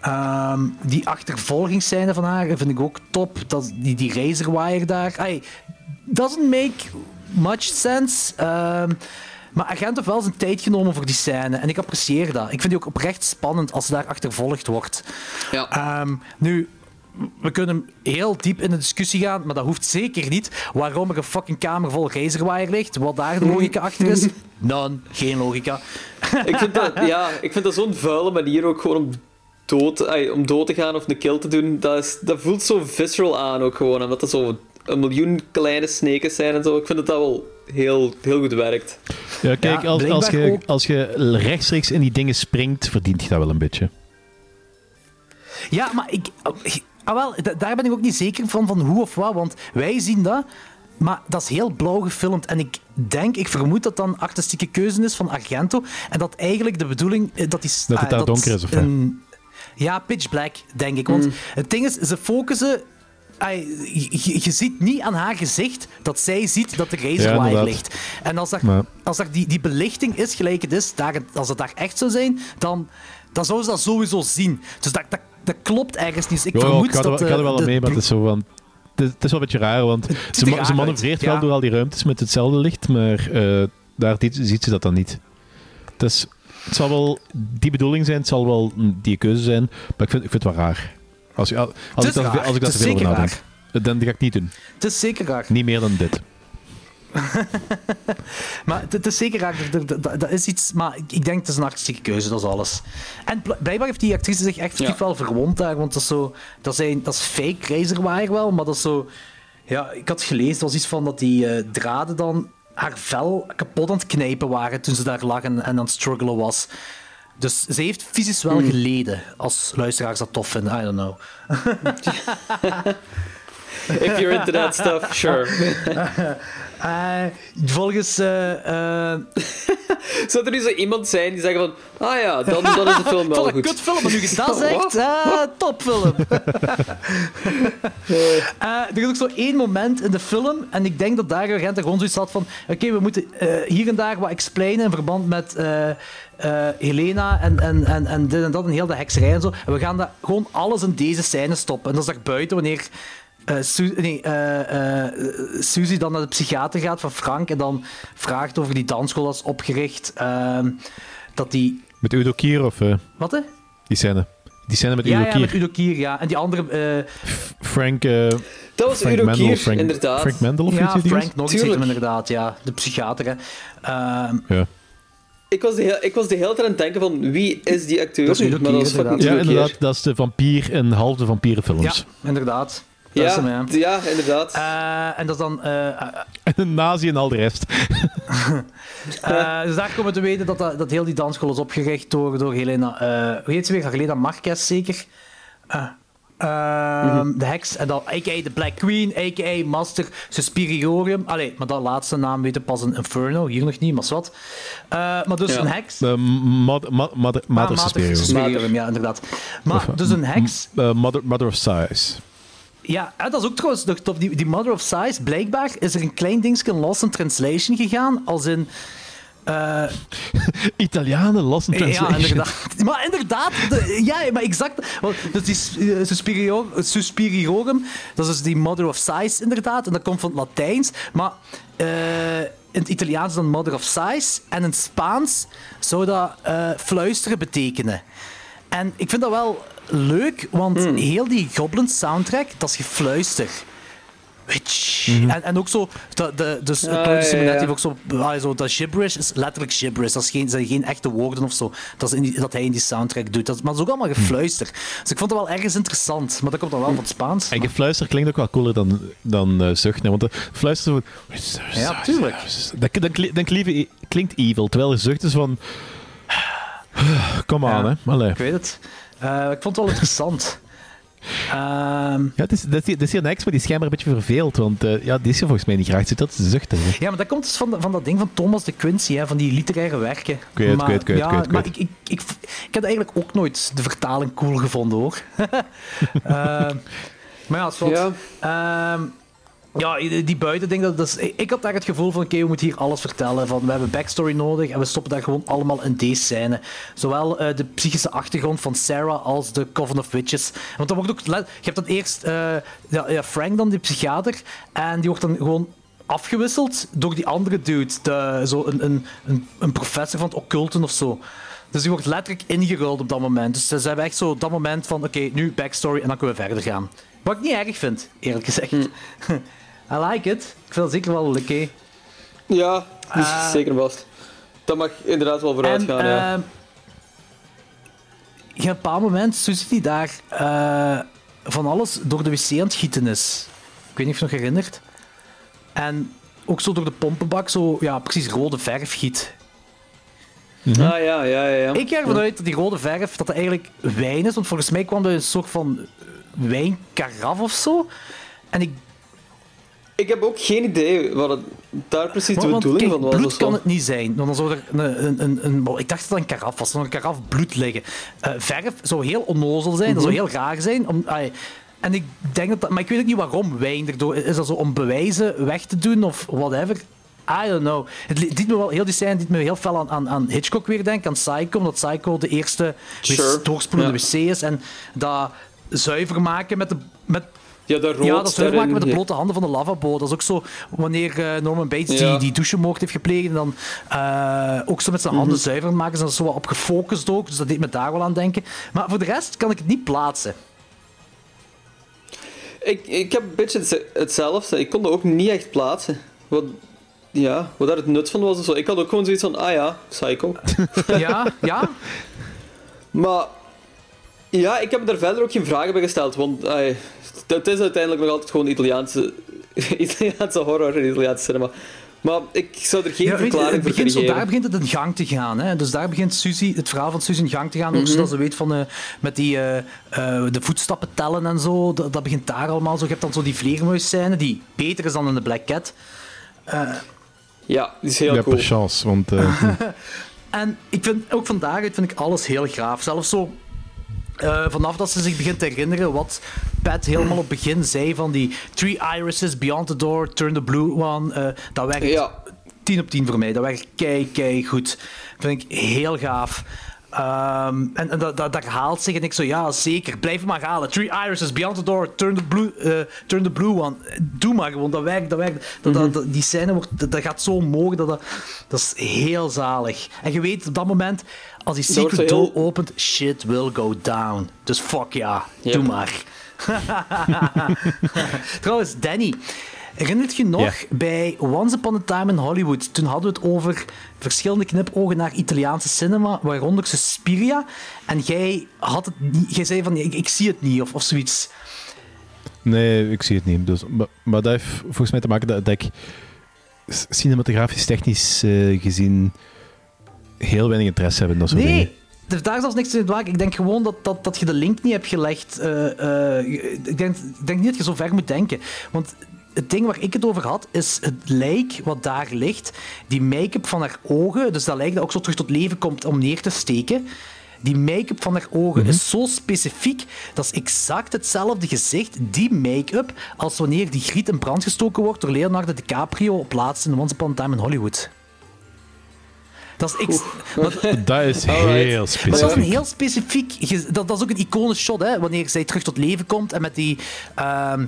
Ehm, die achtervolgingsscène van haar vind ik ook top. Dat, die, die razorwire daar. Ay, doesn't make much sense. Ehm, maar agent heeft wel zijn tijd genomen voor die scène. En ik apprecieer dat. Ik vind die ook oprecht spannend als ze daar achtervolgd wordt. Ja. Ehm, nu, we kunnen heel diep in de discussie gaan, maar dat hoeft zeker niet. Waarom er een fucking kamer vol razorwire ligt, wat daar de logica achter is. <laughs> None, geen logica. Ik vind dat, <laughs> ja, ik vind dat zo'n vuile manier ook gewoon om dood, om dood te gaan of een kill te doen. Dat, is, dat voelt zo visceral aan ook gewoon. Omdat er zo een miljoen kleine sneken zijn en zo. Ik vind dat dat wel heel, heel goed werkt. Ja, kijk, Ja, als, als, je, ook- als je rechtstreeks in die dingen springt, verdient je dat wel een beetje. Ja, maar ik, ah, wel, da- daar ben ik ook niet zeker van, van hoe of wat, want wij zien dat, maar dat is heel blauw gefilmd. En ik denk, ik vermoed dat dat een artistieke keuze is van Argento, en dat eigenlijk de bedoeling, eh, dat is... Dat het ah, daar donker is, of wat? een- Ja, pitch black, denk ik. Want het ding is, ze focussen... ah, Je, ziet niet aan haar gezicht dat zij ziet dat de razorwire inderdaad. ligt. En als Maar- als er die, die belichting is gelijk het is, daar, als het daar echt zou zijn, dan, dan zou ze dat sowieso zien. Dus dat, dat, dat klopt ergens niet. Dus ik vermoed er, dat... ik ga er eh, wel mee, maar het is zo van... Het is, het is wel een beetje raar, want ze, ma- ze manoeuvreert ja. wel door al die ruimtes met hetzelfde licht, maar eh, daar ziet, ziet ze dat dan niet. Dus het zal wel die bedoeling zijn, het zal wel die keuze zijn, maar ik vind, ik vind het wel raar. Als, als, Het ik is raar. als ik Het te is veel over nadenk. Dan ga ik niet doen. Het is zeker raar. Niet meer dan dit. <laughs> Maar het- is zeker raar. Dat, dat is iets. Maar ik, denk het is een artistieke keuze, dat is alles. En bl- blijkbaar heeft die actrice zich effectief Ja. wel verwond daar. Want dat is zo. Dat, zijn, dat is fake razorwire wel, maar dat is zo. Ja, ik had gelezen, het was iets van dat die eh, draden dan haar vel kapot aan het knijpen waren toen ze daar lag en, en aan het struggelen was. Dus ze heeft fysisch wel geleden, als luisteraars dat tof vinden. I don't know. <laughs> If you're into that stuff, sure. <laughs> Eh, volgens. eh, eh, <laughs> Zou er nu zo iemand zijn die zeggen van... Ah ja, dan, dan is de film wel <laughs> goed. kutfilm, maar nu je dat <laughs> zegt, topfilm. Er is ook zo één moment in de film, en ik denk dat Dario Argento gewoon zoiets had van oké, we moeten hier en daar wat explainen in verband met Helena en, en, en, en dit en dat en heel de hekserij en zo. En we gaan dat gewoon alles in deze scène stoppen. En dat is daar buiten wanneer... eh, Su- nee, eh, eh, Suzy dan naar de psychiater gaat van Frank en dan vraagt over die dansschool dat is opgericht. ehm, dat die... Met Udo Kier of Wat hè? die scène? Die scène met Ja, Udo ja, Kier. met Udo Kier, ja. En die andere... eh, Frank, eh, Dat was Frank Udo Mendel, Kier, Frank, inderdaad. Frank Mendel of ja, iets die Frank nog iets hem inderdaad, ja. De psychiater, hè. Ehm, Ja. Ik was, de heel, ik was de hele tijd aan het denken van wie is die acteur? Dat is Udo maar dat fucking ja, inderdaad. Dat is de vampier in halve vampierenfilms. ja, inderdaad. Dat is Ja, hem, ja. ja, inderdaad. Eh, en dat is dan... En een nazi en al de rest. <laughs> eh, dus daar komen we te weten dat, dat, dat heel die dansschool is opgericht door, door Helena... eh hoe heet ze weer? Helena Marquez, zeker? Eh, ehm, De heks. En dan a.k.a. de Black Queen, a.k.a. Master Suspiriorium. Allee, maar dat laatste naam weten pas in Inferno. Hier nog niet, maar wat. Eh, maar dus Ja. een heks... Uh, Mother, Mother, Mother, Ah, ja, inderdaad. Maar dus een heks... Uh, mother, mother of Size. Ja, dat is ook trouwens nog tof. Die, die Mother of Size, blijkbaar is er een klein dingetje lost in translation gegaan. Als in. eh, <laughs> Italianen, lost in ja, translation. inderdaad. Maar inderdaad, de- ja, maar exact. Want, dus die uh, Suspirior- Suspiriorum, dat is die Mother of Size, inderdaad. En dat komt van het Latijns. Maar eh, in het Italiaans dan Mother of Size. En in het Spaans zou dat eh, fluisteren betekenen. En ik vind dat wel leuk, want heel die Goblin soundtrack, dat is gefluister. Witch. En, en ook zo, de, de, dus Ah, Claudius ja, Simonetti ja. heeft ook zo, ah, zo, dat gibberish is letterlijk gibberish. Dat, is geen, zijn geen echte woorden of zo. Dat, is in die- dat hij in die soundtrack doet. Dat, is- maar dat is ook allemaal gefluister. Dus ik vond het wel ergens interessant. Maar dat komt dan wel van het Spaans. En gefluister klinkt ook wel cooler dan, dan eh, zucht. hè, Want de fluister van... Ja, tuurlijk. Dat, dat, dat klinkt, klinkt evil. Terwijl de zucht is van... <sighs> Kom aan, Ja. hè. Allee. Ik weet het. Eh, ik vond het wel interessant. Ehm, Ja, het is, dat, is, dat is hier een ex, maar die schijnbaar een beetje verveeld. Want eh, ja, die is er volgens mij niet graag. Zit dat is de zucht. Hè. Ja, maar dat komt dus van, de- van dat ding van Thomas de Quincy, hè, van die literaire werken. weet het, maar, ik weet het, ik weet het, ja, ik weet het, maar ik ik, ik, ik, heb eigenlijk ook nooit de vertaling cool gevonden, hoor. <laughs> Ehm, maar ja, het is wat. Ja. Ehm, ja, die die buitending, dat, dat is, ik had daar het gevoel van, oké, we moeten hier alles vertellen. Van, we hebben backstory nodig en we stoppen daar gewoon allemaal in deze scène. Zowel eh, de psychische achtergrond van Sarah als de Coven of Witches. Want dan wordt ook... Je hebt dan eerst eh, ja, ja, Frank dan, die psychiater, en die wordt dan gewoon afgewisseld door die andere dude. De, zo een, een, een, een professor van het occulten of zo. Dus die wordt letterlijk ingeruild op dat moment. Dus ze hebben echt zo dat moment van, oké, nu backstory en dan kunnen we verder gaan. Wat ik niet erg vind, eerlijk gezegd. <laughs> I like it. Ik vind het zeker wel oké. Ja, is Eh, zeker vast. Dat mag inderdaad wel vooruit En gaan, ja. ehm, je hebt een bepaald moment, Suzy die daar eh, van alles door de wc aan het gieten is. Ik weet niet of je het nog herinnert. En ook zo door de pompenbak, zo, ja, precies rode verf giet. Ah, ja, ja, ja. ja. Ik ga ervan uit dat die rode verf dat dat eigenlijk wijn is, want volgens mij kwam er een soort van wijnkaraf of zo. En ik Ik heb ook geen idee wat het, daar precies de bedoeling van was. bloed kan het niet zijn. Want dan zou er een, een, een, ik dacht dat het een karaf was. Zou een karaf bloed liggen. Eh, verf zou heel onnozel zijn. Dat zou Mhm. heel raar zijn. Om, en ik denk dat, dat- maar ik weet ook niet waarom wijn erdoor. Is dat zo om bewijzen weg te doen of whatever? I don't know. Het me wel, heel die scène doet me heel fel aan, aan, aan Hitchcock weer denken, aan Psycho, omdat Psycho de eerste Sure. doorspoelende wc is. En dat zuiver maken met de, met Ja, dat rood ja, dat is maken met de blote handen van de lavabo. Dat is ook zo wanneer eh, Norman Bates Ja. die, die douchemoord heeft gepleegd en dan eh, ook zo met zijn Mhm. handen zuiver maken. Is dat zo wat op gefocust ook, dus dat deed me daar wel aan denken. Maar voor de rest kan ik het niet plaatsen. Ik, ik heb een beetje hetze- hetzelfde. Ik kon dat ook niet echt plaatsen. Want ja, wat daar het nut van was of zo. Ik had ook gewoon zoiets van, ah ja, Psycho. <laughs> Ja, ja. Maar ja, ik heb daar verder ook geen vragen bij gesteld, want het is uiteindelijk nog altijd gewoon Italiaanse, <laughs> Italiaanse horror en Italiaanse cinema. Maar ik zou er geen Ja, weet je, verklaring het voor begint kunnen zo, daar geven. begint het in gang te gaan. Hè? Dus daar begint Suzy, het verhaal van Suzy in gang te gaan. Mhm. Ook zodat ze weet van eh, met die, eh, eh, de voetstappen tellen en zo. Dat, dat begint daar allemaal zo. Je hebt dan zo die vleermuisscène die beter is dan in de Black Cat. Ja, die is heel ja, cool. per chance. Want <laughs> En ik vind ook van daaruit vind ik alles heel graaf. Zelfs zo eh, vanaf dat ze zich begint te herinneren wat Pat helemaal op het begin zei van die Three Irises, Beyond the Door, Turn the Blue One. eh, dat werkt Ja. 10 op 10 voor mij. Dat werkt kei, kei goed. Vind ik heel gaaf. Ehm, en en dat, dat, dat herhaalt zich en ik zo, ja, zeker, blijf maar halen. Three Irises, Beyond the Door, Turn the Blue, eh, turn the blue One. Doe maar gewoon, dat werkt, dat werkt. Dat, dat, dat- die scène wordt, dat, dat gaat zo mogen, dat, dat, dat is heel zalig. En je weet op dat moment, als die secret door heel- opent, shit will go down. Dus fuck ja, Ja. doe maar. <laughs> Trouwens, Danny, herinnert je nog bij Once Upon a Time in Hollywood? Toen hadden we het over verschillende knipogen naar Italiaanse cinema, waaronder Suspiria. En jij, had het niet, jij zei van, ik, ik zie het niet, of, of zoiets. nee, ik zie het niet. Dus, maar, maar dat heeft volgens mij te maken dat, dat ik cinematografisch technisch eh, gezien heel weinig interesse heb in dat soort dingen. Nee, daar is zelfs niks mee te maken. Ik denk gewoon dat, dat, dat je de link niet hebt gelegd. Eh, eh, ik, denk, ik denk niet dat je zo ver moet denken. Want het ding waar ik het over had, is het lijk wat daar ligt. Die make-up van haar ogen, dus dat lijk dat ook zo terug tot leven komt om neer te steken. Die make-up van haar ogen is zo specifiek. Dat is exact hetzelfde gezicht, die make-up, als wanneer die griet in brand gestoken wordt door Leonardo DiCaprio op laatst in Once Upon a Time in Hollywood. Dat is, <laughs> Dat is heel maar specifiek. dat is een heel specifiek... dat is ook een iconisch shot, hè. Wanneer zij terug tot leven komt en met die... ehm,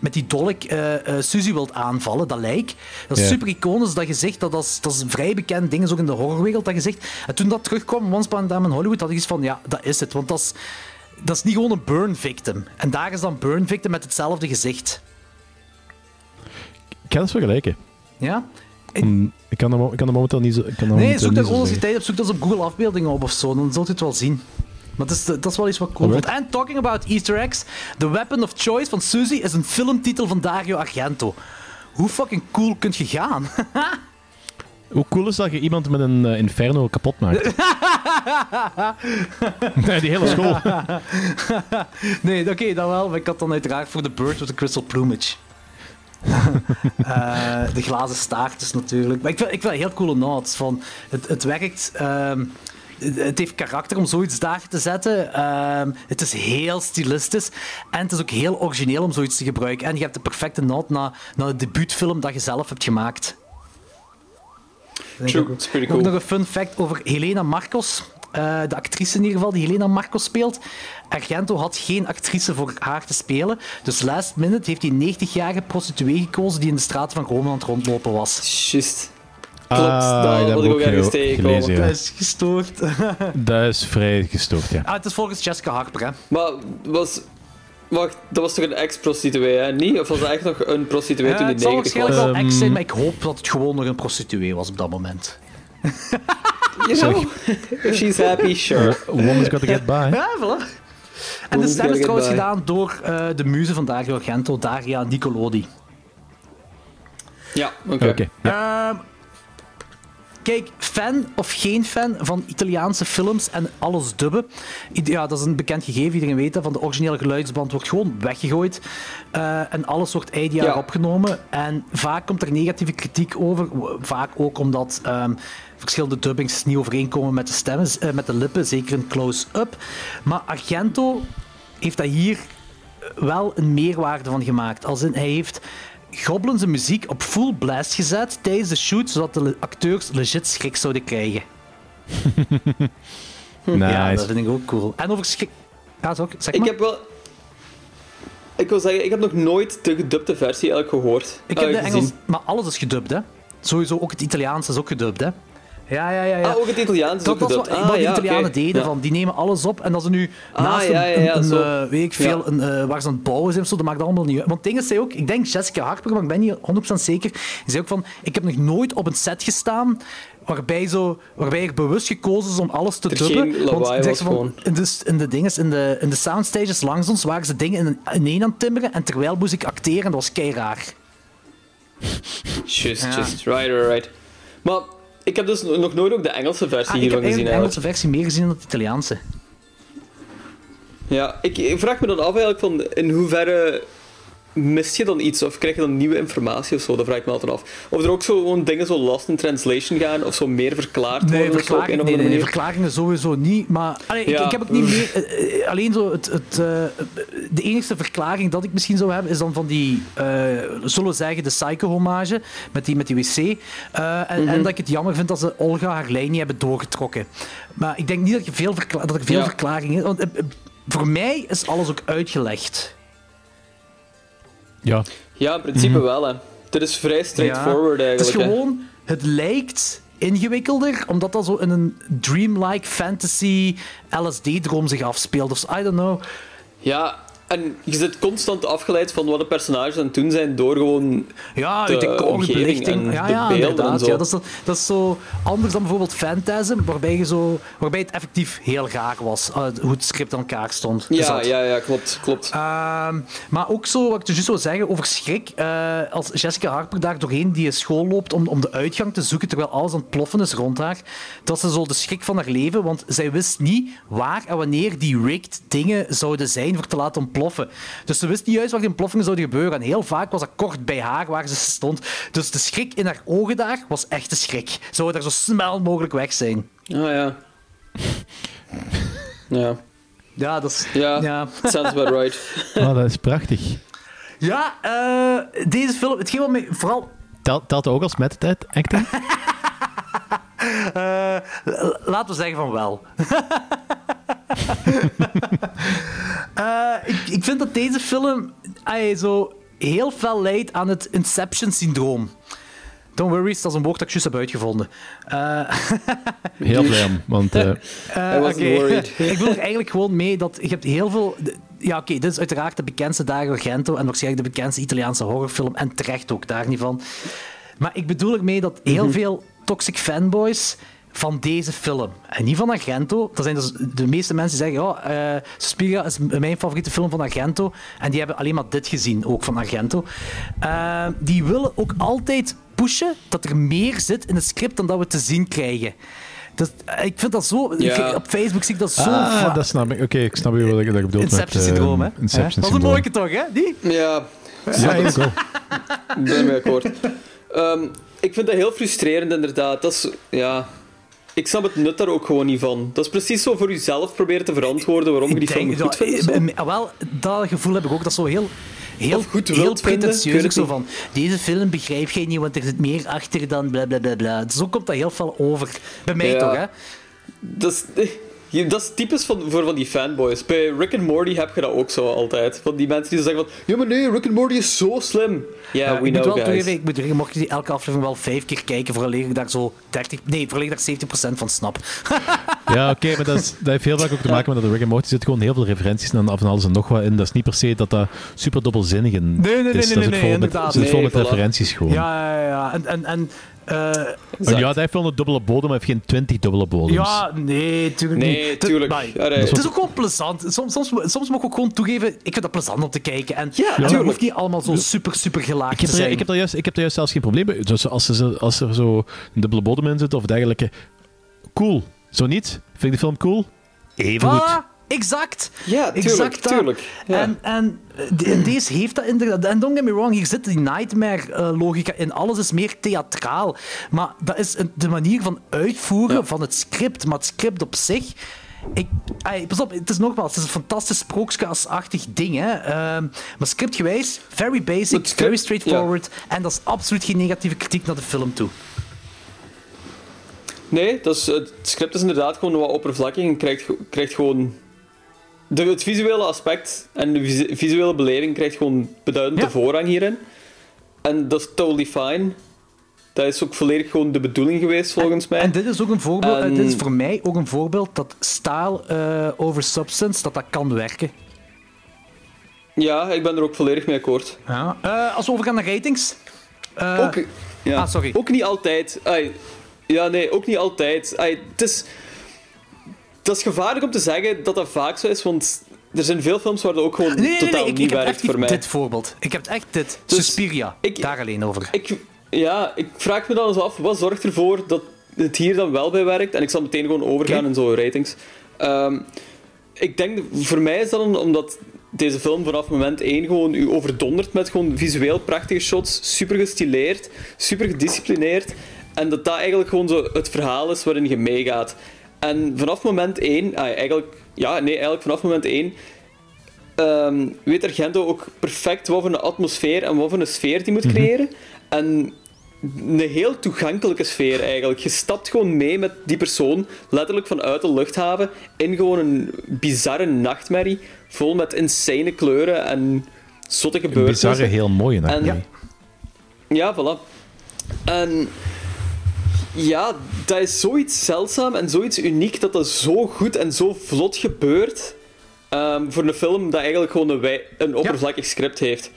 met die dolk eh eh, Suzy wilt aanvallen, dat lijk. Dat is Ja. super iconisch, dat gezicht. Dat, dat, is, dat is een vrij bekend ding, is ook in de horrorwereld, dat gezicht. En toen dat terugkwam, Once Upon a Time in Hollywood, had ik iets van, ja, dat is het. Want dat is, dat is niet gewoon een burn victim. En daar is dan burn victim met hetzelfde gezicht. Ik ga dat vergelijken. Ja? Ik kan er, mo- ik kan er momenteel niet zo. Ik kan er Nee, zoek daar gewoon je tijd hebt, zoek dat op Google afbeeldingen op of zo, dan zult je het wel zien. Maar dat is, dat is wel iets wat cool vond. En talking about Easter eggs, The Weapon of Choice van Suzy is een filmtitel van Dario Argento. Hoe fucking cool kunt je gaan? <laughs> Hoe cool is dat je iemand met een eh, inferno kapot maakt? <laughs> nee, die hele school. <laughs> nee, oké, dan wel. Maar ik had dan uiteraard voor The Bird with the Crystal Plumage. Eh, de glazen staart is natuurlijk. Maar ik vind, ik vind het heel coole notes. Van, het, het werkt. ehm, het- heeft karakter om zoiets daar te zetten. Ehm, het is heel stilistisch. En het is ook heel origineel om zoiets te gebruiken. En je hebt de perfecte noot naar, naar de debuutfilm dat je zelf hebt gemaakt. True, it's pretty Ook cool. nog een fun fact over Helena Marcos. Eh, de actrice in ieder geval die Helena Marcos speelt. Argento had geen actrice voor haar te spelen. Dus last minute heeft hij een 90-jarige prostituee gekozen die in de straten van Rome aan het rondlopen was. Juist. Klopt, Ah, dat ik ook ergens ja. Dat is gestoord. <laughs> Dat is vrij gestoord, ja. ah, het is volgens Jessica Harper, hè. Maar was... Wacht, dat was toch een ex-prostituee, hè? Niet? Of was dat echt nog een prostituee Eh, toen die het zal 90 was? waarschijnlijk wel ex zijn, Ehm, maar ik hoop dat het gewoon nog een prostituee was op dat moment. <laughs> You know, if she's happy, sure. Woman's got to get by. <laughs> Ja, voilà. En de stem is trouwens by? gedaan door eh, de muze van Dario Argento, Daria Nicolodi. Ja, oké. Ja. Ehm, kijk, fan of geen fan van Italiaanse films en alles dubben. Ja, dat is een bekend gegeven, iedereen weet dat. Van de originele geluidsband wordt gewoon weggegooid. Eh, en alles wordt ideaal Ja. opgenomen. En vaak komt er negatieve kritiek over. Vaak ook omdat ehm, verschillende dubbings niet overeenkomen met de stemmen, eh, met de lippen. Zeker een close-up. Maar Argento heeft dat hier wel een meerwaarde van gemaakt. Als in, hij heeft Goblins muziek op full blast gezet tijdens de shoot, zodat de acteurs legit schrik zouden krijgen. <laughs> Ja, dat Nice. vind ik ook cool. En over schrik... Ja, zo, zeg Ik maar. heb wel... Ik wil zeggen, ik heb nog nooit de gedubte versie eigenlijk gehoord. Ik heb de gezien. Engels... Maar alles is gedubt, hè. Sowieso, ook het Italiaans is ook gedubt, hè. Ja, ja, ja. ja. Ah, ook het Italiaans is dat ook was wat. Ah, wat de ja, Italianen deden. Ja. Van, die nemen alles op en dat ze nu Ah, naast ja, een, ja, ja, een, eh, weet ik veel, een, eh, waar ze aan het bouwen zijn of zo, dat maakt allemaal niet uit. Want dingen zei ook, ik denk Jessica Harper, maar ik ben niet 100% zeker, zei ook van, ik heb nog nooit op een set gestaan waarbij, zo, waarbij er bewust gekozen is om alles te dubben. was ze van, in de, in de dinges, in de, in de soundstages langs ons waren ze dingen in, ineen aan het timmeren en terwijl moest ik acteren en dat was kei raar. Just, just, right, right, right. Maar ik heb dus nog nooit ook de Engelse versie Ah, ik hiervan heb gezien eigenlijk de eigenlijk. Engelse versie meer gezien dan de Italiaanse. Ja, ik, ik vraag me dan af eigenlijk van in hoeverre mist je dan iets of krijg je dan nieuwe informatie of zo? Dat vraag ik me altijd af. Of er ook zo gewoon dingen zo lost in translation gaan of zo meer verklaard Nee, worden of zo nee, nee, nee, verklaringen sowieso niet. Maar allee, ik, Ja. ik heb ook niet <laughs> meer. eh, eh, alleen zo het, het, eh, de enige verklaring dat ik misschien zou hebben is dan van die, zullen we zeggen, de Psycho-hommage met die, met die wc. Eh, en, Mhm. en dat ik het jammer vind dat ze Olga haar lijn niet hebben doorgetrokken. Maar ik denk niet dat, je veel dat er veel Ja. verklaringen is. Want voor mij is alles ook uitgelegd. Ja, Ja, in principe wel hè. Het is vrij straightforward Ja. eigenlijk. Het is hè. gewoon, het lijkt ingewikkelder, omdat dat zo in een dreamlike fantasy LSD-droom zich afspeelt. Of zo, I don't know. Ja, en je zit constant afgeleid van wat de personages aan het doen zijn door gewoon... Ja, de de decor, omgeving Ja, de ja, beelden inderdaad. en zo. Ja, dat, is, dat, is zo anders dan bijvoorbeeld Phantasm, waarbij, je zo, waarbij het effectief heel gaar was, eh, hoe het script aan elkaar stond. Ja, Zat. ja, ja, klopt, klopt. Ehm, maar ook zo, wat ik dus wil zeggen over schrik. eh, als Jessica Harper daar doorheen die school loopt om, om de uitgang te zoeken terwijl alles aan het ploffen is rond haar, dat ze zo de schrik van haar leven, want zij wist niet waar en wanneer die rigged dingen zouden zijn voor te laten ontploffen. Dus ze wist niet juist waar die ontploffingen zouden gebeuren. En heel vaak was dat kort bij haar waar ze stond. Dus de schrik in haar ogen daar was echte schrik. Zou daar zo snel mogelijk weg zijn. Ah ja. Ja, Ja, dat is... ja, Ja. sounds about right. Ah, dat is prachtig. Ja, eh, deze film... Hetgeen wat mij vooral Telt, telt dat ook als method acting? <laughs> Eh, l- laten we zeggen van wel. <laughs> <laughs> Eh, ik, ik vind dat deze film ay, zo heel fel leidt aan het Inception-syndroom. Don't worry, dat is een woord dat ik juist heb uitgevonden. Eh, <laughs> Heel blij om, want eh, I wasn't oké. worried. <laughs> ik wil er eigenlijk gewoon mee dat je hebt heel veel... Ja, oké, dit is uiteraard de bekendste Dario Argento en waarschijnlijk de bekendste Italiaanse horrorfilm en terecht ook daar niet van. Maar ik bedoel ermee dat heel Mhm. veel toxic fanboys van deze film, en niet van Argento, dat zijn dus de meeste mensen die zeggen, ja, eh Suspiria is mijn favoriete film van Argento, en die hebben alleen maar dit gezien, ook van Argento. Eh, die willen ook altijd pushen dat er meer zit in het script dan dat we te zien krijgen. Dat, eh, ik vind dat zo... Ja. ik- op Facebook zie ik dat zo ah, vaak. dat snap ik. Oké, ik snap je wat ik, wat ik bedoel met... Inception-syndroom, eh, hè? Inception dat is een mooie toch, hè? Die? Ja, Ja, ik ben ermee akkoord. Ehm, ik vind dat heel frustrerend, inderdaad. Dat is, ja... Ik snap het nut daar ook gewoon niet van. Dat is precies zo voor jezelf proberen te verantwoorden waarom je die Ik film goed vindt. eh, eh, Wel, dat gevoel heb ik ook. Dat is zo heel... Heel, Of goed heel ik pretentieus. ook het zo van, deze film begrijp jij niet, want er zit meer achter dan bla bla bla bla. Zo komt dat heel veel over. Bij mij Ja. toch, hè? Dat is, je- dat is typisch van, voor van die fanboys. Bij Rick and Morty heb je dat ook zo altijd. Van die mensen die zeggen van... Ja, maar nee, Rick and Morty is zo slim. Ja, we ik moet know, wel guys. toegeven, ik moet zeggen, mocht je die elke aflevering wel vijf keer kijken, voordat ik daar zo 30... Nee, voordat ik daar 70% van snap. <laughs> Ja, oké, maar dat, is, dat heeft heel vaak ook te maken met dat de Rick and Morty zit gewoon heel veel referenties en af en alles en nog wat in. Dat is niet per se dat dat super dubbelzinnig in Nee, nee, nee, is. nee, nee, vol met, inderdaad. zit vol Nee, met referenties gewoon. Ja, ja, ja. En... en, en eh, En ja, dat heeft wel een dubbele bodem, maar heeft geen twintig dubbele bodems. ja, nee, tuurlijk niet. Nee, tuurlijk. maar- Allee. Het is ook gewoon plezant. Soms, soms, soms mag ik ook gewoon toegeven, ik vind dat plezant om te kijken. En Ja, het tuurlijk. hoeft niet allemaal zo super, super gelaagd Ik te heb, er, zijn. ik, heb er juist, ik heb er juist zelfs geen probleem mee. Dus als, er, zo- als er zo een dubbele bodem in zit of dergelijke, cool. Zo niet? Vind ik de film cool? Even goed. Exact. Ja, tuurlijk, exact tuurlijk. Ja. En, en, eh, en deze heeft dat inderdaad. En don't get me wrong, hier zit die nightmare-logica in. Alles is meer theatraal. Maar dat is de manier van uitvoeren Ja. van het script. Maar het script op zich. Ik, ai, pas op, het is nogmaals, het is een fantastisch sprookjesachtig ding. Hè? Ehm, maar scriptgewijs, very basic, script, very straightforward. En dat is absoluut geen negatieve kritiek naar de film toe. Nee, dat is, het script is inderdaad gewoon wat oppervlakkig en krijgt, krijgt gewoon... De, het visuele aspect en de visu- visuele beleving krijgt gewoon beduidend Ja. de voorrang hierin. En dat is totally fine. Dat is ook volledig gewoon de bedoeling geweest, volgens mij. En dit is ook een voorbeeld, En- dit is voor mij ook een voorbeeld dat style eh, over substance, dat dat kan werken. Ja, ik ben er ook volledig mee akkoord. Ja. Eh, als we overgaan naar ratings. eh, ook, ja. ah, sorry. ook niet altijd. Ai, ja, nee, ook niet altijd. Ai, het is, dat is gevaarlijk om te zeggen dat dat vaak zo is, want er zijn veel films waar dat ook gewoon nee, nee, nee, totaal ik, niet ik werkt voor mij. dit voorbeeld. Ik heb echt dit. Dus Suspiria. ik- daar alleen over. Ik, ja, ik vraag me dan eens af, wat zorgt ervoor dat het hier dan wel bij werkt? En ik zal meteen gewoon overgaan in zo'n ratings. Ehm, ik denk, voor mij is dat een- omdat deze film vanaf moment 1 gewoon u overdondert met gewoon visueel prachtige shots, super gestileerd, super gedisciplineerd. En dat dat eigenlijk gewoon zo het verhaal is waarin je meegaat. En vanaf moment 1, ah, eigenlijk, ja, nee, eigenlijk vanaf moment 1 ehm, weet Argento ook perfect wat voor een atmosfeer en wat voor een sfeer die moet creëren. En een heel toegankelijke sfeer eigenlijk. Je stapt gewoon mee met die persoon, letterlijk vanuit de luchthaven, in gewoon een bizarre nachtmerrie, vol met insane kleuren en zotte Een gebeurtenissen. bizarre, heel mooie nacht. En- nee. Ja, voilà. En ja, dat is zoiets zeldzaam en zoiets uniek dat dat zo goed en zo vlot gebeurt ehm, voor een film dat eigenlijk gewoon een, wij- een oppervlakkig script heeft.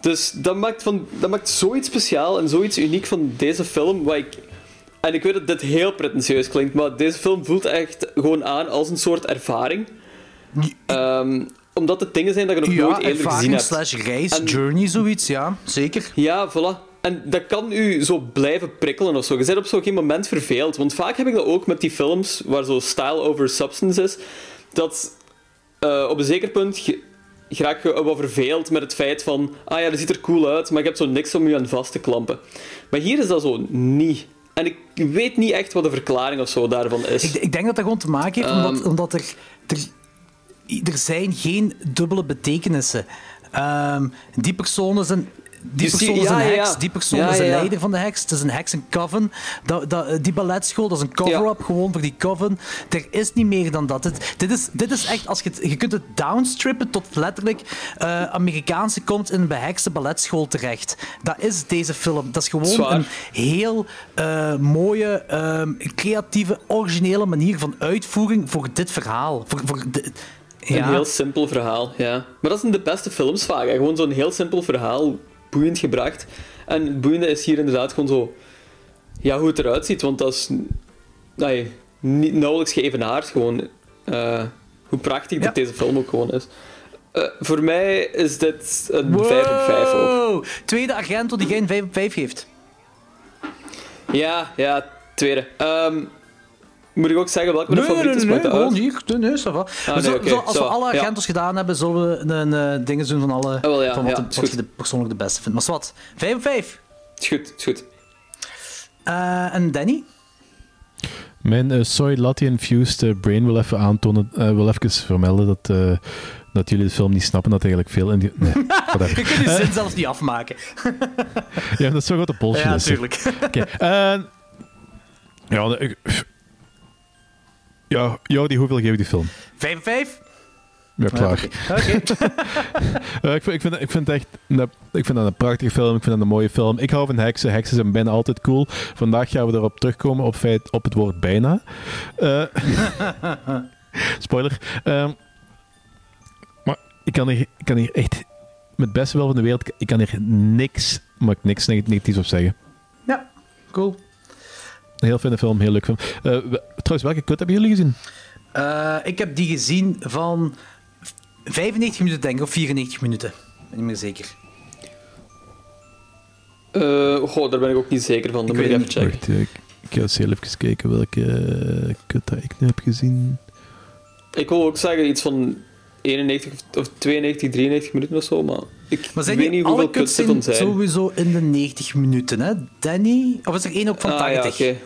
Dus dat maakt, van, dat maakt zoiets speciaal en zoiets uniek van deze film, wat ik... En ik weet dat dit heel pretentieus klinkt, maar deze film voelt echt gewoon aan als een soort ervaring. Ehm, omdat het dingen zijn dat je nog ja, nooit eerder gezien ervaring hebt. slash reis, En- journey, zoiets, ja. Zeker. Ja, voilà. En dat kan u zo blijven prikkelen of zo. Je bent op zo'n moment verveeld. Want vaak heb ik dat ook met die films waar zo style over substance is. Dat eh, op een zeker punt raak je wat verveeld met het feit van... Ah ja, dat ziet er cool uit, maar je hebt zo niks om je aan vast te klampen. Maar hier is dat zo niet. En ik weet niet echt wat de verklaring of zo daarvan is. Ik, ik denk dat dat gewoon te maken heeft omdat, Ehm. omdat er, er... Er zijn geen dubbele betekenissen. Ehm, die personen zijn... Die Dus die- persoon is een heks, die persoon is een leider van de heks, het is een heks, een coven. Dat, dat, die balletschool, dat is een cover-up gewoon voor die coven. Er is niet meer dan dat. Het, dit, is, dit is echt, als je, het- je kunt het downstrippen tot letterlijk eh, Amerikaanse komt in een behekste balletschool terecht. Dat is deze film. Dat is gewoon Zwaar. een heel eh, mooie, ehm, creatieve, originele manier van uitvoering voor dit verhaal. Voor, voor de, ja. Een heel simpel verhaal, ja. Maar dat zijn de beste films vaak. Hè. Gewoon zo'n heel simpel verhaal, boeiend gebracht. En het boeiende is hier inderdaad gewoon zo... Ja, hoe het eruit ziet, want dat is... Nee, niet nauwelijks geëvenaard gewoon. eh, hoe prachtig Ja. dat deze film ook gewoon is. Eh, voor mij is dit een 5 op 5 ook. Wow. Tweede Argento die geen 5 op 5 geeft. Ja, ja, tweede. Ehm, moet ik ook zeggen welke mijn favoriet is? Gewoon hier. Nee, nee, ça va. Ah, We nee, zo- als we alle ja. Argentos gedaan hebben, zullen we een eh dingen doen van alle... Ah, wel, ja, van wat, ja, de- wat je de, persoonlijk de beste vindt. Maar wat? 5 op 5. Is goed, is goed. Eh, en Danny? Mijn eh, Soy Latte Infused Brain wil even aantonen, wil even vermelden dat, eh, dat jullie de film niet snappen, dat eigenlijk veel in die... Nee, <laughs> whatever. Je kunt je zin zelfs niet afmaken. <laughs> Ja, dat is zo grote <laughs> bullshit. Ja, natuurlijk. Oké. ja, de- ik- ja, Jordi, hoeveel geef je die film? 5 op 5? Ja, klaar. Oké. <laughs> <laughs> Eh, ik, vind, ik, vind, ik, vind het echt een, ik vind dat een prachtige film. Ik vind dat een mooie film. Ik hou van heksen. Heksen zijn bijna altijd cool. Vandaag gaan we erop terugkomen op, feit, op het woord bijna. Eh, <laughs> spoiler. Ehm, maar ik kan, hier, ik kan hier echt met het beste wel van de wereld... Ik kan hier niks, maar ik niks negatiefs op zeggen. Ja, cool. Heel fijne film, heel leuk film. Eh, we- trouwens, welke kut hebben jullie gezien? Eh, ik heb die gezien van 95 minuten, denk ik, of 94 minuten. Ik ben niet meer zeker. Eh, goh, daar ben ik ook niet zeker van. Dan Ik moet ik even checken. Wacht, ik, ik ga eens heel even kijken welke kut dat ik nu heb gezien. Ik wil ook zeggen iets van 91 of 92, 93 minuten of zo, maar ik Maar zijn weet niet hoeveel alle kuts cuts er zijn zijn. sowieso in de 90 minuten, hè? Danny? Of is er één ook van ah 80? ja, oké.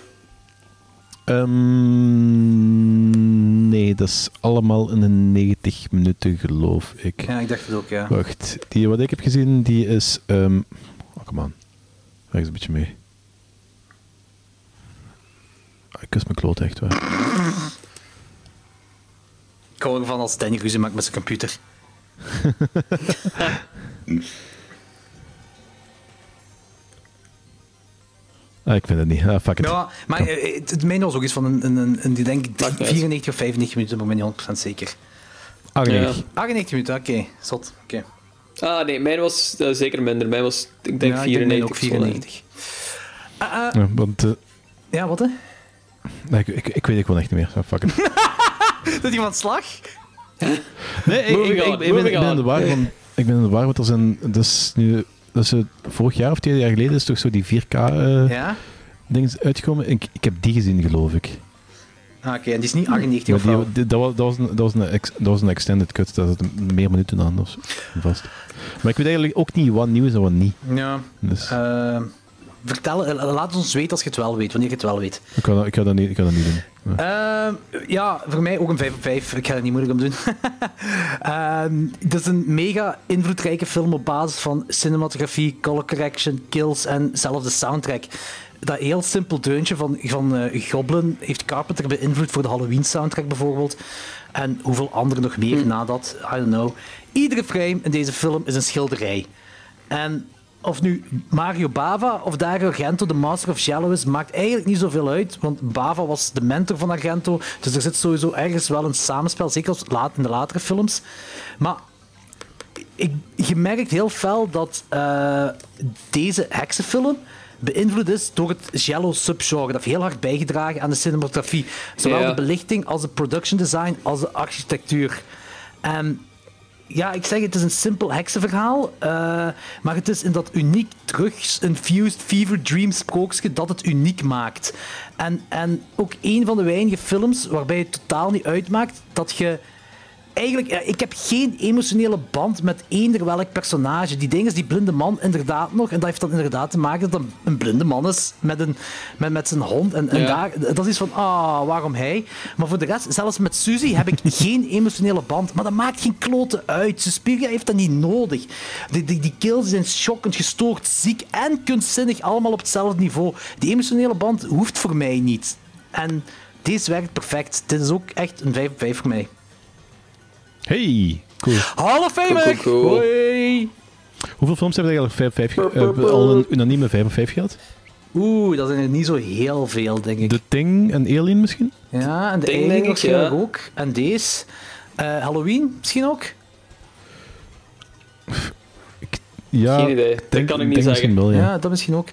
Ehm, nee, dat is allemaal in de 90 minuten, geloof ik. Ja, ik dacht het ook, ja. Wacht, die wat ik heb gezien, die is... ehm oh, come on. Ga eens een beetje mee. Ah, ik kus mijn kloot echt waar. Ik hou ervan als Danny ruzie maakt met zijn computer. <laughs> Ah, ik vind het niet. Ah, fuck it. Ja, maar eh, het, het mijne was ook iets van een, een, een, die denk ik Maakt niet 94 of 95 minuten, maar ik ben niet 100% zeker. Ah, nee. Ja. 98 minuten, oké. Zot, oké. Ah, nee, mijn was eh, zeker minder. Mijn was, ik denk, Ja, ik 94. mijn ook of zo, 94. Ah, ah, Ja, want eh, ja, wat hè? nee, ik, ik, ik weet het gewoon echt niet meer. Ah, fuck it. <laughs> Dat iemand slag? Nee, ik, ik, ik, ik ben, ik de war, want ik ben in de war, want er zijn, dat is nu, dat eh, vorig jaar of twee jaar geleden is toch zo die 4K eh Ja? ding uitgekomen. Ik, ik heb die gezien, geloof ik. Ah, oké, en die is niet 98 Maar of die, dat, was, dat, was een, dat, was een ex- dat was een extended cut, daar zitten meer minuten aan of vast. Maar ik weet eigenlijk ook niet wat nieuw is en wat niet. Ja. Dus eh, vertel, eh, laat ons weten als je het wel weet, wanneer je het wel weet. ik, ga dat, ik, ga dat niet, ik ga dat niet doen. Ja. Ehm, ja, voor mij ook een 5 op 5. Ik ga er niet moeilijk om doen. <laughs> Ehm het is een mega invloedrijke film op basis van cinematografie, color correction, kills en zelfs de soundtrack. Dat heel simpel deuntje van, van eh, Goblin heeft Carpenter beïnvloed voor de Halloween soundtrack bijvoorbeeld. En hoeveel andere nog meer na dat, I don't know. Iedere frame in deze film is een schilderij. En of nu Mario Bava of Dario Argento de Master of Shallow is, maakt eigenlijk niet zoveel uit. Want Bava was de mentor van Argento. Dus er zit sowieso ergens wel een samenspel, zeker als laat, in de latere films. Maar ik, je merkt heel fel dat eh, deze heksenfilm beïnvloed is door het Jello subgenre. Dat heeft heel hard bijgedragen aan de cinematografie. Zowel Ja. de belichting als de production design als de architectuur. En ja, ik zeg het is een simpel heksenverhaal, eh, maar het is in dat uniek terug-infused fever dream sprookje dat het uniek maakt. En, en ook een van de weinige films waarbij het totaal niet uitmaakt dat je eigenlijk, ik heb geen emotionele band met eender welk personage. Die ding is die blinde man inderdaad nog. En dat heeft dan inderdaad te maken dat dat een blinde man is met, een, met, met zijn hond. En, en Ja. daar, dat is van, ah, waarom hij? Maar voor de rest, zelfs met Suzy heb ik <laughs> geen emotionele band. Maar dat maakt geen kloten uit. Suspiria heeft dat niet nodig. Die, die, die kills zijn schokkend, gestoord, ziek en kunstzinnig. Allemaal op hetzelfde niveau. Die emotionele band hoeft voor mij niet. En deze werkt perfect. Dit is ook echt een 5 op 5 voor mij. Hey, cool. Hall of Famer! Cool, cool, cool. Hoi! Hoeveel films hebben er eigenlijk 5 5 hebben al een unanieme 5 op 5 gehad? Oeh, dat zijn er niet zo heel veel, denk ik. The Thing en Alien misschien? Ja, en de Ding, Alien denk ik, ja. ook. En deze. Eh, Halloween misschien ook? Ja, Geen idee. Dat kan ik niet denk zeggen. misschien wel, Ja, ja. dat misschien ook.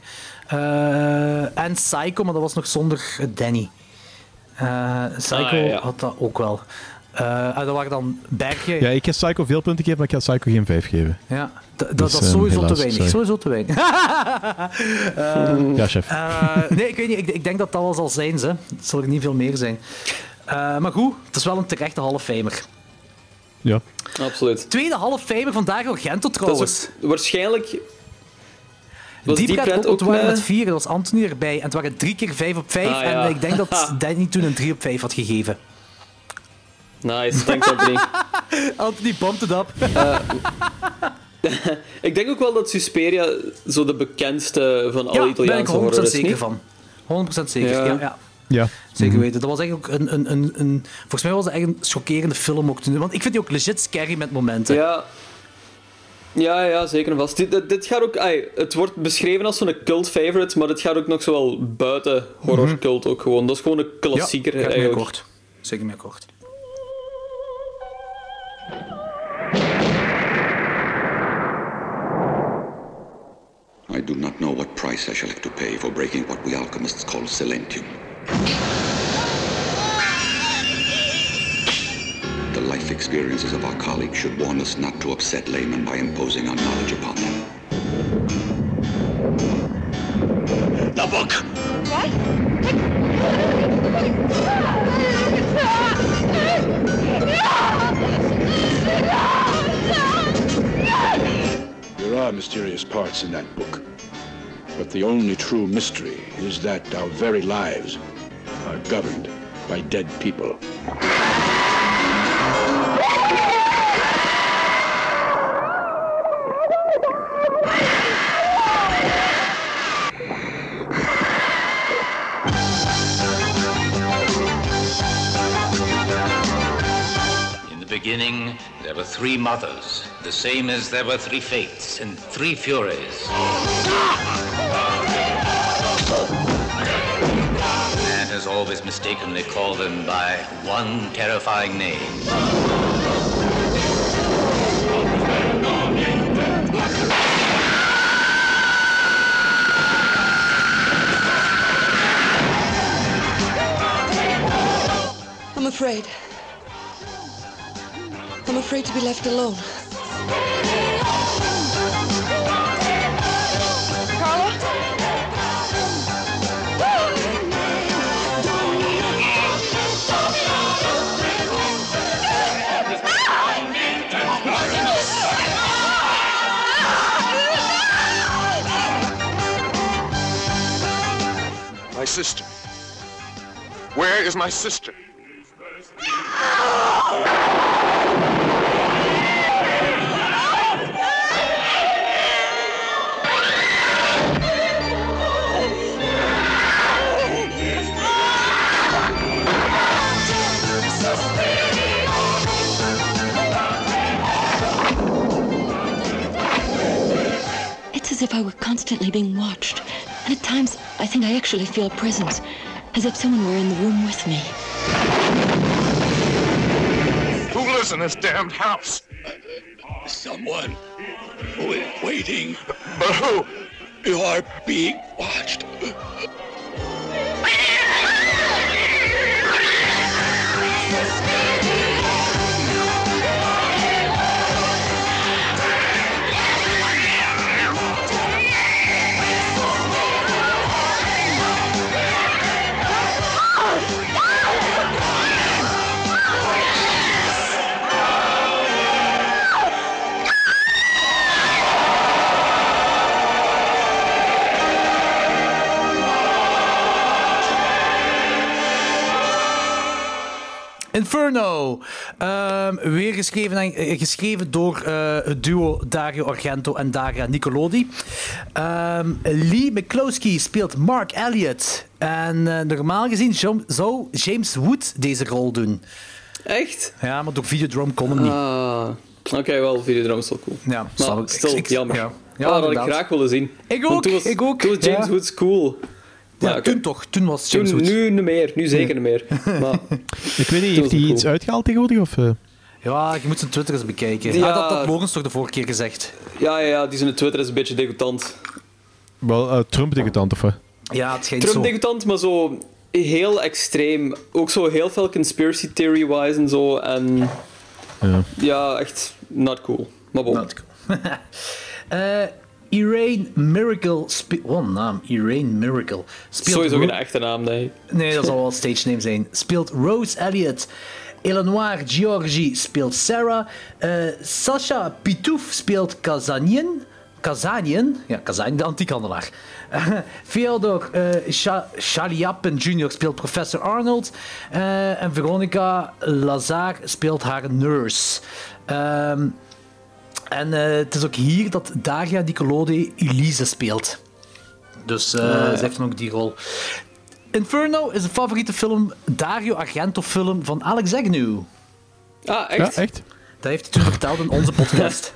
Eh, en Psycho, maar dat was nog zonder Danny. Eh, Psycho Ah, ja, ja. had dat ook wel. Eh, dat waren dan bergen. Ja, ik ga Psycho veel punten geven, maar ik ga Psycho geen 5 geven. Ja, dat, dat, Dus, dat is ehm, sowieso te weinig. Sowieso te weinig. Ja, chef. Eh, nee, ik weet niet. Ik, ik denk dat dat wel zal zijn. Ze. Het zal er niet veel meer zijn. Eh, maar goed, het is wel een terechte half famer. Ja. Absoluut. Tweede half famer van Dario Gento Dat trouwens. is ook- waarschijnlijk... Was Red Red ook, ook het waren met- met vier, er was Anthony erbij. En het waren drie keer vijf op vijf. Ah, ja. En ik denk dat <laughs> Danny toen een drie op vijf had gegeven. Nice, thanks Anthony. <laughs> Anthony bumped it up. <laughs> ik denk ook wel dat Susperia zo de bekendste van alle ja, daar ben ik Italiaanse 100% horror is, zeker niet? van. 100% zeker, ja. Ja. ja, Ja. Zeker weten. Dat was eigenlijk ook een, een, een, een... Volgens mij was het echt een chockerende film ook toen. Want ik vind die ook legit scary met momenten. Ja. Ja, ja, zeker en vast. Dit, dit, dit gaat ook... het wordt beschreven als zo'n cult favorite, maar het gaat ook nog zo wel buiten horror cult ook gewoon. Dat is gewoon een klassieker ja, eigenlijk. akkoord. Zeker mee akkoord. I do not know what price I shall have to pay for breaking what we alchemists call silentium. The life experiences of our colleagues should warn us not to upset laymen by imposing our knowledge upon them. The book! There are mysterious parts in that book. But the only true mystery is that our very lives are governed by dead people. Beginning, there were three mothers, the same as there were three fates and three furies. Masters always mistakenly call them by one terrifying name. I'm afraid. I'm afraid to be left alone. My sister. Where is my sister? If I were constantly being watched. And at times, I think I actually feel a presence, as if someone were in the room with me. Who lives in this damned house? Someone who is waiting. But who? You are being watched. Inferno. Ehm, weer geschreven, en- eh, geschreven door eh, het duo Dario Argento en Daria Nicolodi. Ehm, Lee McCloskey speelt Mark Elliott. En eh, normaal gezien zou- zou James Wood deze rol doen. Echt? Ja, maar door Videodrome kon hem niet. Ah, oké, wel, Videodrome is wel cool. Ja, maar ik. stil, Ik- ik- jammer. ja. Ja, Ja, dat had ik graag willen zien. Ik ook, toen was, ik ook. Toen was James Ja. Woods cool. Ja, toen toch. Toen was James Toen, nu niet meer. Nu zeker niet meer. Maar, <laughs> Ik weet niet, heeft hij het iets uitgehaald tegenwoordig? Of, eh? Ja, je moet zijn Twitter eens bekijken. Ja. Ah, dat had Logans toch de vorige keer gezegd. ja, ja, ja, die zijn Twitter is een beetje degoutant. Wel, eh, Trump-debutant of wat? Ja, het schijnt Trump zo. degoutant, maar zo heel extreem. Ook zo heel veel conspiracy theory-wise en zo. En Ja. ja, echt not cool. Maar bon. Not cool. <laughs> Eh, Irene Miracle speelt... Wat een naam, Irene Miracle. Speelt Sowieso geen echte naam, nee. Nee, dat zal <laughs> wel stage name zijn. Speelt Rose Elliott. Eleanor Georgi speelt Sarah. Eh Sasha Pitouf speelt Kazanian. Kazanian? Ja, Kazanian, de antiekhandelaar. Eh, <laughs> Fyodor eh Sha- Shaliapin Jr. speelt professor Arnold. Eh, en Veronica Lazar speelt haar nurse. Ehm, en eh, het is ook hier dat Daria Nicolodi Elise speelt. Dus ze heeft dan ook die rol. Inferno is een favoriete film, Dario Argento film van Alex Agnew. Ah, echt? Ja, echt? Dat heeft hij toen verteld in onze podcast.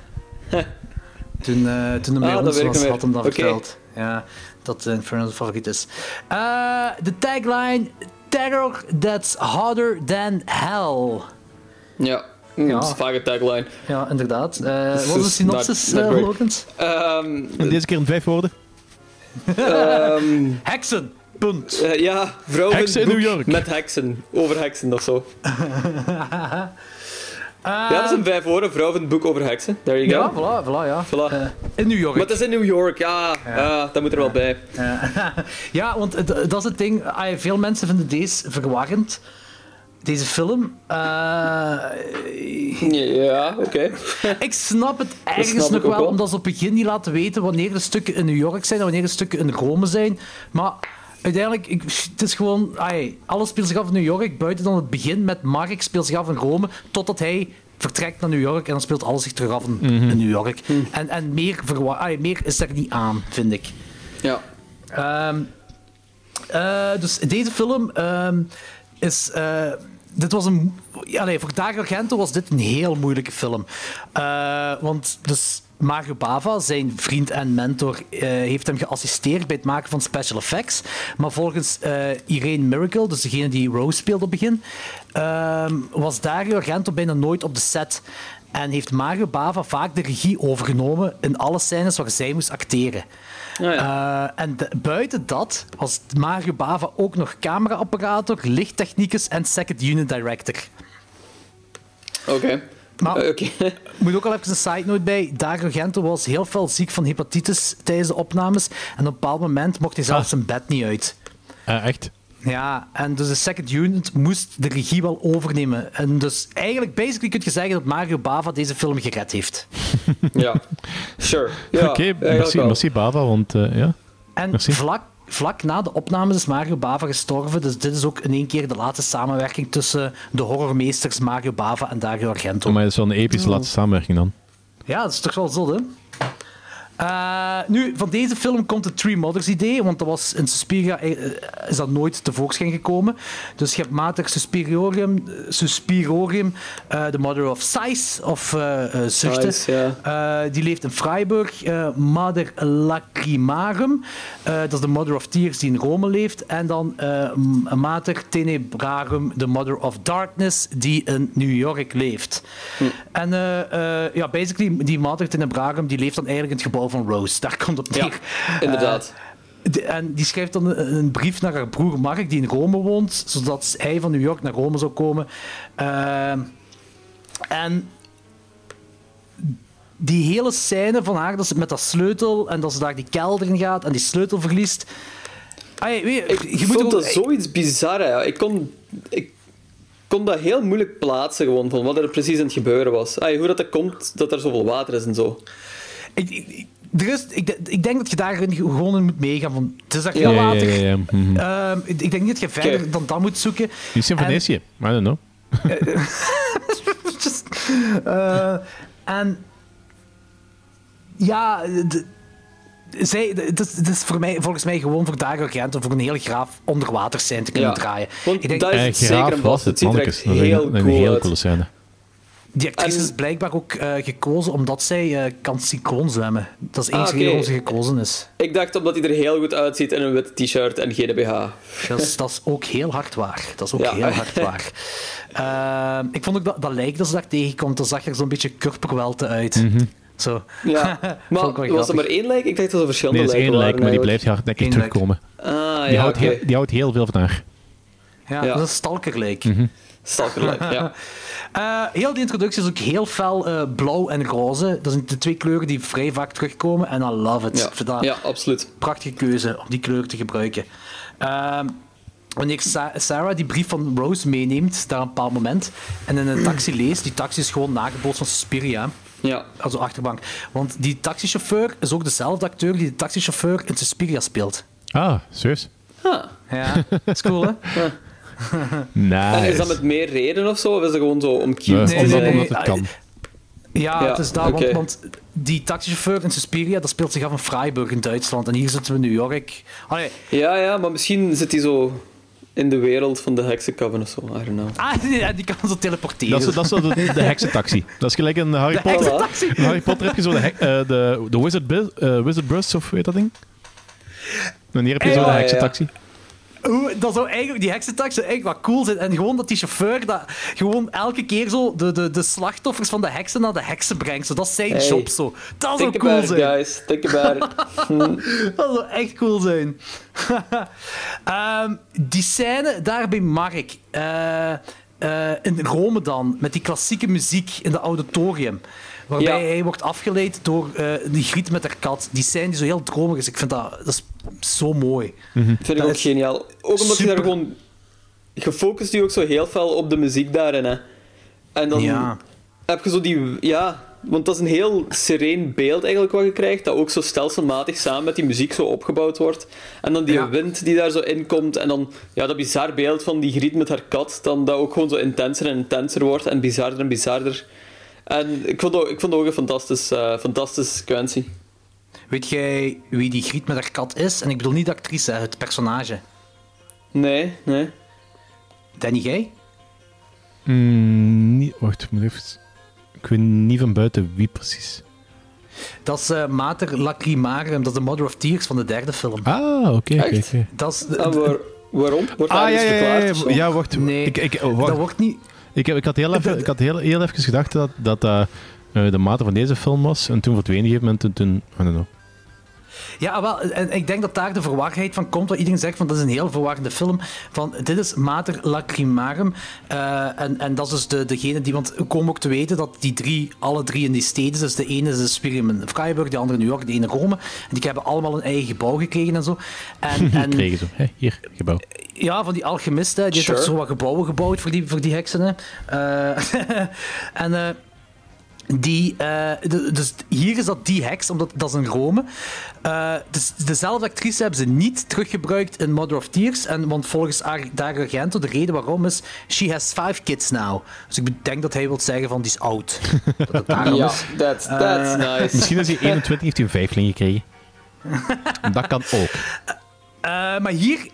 <laughs> toen, eh, toen hij bij Ah, ons was, had hem dat verteld. Ja, dat Inferno zijn favoriet is. Eh, de tagline, Terror that's harder than hell. Ja. Ja. Dat is een vage tagline. Ja, inderdaad. Eh, Dus wat is de is synopsis, not- not eh? Ehm, En deze keer in vijf woorden. ehm, Heksen, punt. eh, ja, vrouwen Heksen in boek New York. Met heksen. Over heksen of zo. <laughs> Ja, dat zijn vijf woorden. Vrouwen boek over heksen. There you ja, go. voilà, voilà, ja. Voilà. Eh, in New York. Maar het is in New York, ja. ja. dat moet er wel bij. <laughs> ja, want het- dat is het ding. Veel mensen vinden deze verwarrend. Deze film. Eh, Ja, oké. ik snap het ergens nog wel, wel. omdat ze op het begin niet laten weten wanneer de stukken in New York zijn en wanneer de stukken in Rome zijn. Maar uiteindelijk, ik, het is gewoon... ai, alles speelt zich af in New York, buiten dan het begin met Mark speelt zich af in Rome, totdat hij vertrekt naar New York en dan speelt alles zich terug af in, in New York. En, en meer, meer is er niet aan, vind ik. Ja. Ehm, eh, dus deze film ehm, is. eh, dit was een nee, voor Dario Argento was dit een heel moeilijke film. Eh, want dus Mario Bava, zijn vriend en mentor, eh, heeft hem geassisteerd bij het maken van special effects. Maar volgens eh, Irene Miracle, dus degene die Rose speelde op het begin, ehm, was Dario Argento bijna nooit op de set. En heeft Mario Bava vaak de regie overgenomen in alle scènes waar zij moest acteren. Eh, en de- buiten dat was Mario Bava ook nog cameraoperator, lichttechnicus en second unit director. Oké. Maar Eh, Oké. moet ook al even een side note bij. Dario Argento was heel veel ziek van hepatitis tijdens de opnames. En op een bepaald moment mocht hij zelfs Ah. zijn bed niet uit. Eh, echt? Ja, en dus de second unit moest de regie wel overnemen. En dus eigenlijk, basically kun je zeggen dat Mario Bava deze film gered heeft. <laughs> Ja. Sure. Ja, Oké, eigenlijk merci, Bava, want eh, ja. En Merci. vlak, vlak na de opnames is Mario Bava gestorven. Dus dit is ook in één keer de laatste samenwerking tussen de horrormeesters Mario Bava en Dario Argento. Maar het is wel een epische Oh. laatste samenwerking dan. Ja, dat is toch wel zot, hè? Eh, nu, van deze film komt het Three Mothers idee, want dat was in Suspiria eh, is dat nooit tevoorschijn gekomen. Dus je hebt Mater eh, Suspiriorum eh, The Mother of Sighs, of Zuchten. Die leeft in Freiburg. Mother Lacrimarum, dat is de Mother of Tears die in Rome leeft. En dan Mater Tenebrarum, The Mother of Darkness, die in New York leeft. En eh, eh, ja, basically, die Mater Tenebrarum die leeft dan eigenlijk in het gebouw van Rose. Daar komt het op Ja, neer. inderdaad. Eh, de- en die schrijft dan een, een brief naar haar broer Mark, die in Rome woont, zodat hij van New York naar Rome zou komen. Eh, en die hele scène van haar, dat ze met dat sleutel en dat ze daar die kelder in gaat en die sleutel verliest. Weet je, Ik je moet vond ook- dat zoiets bizar. Hè. Ik, kon, ik kon dat heel moeilijk plaatsen, gewoon, van wat er precies aan het gebeuren was. Ai, hoe dat, dat komt dat er zoveel water is en zo. Ik, ik, er is, ik, ik denk dat je daarin gewoon in moet meegaan. Van, het is daar mhm. Ehm, ik, ik denk niet dat je verder dan dat moet zoeken. En- Venetië, I don't know. Just, <laughs> eh, en ja, de- zij, het is, het is voor mij, volgens mij gewoon voor Dario Argento voor een heel graaf onderwaterscène te kunnen Ja. draaien. Want Ik denk, dat is het zeker Graaf en was het, Het er Dat een, heel een cool hele uit. coole scène. Die actrice en- is blijkbaar ook eh, gekozen omdat zij eh, kan synchroon zwemmen. Dat is één Ah, reden waarom ze gekozen is. Ik dacht omdat hij er heel goed uitziet in een witte t-shirt en geen BH. Dat is, dat is ook heel hard waar. Dat is ook Ja. heel hard <laughs> waar. Ehm, ik vond ook dat, dat lijk dat ze daar tegenkomt, dat zag er zo'n beetje kurperwelte uit. Mhm. Zo. Ja, <laughs> maar ik was er maar één lijk? Ik dacht dat er verschillende Nee, dat is één lijken lijk, maar die blijft hardnekkig Eén lijk. terugkomen. Ah, Die, ja, houdt oké. heel, die houdt heel veel van haar. Ja, Ja. dat is een stalkerlijk. Mhm. Stalkerlijk, ja. <laughs> Eh, heel die introductie is ook heel fel eh, blauw en roze. Dat zijn de twee kleuren die vrij vaak terugkomen. En I love it. Ja, ja, absoluut. prachtige keuze om die kleur te gebruiken. Ehm, wanneer Sa- Sarah die brief van Rose meeneemt, daar een bepaald moment, en in een taxi leest, die taxi is gewoon nagebootst van Suspiria. Ja. Also achterbank. Want die taxichauffeur is ook dezelfde acteur die de taxichauffeur in Suspiria speelt. Ah, serieus? Ah. Ja, dat is cool, hè? <laughs> Nice. En is dat met meer reden of zo? Of is dat gewoon zo om cute Nee, te omdat, zijn? omdat het kan. Ja, Ja, het is daar, want, want die taxichauffeur in Suspiria, dat speelt zich af in Freiburg in Duitsland. En hier zitten we in New York. Allee, Ja, ja, maar misschien zit hij zo in de wereld van de heksencoven of zo. I don't know. ah, <laughs> die, die kan zo teleporteren. Dat is, dat is zo de, de heksentaxi. Dat is gelijk in Harry De Potter. heksentaxi. In Harry Potter heb je zo de, hek- eh, de, de Wizard, Bus, eh, Wizard Bus, of weet dat ding? En hier heb je zo Ja, de ja, ja. Oeh, dat zou eigenlijk, die heksentax zou eigenlijk wat cool zijn. En gewoon dat die chauffeur dat gewoon elke keer zo de, de, de slachtoffers van de heksen naar de heksen brengt. Zo, dat is zijn Hey. job zo. Dat zou cool about zijn. guys. Think about it. <laughs> Hm. Dat zou echt cool zijn. <laughs> Ehm, die scène daar bij Mark, eh, eh, in Rome dan, met die klassieke muziek in de auditorium. Waarbij Ja. hij wordt afgeleid door eh, die griet met haar kat. Die scène die zo heel dromig is. Ik vind dat, dat is zo mooi. Vind ik Dat ook is geniaal. Ook omdat je daar gewoon... Je focust je ook zo heel fel op de muziek daarin, hè. En dan Ja. heb je zo die... Ja, want dat is een heel sereen beeld eigenlijk wat je krijgt, dat ook zo stelselmatig samen met die muziek zo opgebouwd wordt. En dan die Ja. wind die daar zo in komt, en dan ja, dat bizar beeld van die griet met haar kat, dan dat ook gewoon zo intenser en intenser wordt, en bizarder en bizarder. En ik vond, ook, ik vond het ook een fantastisch, eh fantastische sequentie. Weet jij wie die griet met haar kat is? En ik bedoel niet de actrice, het personage. Nee, nee. Danny, jij? Mm, niet, wacht, ik moet even... Ik weet niet van buiten wie precies. Dat is eh, Mater Lacrimarum, dat is de Mother of Tears van de derde film. Ah, oké, oké. Dat is... Ah, waar- waarom? Wordt Ah, ja, iets ja, ja, ja, wacht. Nee, ik, ik, oh, wacht. dat wordt niet... Ik, heb, ik had heel <laughs> even, ik had heel, heel even gedacht dat dat eh, eh, de mate van deze film was. En toen verdween op een gegeven moment. En toen, I don't know. Ja, wel, en ik denk dat daar de verwarheid van komt, wat iedereen zegt van dat is een heel verwarrende film. Van, dit is Mater Lacrimarum. eh, en, en dat is dus de, degene die, want we komen ook te weten dat die drie, alle drie in die steden, dus de ene is een Spirium in Freiburg, de andere in New York, de ene Rome. En die hebben allemaal een eigen gebouw gekregen en zo. En, <laughs> en Kregen. Hé, hier, gebouw. ja, van die alchemisten, die Sure. heeft toch zo wat gebouwen gebouwd voor die, voor die heksen. Hè. Eh, <laughs> en eh, die, eh, de- dus hier is dat die heks, omdat dat is een Rome. Eh, dus dezelfde actrice hebben ze niet teruggebruikt in Mother of Tears. En, want volgens Ar- Dario Argento, de reden waarom is... She has five kids now. Dus ik denk dat hij wil zeggen van die is oud. <laughs> Dat het daarom Ja, is. that's, that's Eh, nice. Misschien als hij <laughs> 21 heeft hij een vijfling gekregen. <laughs> dat kan ook. Eh, maar hier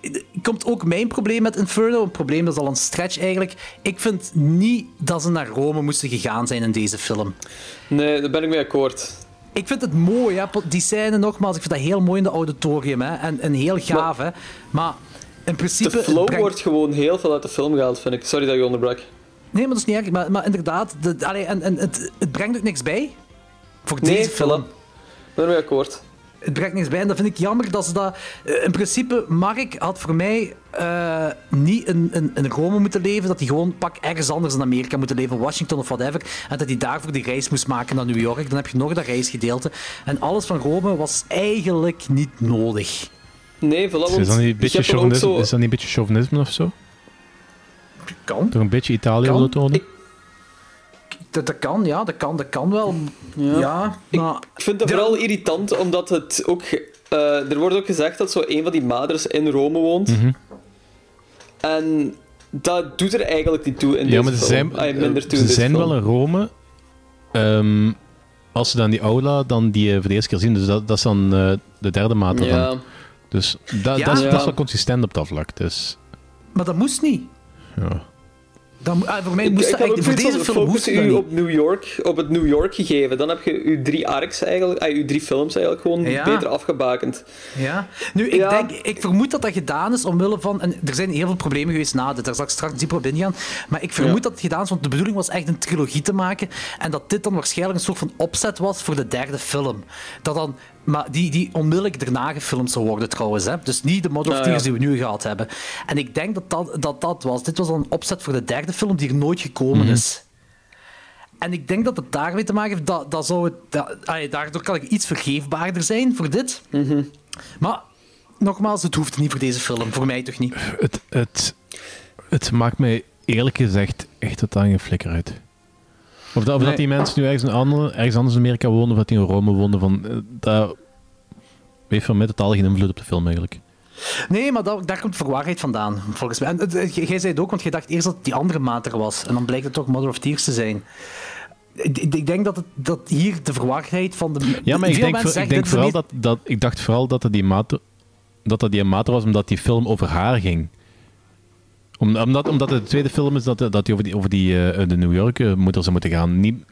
komt ook mijn probleem met Inferno. Een probleem dat is al een stretch eigenlijk. Ik vind niet dat ze naar Rome moesten gegaan zijn in deze film. Nee, daar ben ik mee akkoord. Ik vind het mooi, hè. die scène nogmaals. Ik vind dat heel mooi in de auditorium hè. En, en heel gaaf. hè. Maar in principe. De flow brengt- wordt gewoon heel veel uit de film gehaald, vind ik. Sorry dat ik je onderbrak. Nee, maar dat is niet erg. Maar, maar inderdaad, de, allee, en, en, het, het brengt ook niks bij. Voor Nee, deze film. Ik ben ermee akkoord. Het brengt niks bij en dat vind ik jammer dat ze dat... eh, In principe, Mark had voor mij eh, niet in, in, in Rome moeten leven, dat hij gewoon pak ergens anders in Amerika moeten leven, Washington of whatever, en dat hij daarvoor die reis moest maken naar New York. Dan heb je nog dat reisgedeelte. En alles van Rome was eigenlijk niet nodig. Nee, voilà, want Is dat niet een je beetje chauvinisme, zo... is dat niet een beetje chauvinisme of zo? Kan. Toch een beetje Italië willen tonen? Dat, dat kan, ja, dat kan, dat kan wel. Ja, maar... Ik vind het vooral irritant, omdat het ook... eh, er wordt ook gezegd dat zo een van die maders in Rome woont. Mhm. En dat doet er eigenlijk niet toe in Ja, deze maar ze film. zijn, minder toe in ze zijn film. wel in Rome. Ehm, als ze dan die aula dan die eh, voor de eerste keer zien, dus dat, dat is dan eh, de derde maat. Ja. Dus dat, Ja. dat, is, dat is Ja. wel consistent op dat vlak. Dus, Maar dat moest niet. ja. Mo- ah, voor mij moest ik ook Voor deze film moest u op New York, op het New York gegeven. Dan heb je uw drie arcs eigenlijk, ah, uw drie films eigenlijk gewoon Ja. beter afgebakend. Ja. Nu, ik, Ja. denk, ik vermoed dat dat gedaan is omwille van... En er zijn heel veel problemen geweest na dit, daar zal ik straks dieper op ingaan. Maar ik vermoed Ja. dat het gedaan is, want de bedoeling was echt een trilogie te maken. En dat dit dan waarschijnlijk een soort van opzet was voor de derde film. Dat dan... Maar die, die onmiddellijk daarna gefilmd zou worden trouwens. Hè? Dus niet de Model of Ah, Tears ja. die we nu gehad hebben. En ik denk dat dat, dat dat was. Dit was een opzet voor de derde film die er nooit gekomen Mhm. is. En ik denk dat het daarmee te maken heeft, dat, dat zou het, dat, allee, daardoor kan ik iets vergeefbaarder zijn voor dit. Mhm. Maar nogmaals, het hoeft niet voor deze film. Voor mij toch niet. Het, het, het maakt mij eerlijk gezegd echt totaal geen flikker uit. Of, dat, of Nee. dat die mensen nu ergens, een andere, ergens anders in Amerika wonen, of dat die in Rome wonen, van, eh, dat heeft voor mij totaal geen invloed op de film eigenlijk. Nee, maar dat, daar komt verwarheid vandaan, volgens mij. En het- het- jij zei het ook, want je dacht eerst dat het die andere maat er was. En dan blijkt het toch Mother of Tears te zijn. Ik, denk dat, het, dat hier de verwarheid van de... Ja, maar ik denk, voor- ik denk vooral dat, dat... Ik dacht vooral dat het die maat... Dat dat die maat was omdat die film over haar ging. Om- Omdat, omdat het de tweede film is dat, dat die over die, over die eh, de New York eh, moeder zou moeten gaan. Niet,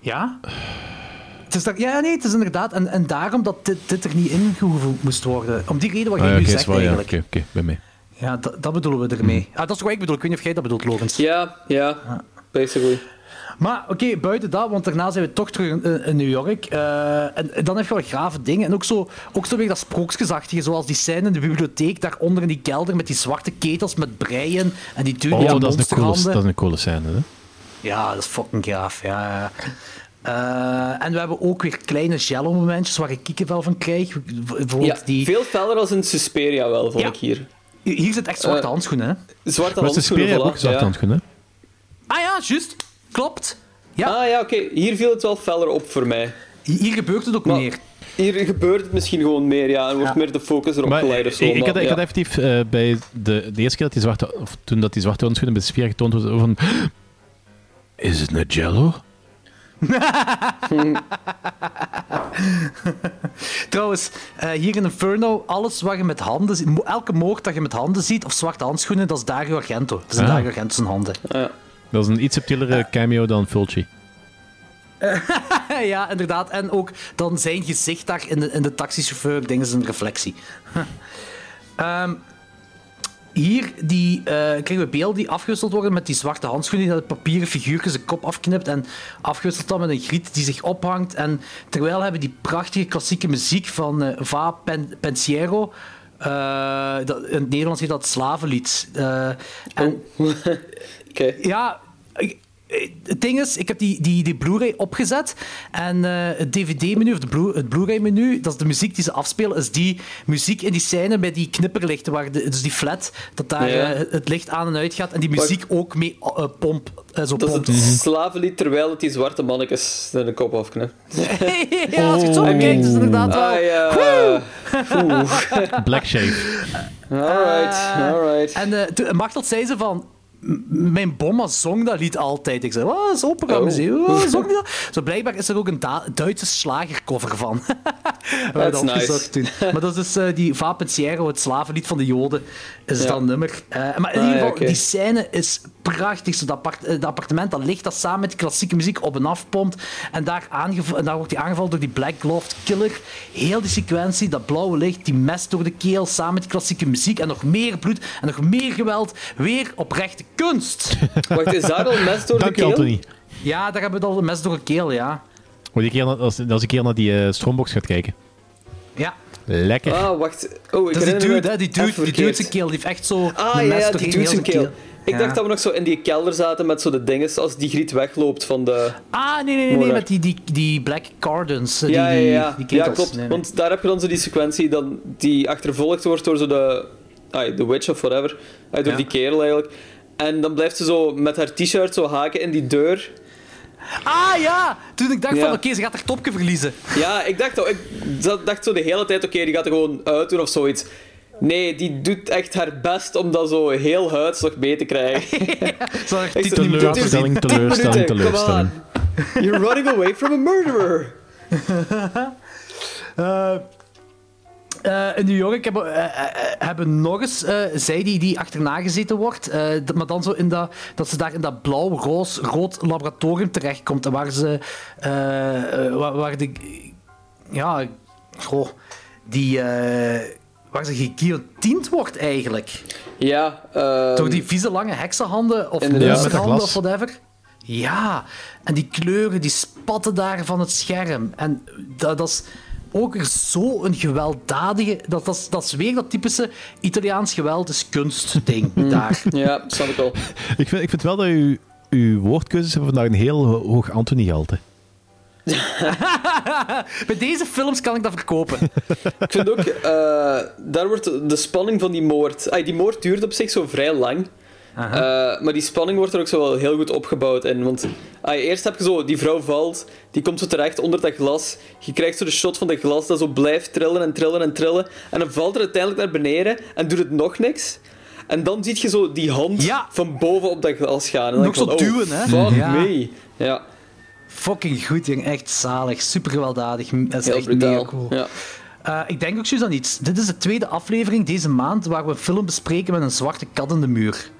Ja? Het is daar, ja, nee, het is inderdaad... En, en daarom dat dit, dit er niet ingevoegd moest worden. Om die reden wat ah, ja, nu zegt, wel, ja, eigenlijk. Oké, oké, bij mij. Ja, dat, dat bedoelen we ermee. Ah, dat is wat ik bedoel. Ik weet niet of jij dat bedoelt, Logans. Ja, ja, basically. Maar oké, buiten dat, want daarna zijn we toch terug in, in New York. Eh, en, en dan heb je wel grave dingen. En ook zo, ook zo weer dat sprookjesachtige, zoals die scène in de bibliotheek, daaronder in die kelder met die zwarte ketels met breien en die dude Oh, die dat, is een coole, dat is een coole scène, hè? Ja, dat is fucking gaaf. Ja, ja. Eh, en we hebben ook weer kleine jello-momentjes waar ik kiekenvel van krijg. Bijvoorbeeld Ja, die... veel feller als in Susperia wel, vond Ja. ik hier. Hier zit echt zwarte Eh, handschoenen, hè? Zwarte handschoenen, voilà, ook zwarte ja. handschoenen, hè? Ah ja, juist. Klopt. Ja. Ah ja, oké. Hier viel het wel feller op voor mij. Hier gebeurt het ook Maar meer. Hier gebeurt het misschien gewoon meer, ja. En wordt Ja. meer de focus erop Maar geleid of zo. ik, ik maar, had, ik ja. had effectief eh, bij de, de eerste keer dat die zwarte, of toen dat die zwarte handschoenen bij de sfeer getoond was, van... Is het net Jello? <laughs> Trouwens, eh, hier in Inferno, alles wat je met handen ziet, elke moord dat je met handen ziet, of zwarte handschoenen, dat is Dario Argento. Dat zijn Ah. Dario Argento zijn handen. Dat is een iets subtielere cameo dan Fulci. <laughs> ja, inderdaad. En ook dan zijn gezicht daar in de, in de taxichauffeur, dingen is een reflectie. <laughs> Ehm, hier die, eh, krijgen we beelden die afgewisseld worden met die zwarte handschoenen die dat papieren figuurtje zijn kop afknipt en afgewisseld dan met een griet die zich ophangt. En terwijl hebben die prachtige klassieke muziek van eh, Va Pen Pensiero. eh, dat, in het Nederlands heet dat slavenlied. Eh, en, <laughs> Ja, ik- eh, het ding is, ik heb die, die, die Blu-ray opgezet en eh, het DVD-menu, of de Blu- het Blu-ray-menu, dat is de muziek die ze afspelen, is die muziek in die scène bij die knipperlichten, waar de, dus die flat, dat daar Ja. eh, het licht aan en uit gaat en die muziek ook mee eh, pomp, eh, zo Dat is het slavenlied terwijl het die zwarte mannetjes in de kop afknipt. <laughs> ja, als je het zo bekijkt, is het inderdaad wel... Ah ja. Oeh. Black Shave. Alright, alright. En eh, toen- Machtel zei ze van... "M- Mijn bomma zong dat lied altijd. Ik zei, dat is opera-muziek. Oh. Oh, zong die dat? Zo blijkbaar is er ook een Da- Duitse slagercover van. <laughs> We hebben That's dat nice. toen. Maar dat is dus eh, die Va Pensiero, het slavenlied van de Joden, is Ja. dat nummer. Eh, maar in Ah, ieder ja, geval, die scène is prachtig. Zo dat, appart- eh, dat appartement dat ligt dat samen met die klassieke muziek op en af pompt. En daar, en daar wordt hij aangevallen door die Black Gloved Killer. Heel die sequentie, dat blauwe licht, die mes door de keel, samen met die klassieke muziek. En nog meer bloed en nog meer geweld. Weer oprechte kunst. <laughs> Wacht, is daar al mes door Dank de je, keel? Anthony. Ja, daar hebben we al een mes door de keel, ja. Moet ik keer naar, als, als ik keer naar die eh, stroombox gaat kijken. Ja. Lekker. Ah, wacht. Oh, ik Dat is die dude, hè? Die dude, die dude zijn keel. Die heeft echt zo Ah, een ja, mes ja, die heel zijn keel. Ik Ja. dacht dat we nog zo in die kelder zaten met zo de dinges als die griet wegloopt van de... Ah, nee, nee, nee, met die, die, die Black Cardons. eh, ja, die, ja, ja. Die, die ja, klopt. Nee, nee. Want daar heb je dan zo die sequentie dan, die achtervolgd wordt door zo de... Ah, de witch of whatever. Ah, door Ja. die kerel eigenlijk. En dan blijft ze zo met haar t-shirt zo haken in die deur. Ah, ja! Toen ik dacht Ja. van, oké, ze gaat haar topje verliezen. Ja, ik dacht, ik dacht zo de hele tijd, oké, die gaat er gewoon uitdoen of zoiets. Nee, die doet echt haar best om dat zo heel huids nog mee te krijgen. <laughs> Ik zeg, Teleurstelling, "Tien teleurstelling, teleurstelling. on. You're running away from a murderer. <laughs> Eh, eh, in New York hebben, eh, eh, hebben nog eens eh, zij die, die achterna gezeten wordt. eh, dat- maar dan zo in dat, dat ze daar in dat blauw-roos-rood laboratorium terechtkomt. En waar ze. eh, eh, waar, waar de. Ja, goh. Die. eh, waar ze geguillotined wordt eigenlijk. Ja, ehm, Door die vieze lange heksenhanden of monsterhanden of whatever. Ja, en die kleuren die spatten daar van het scherm. En dat, dat is ook weer zo een gewelddadige... Dat, dat, is, dat is weer dat typische Italiaans geweld is kunst ding daar. <laughs> Ja, snap ik al. <laughs> Ik vind, ik vind wel dat u, uw woordkeuzes hebben vandaag een heel ho- hoog Anthony-gehalte. <laughs> Bij deze films kan ik dat verkopen. Ik vind ook, eh, daar wordt de spanning van die moord... Die moord duurt op zich zo vrij lang. Eh, maar die spanning wordt er ook zo wel heel goed opgebouwd in. Want ah, eerst heb je zo, die vrouw valt, die komt zo terecht onder dat glas. Je krijgt zo de shot van dat glas dat zo blijft trillen en trillen en trillen. En dan valt er uiteindelijk naar beneden en doet het nog niks. En dan zie je zo die hand Ja. van boven op dat glas gaan. En Nog zo van, oh, duwen, hè? Fuck Ja. me. Ja, Fucking goed, jong. Echt zalig. Super gewelddadig. Dat is heel echt mega cool. Ja. Eh, ik denk ook zoiets aan iets. Dit is de tweede aflevering deze maand waar we een film bespreken met een zwarte kat in de muur.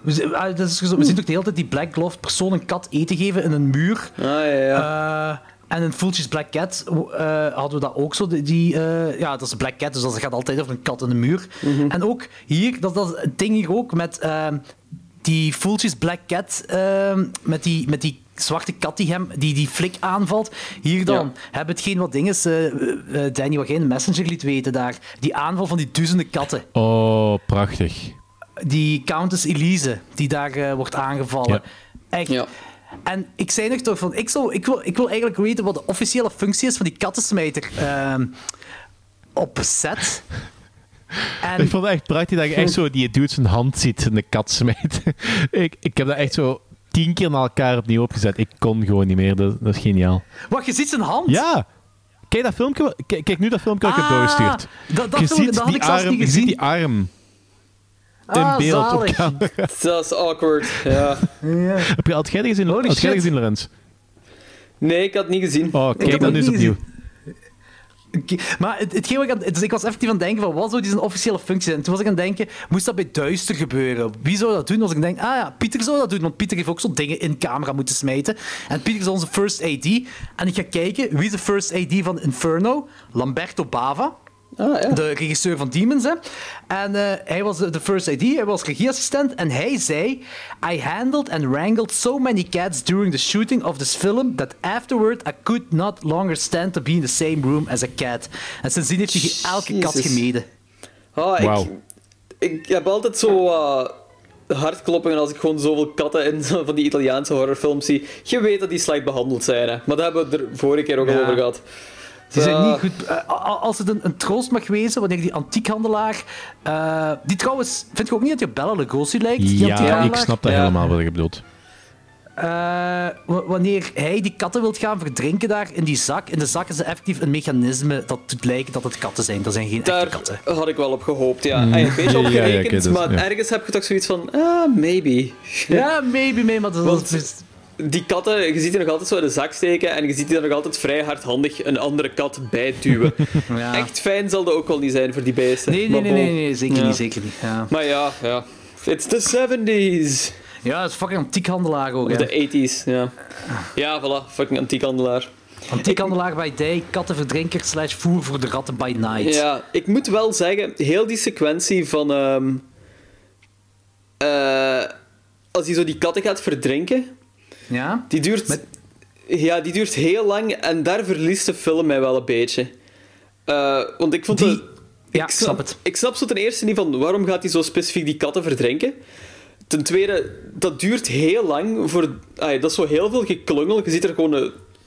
We, ah, dat is zo- we zien ook de hele tijd die Black Gloved persoon een kat eten geven in een muur. Ah, ja, ja. Eh, en in Fulci's Black Cat eh, hadden we dat ook zo. Die, eh, ja, dat is een Black Cat, dus dat gaat altijd over een kat in de muur. En ook hier, dat, dat is het ding hier ook met ehm, die Fulci's Black Cat, ehm, met, die, met die zwarte kat die hem, die, die flik aanvalt. Hier dan Ja. hebben hetgeen wat dingen is, Danny, wat geen Messenger liet weten daar. Die aanval van die duizenden katten. Oh, prachtig. Die Countess Elise, die daar eh, wordt aangevallen. Ja. Echt. Ja. En ik zei nog toch van, ik, zou, ik, wil, ik wil eigenlijk weten wat de officiële functie is van die kattensmijter ehm, op set. En, Ik vond het echt prachtig dat je echt zo die dude zijn hand ziet in de kat <laughs> ik, ik heb dat echt zo tien keer naar elkaar opnieuw opgezet. Ik kon gewoon niet meer. Dat, dat is geniaal. Wacht, je ziet zijn hand? Ja! Kijk dat filmpje. Kijk, kijk nu dat filmpje dat ik heb Ah, doorgestuurd. dat- dat je filmpje- ziet dat had die ik zelfs arm, niet je ziet gezien. die arm in Ah, beeld op zalig. camera. <laughs> Dat is awkward, ja. Heb je, had jij dat gezien, Holy had jij gezien, Lorenz? Nee, ik had het niet gezien. Oh, kijk het dan eens opnieuw. Maar het, hetgeen wat ik, aan- dus ik was effectief aan het denken van wat zou die zijn officiële functie zijn. En toen was ik aan het denken, moest dat bij Duister gebeuren? Wie zou dat doen? Als ik denk, ah ja, Pieter zou dat doen, want Pieter heeft ook zo dingen in camera moeten smijten. En Pieter is onze first AD. En ik ga kijken, wie is de first AD van Inferno? Lamberto Bava. De regisseur van Demons, hè. En eh, hij was de first AD, hij was regieassistent. En hij zei... I handled and wrangled so many cats during the shooting of this film... that afterward I could not longer stand to be in the same room as a cat. En sindsdien heeft hij elke kat gemeden. Ah, ik, Wauw. ik heb altijd zo uh, hartkloppingen als ik gewoon zoveel katten in zo <laughs> van die Italiaanse horrorfilms zie. Je weet dat die slecht behandeld zijn, hè. Maar daar hebben we het er vorige keer ook al over gehad. Zijn Ah. niet goed... eh, als het een, een troost mag wezen, wanneer die antiekhandelaar... eh, die trouwens... Vind je ook niet dat je Bella Lugosi lijkt? Die Ja, ik snap dat Ja. helemaal wat je bedoelt. Eh, wa- wanneer hij die katten wilt gaan verdrinken daar in die zak, in de zak is er effectief een mechanisme dat doet lijken dat het katten zijn. Dat zijn geen echte Daar katten. had ik wel op gehoopt, ja. Mm. Een beetje op <laughs> Ja, ja, dus, maar ja. ergens heb je toch zoiets van... Ah, maybe. Ja, maybe, maybe, maar dat is... Die katten, je ziet die nog altijd zo in de zak steken en je ziet die er nog altijd vrij hardhandig een andere kat bij duwen. <laughs> Ja. Echt fijn zal dat ook wel niet zijn voor die beesten. Nee, nee, nee, nee, nee, zeker Ja. niet, zeker niet. Ja, Maar ja, ja. It's the 70s. ja dat is fucking antiekhandelaar ook, Of hè. de 80s, ja. Ja, voilà. Fucking antiekhandelaar. Antiekhandelaar by day, kattenverdrinker slash voer voor de ratten by night. Ja, ik moet wel zeggen, heel die sequentie van... ehm, eh, als hij zo die katten gaat verdrinken, Ja? die duurt... Ja, die duurt heel lang en daar verliest de film mij wel een beetje. Eh, want ik vond Die-. Ja, ik snap het. Ik snap zo ten eerste niet van waarom gaat hij zo specifiek die katten verdrinken. Ten tweede, dat duurt heel lang. Voor, ay, dat is zo heel veel geklungel. Je ziet er gewoon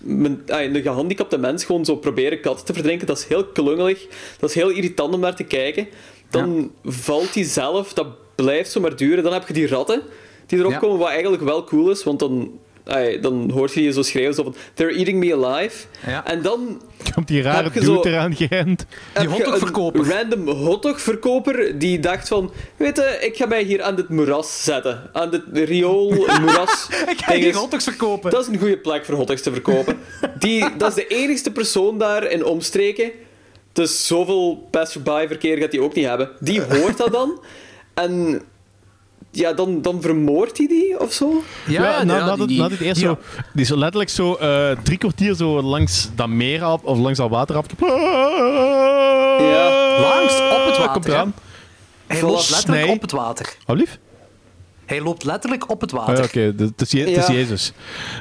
een, een gehandicapte mens gewoon zo proberen katten te verdrinken. Dat is heel klungelig. Dat is heel irritant om naar te kijken. Dan valt hij zelf. Dat blijft zo maar duren. Dan heb je die ratten die erop Ja. komen, wat eigenlijk wel cool is. Want dan, ay, dan hoort je die zo schreeuwen zo van... They're eating me alive. Ja. En dan Komt die rare Heb je dude zo- eraan gerend. Die je hotdogverkoper. Een random hotdogverkoper die dacht van... Weet je, ik ga mij hier aan dit moeras zetten. Aan dit riool, <laughs> moeras. Ik ga hier hotdogs verkopen. Dat is een goede plek voor hotdogs te verkopen. Die, dat is de enigste persoon daar in omstreken. Dus zoveel passerby-verkeer gaat hij ook niet hebben. Die hoort dat dan. En... Ja, dan, dan vermoordt hij die of zo. Ja, ja, na, ja, na, die- dit- na dit eerst zo, die is zo letterlijk zo eh, drie kwartier zo langs dat meer af, of langs dat water af. Ja. Langs, op het water, Komt eraan. Hij loopt letterlijk op het water. Oh, lief? Hij loopt letterlijk op het Oh, water. ja, Oké, het is Je- het is Ja. Jezus.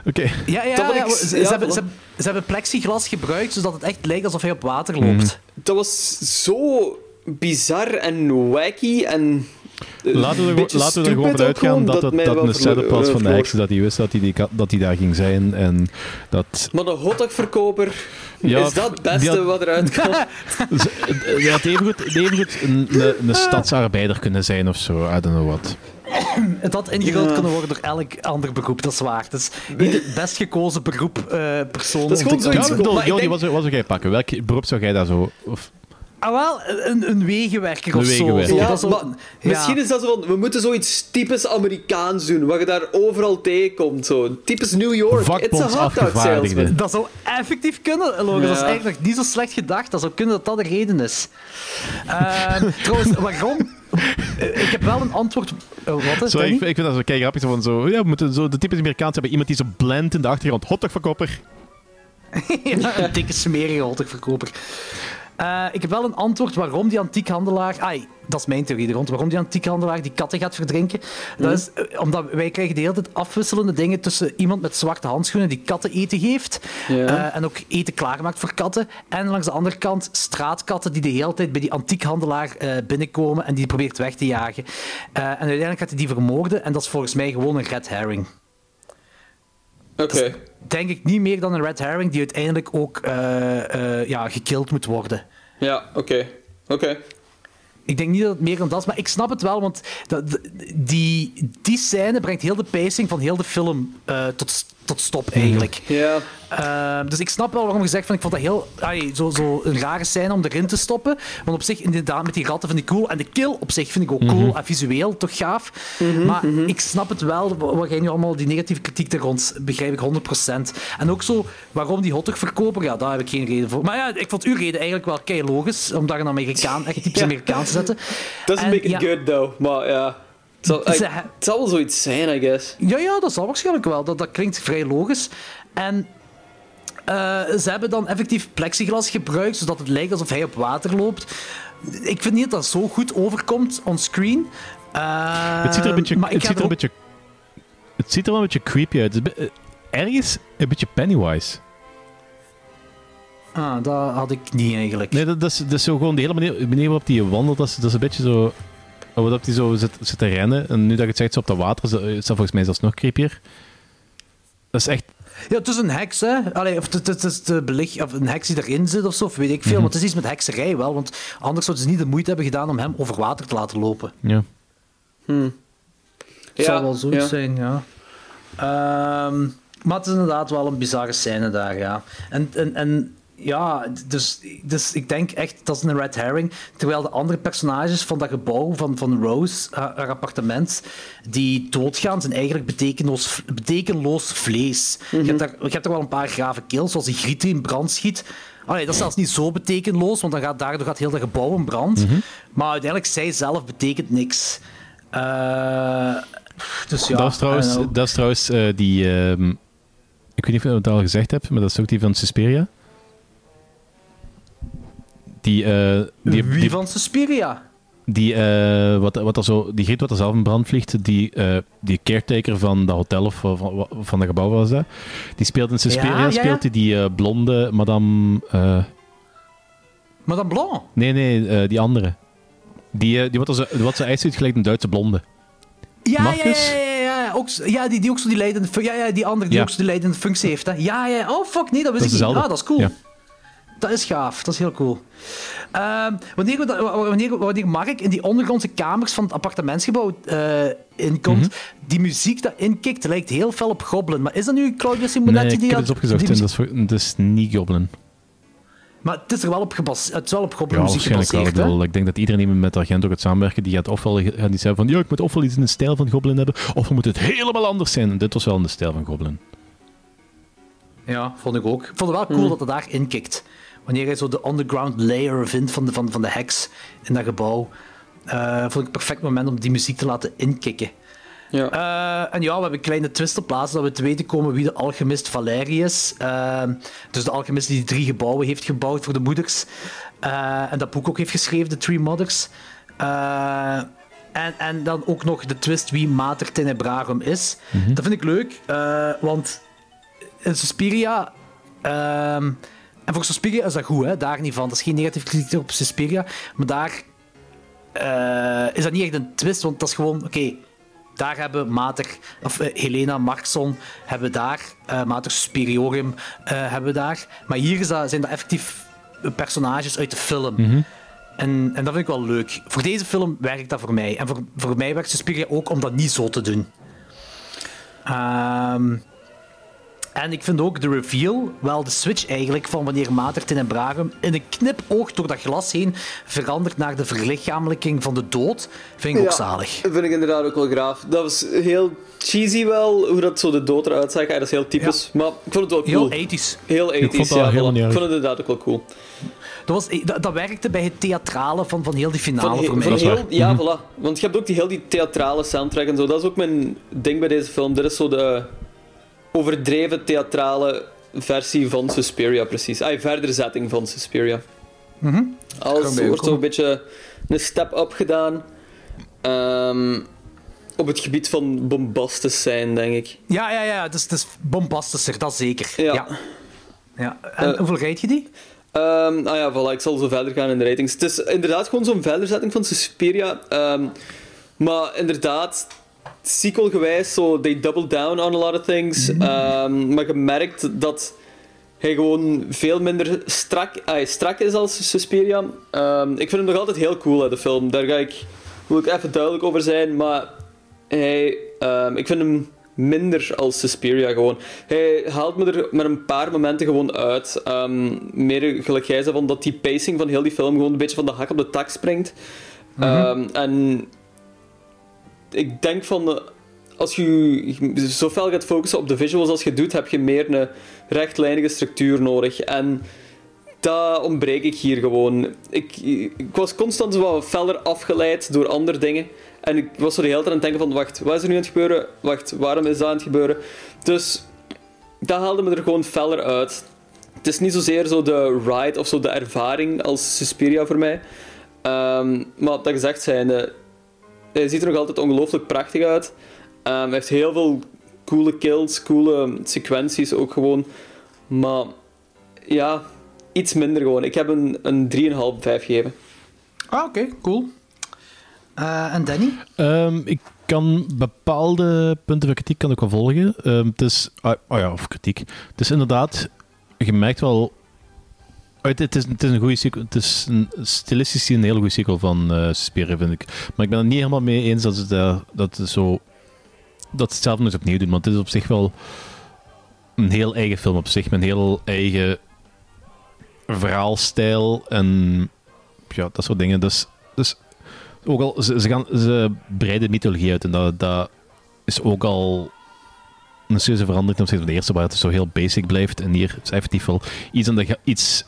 Oké. Ja, ja, Dat ja, ik- ze, hebben, ze, hebben- ze hebben plexiglas gebruikt, zodat het echt lijkt alsof hij op water Mhm. loopt. Dat was zo bizar en wacky en... Laten we er, laten we er gewoon van uitgaan dat, dat een setup was van de heks, dat hij wist dat hij, die, dat hij daar ging zijn. En dat... Maar een hotdogverkoper, Ja, is dat het beste had- wat eruit <laughs> kan? Hij had evengoed, evengoed een, een, een stadsarbeider kunnen zijn of zo. I don't know what. <clears throat> Het had ingevuld Ja. kunnen worden door elk ander beroep, dat is waar. Het is niet het best gekozen beroep eh persoon. Dat is gewoon zoiets- Ja, denk- wat zou, wat zou jij pakken? Welk beroep zou jij daar zo... Of, Ah, wel, een, een wegenwerker of zo. wegenwerker. Zo, Ja, dat is maar ook- misschien is dat zo van, we moeten zoiets typisch Amerikaans doen, wat je daar overal tegenkomt. Zo. Typisch New York. It's a hot dog Vakbondsafgevaardigde. salesman. Dat zou effectief kunnen, Logan. Dat is eigenlijk niet zo slecht gedacht. Dat zou kunnen dat dat de reden is. Ehm, <laughs> trouwens, waarom? Ik heb wel een antwoord. eh, wat is Sorry, Danny? ik, ik vind dat zo kei grappig. Zo van zo, ja, we moeten zo de typisch Amerikaans hebben. Iemand die zo blend in de achtergrond. Hotdogverkoper. <laughs> Ja, een dikke smerige hotdogverkoper. Eh, ik heb wel een antwoord waarom die antiekhandelaar... Ai, dat is mijn theorie er rond. Waarom die antiekhandelaar die katten gaat verdrinken. Dat is eh, omdat wij krijgen de hele tijd afwisselende dingen tussen iemand met zwarte handschoenen die katten eten geeft. Eh, en ook eten klaarmaakt voor katten. En langs de andere kant straatkatten die de hele tijd bij die antiekhandelaar eh, binnenkomen en die probeert weg te jagen. En uiteindelijk gaat hij die vermoorden. En dat is volgens mij gewoon een red herring. Oké. Denk ik niet meer dan een red herring die uiteindelijk ook ja, gekild moet worden. Ja, oké. Oké. Ik denk niet dat het meer dan dat is, maar ik snap het wel, want die, die scène brengt heel de pacing van heel de film eh, tot, tot stop eigenlijk. Ja. Ehm, dus ik snap wel waarom je zegt van ik vond dat heel ai, zo, zo een rare scène om erin te stoppen. Want op zich, inderdaad, met die ratten vind ik cool. En de kill op zich vind ik ook cool. Mhm. En visueel toch gaaf. Mhm, maar mhm. ik snap het wel, wa- wat jij nu allemaal, die negatieve kritiek er rond, begrijp ik 100%. En ook zo, waarom die hotdog-verkoper, ja, daar heb ik geen reden voor. Maar ja, ik vond uw reden eigenlijk wel kei logisch, om daar een Amerikaan, echt typisch Ja. Amerikaans te zetten. Doesn't En make it ja, good, though. Maar ja... Het zal, Ze- het zal wel zoiets zijn, I guess. Ja, ja, dat zal waarschijnlijk wel. Dat, dat klinkt vrij logisch. En eh, ze hebben dan effectief plexiglas gebruikt, zodat het lijkt alsof hij op water loopt. Ik vind niet dat dat zo goed overkomt on screen. Eh, het ziet er een beetje... maar ik Het ziet, er een beetje het ziet er wel een beetje creepy uit. Het is be- eh, ergens een beetje Pennywise. Ah, dat had ik niet eigenlijk. Nee, dat, dat, is, dat is zo gewoon de hele manier, manier waarop hij wandelt. Dat is, dat is een beetje zo... Waarop hij zo zit, zit te rennen. En nu dat je het zegt, zo op dat water, is dat is dat volgens mij zelfs nog creepier. Dat is echt... Ja, het is een heks, hè. Allee, of het, het is de belig of een heks die erin zit of zo, of weet ik veel. Mhm. Maar het is iets met hekserij wel, want anders zouden ze niet de moeite hebben gedaan om hem over water te laten lopen. Ja. Het Ja, zal wel zoiets ja. zijn, ja. Ehm, maar het is inderdaad wel een bizarre scène daar, ja. En, en, en ja, dus, dus ik denk echt dat is een red herring. Terwijl de andere personages van dat gebouw, van, van Rose, haar, haar appartement, die doodgaan, zijn eigenlijk betekenloos, betekenloos vlees. je, hebt daar, je hebt er wel een paar grave kills, zoals die griet die in brand schiet. Allee, dat is zelfs niet zo betekenloos, want dan gaat, daardoor gaat heel dat gebouw in brand. Maar uiteindelijk, zij zelf betekent niks. Eh, dus ja, dat is trouwens, dat is trouwens eh, die... ehm, ik weet niet of ik het al gezegd heb, maar dat is ook die van Suspiria. Die... eh, die, Wie die, van Suspiria? Die, eh, wat, wat er zo, die griet wat er zelf in brand vliegt, die, eh, die caretaker van dat hotel of van, van, dat gebouw was dat. Die speelt in Suspiria, Ja, ja, ja. speelt die blonde madame... eh, Madame Blanc. nee, nee, die andere. Die, die wat, er zo, wat ze uitziet gelijk een Duitse blonde. Ja, ja, Marcus? ja, ja. Ook, ja die, die ook zo die leidende, ja, ja, die andere die Ja. ook zo die leidende functie heeft. Hè. Ja, ja, oh fuck, nee, dat wist Dat is ik niet. Ah, dat is cool. Ja. Dat is gaaf, dat is heel cool. Ehm, wanneer, we dat- wanneer, wanneer Mark in die ondergrondse kamers van het appartementsgebouw eh, inkomt, Mhm. die muziek dat inkikt lijkt heel fel op Goblin. Maar is dat nu Claudio Simonetti Nee, ik die heb dat- het opgezocht die en dat is, voor- dat is niet Goblin. Maar het is er wel op gebaseerd. Het is wel op Ja, Goblin muziek waarschijnlijk wel. Ik, hè? ik denk dat iedereen die met Argento gaat samenwerken, die gaat ofwel die zeggen van ja, ik moet ofwel iets in de stijl van Goblin hebben, of moet het helemaal anders zijn. En dit was wel in de stijl van Goblin. Ja, vond ik ook. Ik vond het wel cool dat het daar inkikt. Wanneer je zo de underground layer vindt van de, van, van de heks in dat gebouw. eh, vond ik het perfect moment om die muziek te laten inkikken. Ja. Eh, en ja, we hebben een kleine twist te plaatsen dat we te weten komen wie de alchemist Valeri is. Eh, dus de alchemist die die drie gebouwen heeft gebouwd voor de moeders. Eh, en dat boek ook heeft geschreven, The Three Mothers. Eh, en, en dan ook nog de twist wie Mater Tenebrarum is. Dat vind ik leuk, eh, want in Suspiria... en voor Suspiria is dat goed, hè? daar niet van. Dat is geen negatieve kritiek op Suspiria. Maar daar eh, is dat niet echt een twist, want dat is gewoon... Oké, daar hebben Mater... Of eh, Helena Markson hebben daar. eh, Mater Superiorium eh, hebben daar. Maar hier is dat, zijn dat effectief personages uit de film. En, en dat vind ik wel leuk. Voor deze film werkt dat voor mij. En voor, voor mij werkt Suspiria ook om dat niet zo te doen. Ehm, en ik vind ook de reveal, wel de switch eigenlijk, van wanneer Mater Tenebrarum in een knipoog door dat glas heen verandert naar de verlichamelijking van de dood, vind ik ook zalig. Dat vind ik inderdaad ook wel graaf. Dat was heel cheesy wel, hoe dat zo de dood eruit zag. Ja, dat is heel typisch. Maar ik vond het wel cool. Heel ethisch. Heel Ik vond ethisch, dat ja. niet Ik vond het inderdaad ook wel cool. Dat, was, dat, dat werkte bij het theatrale van, van heel die finale he- voor mij. van heel, ja, Mhm. voilà. Want je hebt ook die, heel die theatrale soundtrack en zo. Dat is ook mijn ding bij deze film. Dit is zo de overdreven theatrale versie van Suspiria, precies. Ah, verderzetting van Suspiria. Alles Kan bij wordt zo'n beetje een step-up gedaan. Ehm, op het gebied van bombastisch zijn, denk ik. Ja, ja, ja. Het is, het is bombastischer, dat zeker. Ja. Ja. ja. En Eh, hoeveel rijd je die? Ehm ah ja, voilà, ik zal zo verder gaan in de ratings. Het is inderdaad gewoon zo'n verderzetting van Suspiria. Ehm, maar inderdaad, sequelgewijs, zo, they double down on a lot of things. Ehm, maar je merkt dat hij gewoon veel minder strak, strak is als Suspiria. Ehm, ik vind hem nog altijd heel cool, hè, de film. Daar ga ik, wil ik even duidelijk over zijn. Maar hij, ehm, ik vind hem minder als Suspiria gewoon. Hij haalt me er met een paar momenten gewoon uit. Meer gelijk jij zei, van dat die pacing van heel die film gewoon een beetje van de hak op de tak springt. Mhm. En ik denk van... eh, Als je zo fel gaat focussen op de visuals als je doet, heb je meer een rechtlijnige structuur nodig. En dat ontbreek ik hier gewoon. Ik, was constant wat feller afgeleid door andere dingen. En ik was zo de hele tijd aan het denken van, wacht, wat is er nu aan het gebeuren? Wacht, waarom is dat aan het gebeuren? Dus dat haalde me er gewoon feller uit. Het is niet zozeer zo de ride of zo de ervaring als Suspiria voor mij. Ehm, maar dat gezegd zijnde, hij ziet er nog altijd ongelooflijk prachtig uit. Ehm, hij heeft heel veel coole kills, coole sequenties ook gewoon. Maar ja, iets minder gewoon. Ik heb een, een 3,5, 5 gegeven. Ah, oké, cool. Eh, en Danny? Ehm, ik kan bepaalde punten van kritiek kan ik wel volgen. Ehm, het is, ah, oh ja, of kritiek. Het is inderdaad, je merkt wel. Uit- Het is, het is een goede sequel. Het is een, stilistisch een hele goede sequel van Suspiria, vind ik. Maar ik ben het niet helemaal mee eens dat het, eh, dat het zo. dat ze het zelf nog eens opnieuw doen. Want het is op zich wel een heel eigen film op zich. Met een heel eigen verhaalstijl en ja, dat soort dingen. Dus, dus ook al, ze, ze, gaan, ze breiden mythologie uit en dat, dat is ook al een serieuze verandering ten opzichte van de eerste, waar het zo heel basic blijft. En hier is effectief wel iets, aan de, iets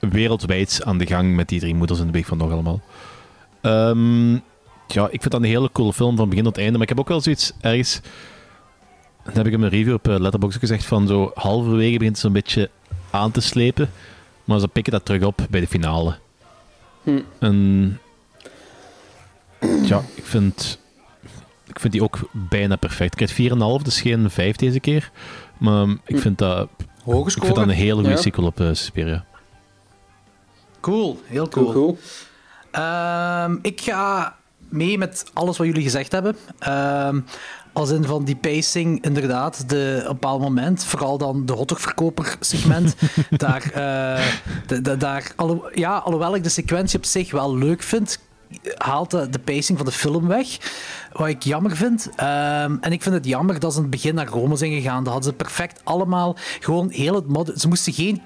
wereldwijds aan de gang met die drie moeders in de weg van nog allemaal. Ehm, ja, ik vind dat een hele coole film van begin tot einde, maar ik heb ook wel zoiets ergens... Dat heb ik in mijn review op eh, Letterboxd gezegd, van zo halverwege begint het zo'n beetje aan te slepen, maar ze pikken dat terug op bij de finale. Hm. En ja, ik vind, ik vind die ook bijna perfect. Ik krijg 4,5, dus geen 5 deze keer. Maar ik vind dat, Hoge ik vind dat een hele goede Ja. sequel op uh, Suspiria. Cool, heel cool. Ehm, ik ga mee met alles wat jullie gezegd hebben. Ehm, als in van die pacing, inderdaad, de, op een bepaald moment, vooral dan de hotdogverkoper segment, <laughs> daar, de- de- daar alho- ja, alhoewel ik de sequentie op zich wel leuk vind, haalt de, de pacing van de film weg. Wat ik jammer vind. Ehm, en ik vind het jammer dat ze in het begin naar Rome zijn gegaan. Dat hadden ze perfect allemaal gewoon heel het. Ze moesten geen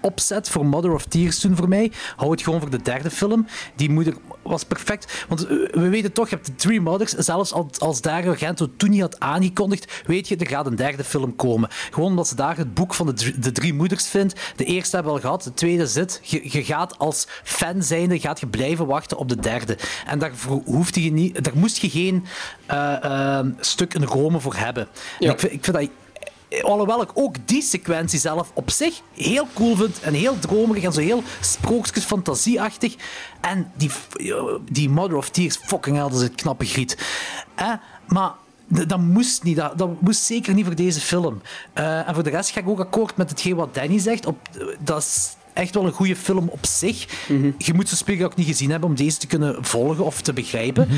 opzet voor Mother of Tears doen voor mij. Hou het gewoon voor de derde film. Die moeder was perfect. Want eh, we weten toch, je hebt de Three Mothers. Zelfs als, als Dario Argento toen niet had aangekondigd, weet je, er gaat een derde film komen. Gewoon omdat ze daar het boek van de, de drie moeders vindt. De eerste hebben we al gehad, de tweede zit. Je, je gaat als fan zijnde, gaat je blijven wachten op de derde. En daar hoefde je niet, daar moest je geen eh, eh, stuk in Rome voor hebben. En Ik, vind, ik vind dat Alhoewel ik ook die sequentie zelf op zich heel cool vind en heel dromerig en zo heel sprookjes fantasieachtig. En die, die Mother of Tears, fucking hell, dat is een knappe griet. Eh, maar dat moest niet, dat, dat moest zeker niet voor deze film. Eh, en voor de rest ga ik ook akkoord met hetgeen wat Danny zegt. Op, dat is echt wel een goede film op zich. Je moet Suspiria ook niet gezien hebben om deze te kunnen volgen of te begrijpen.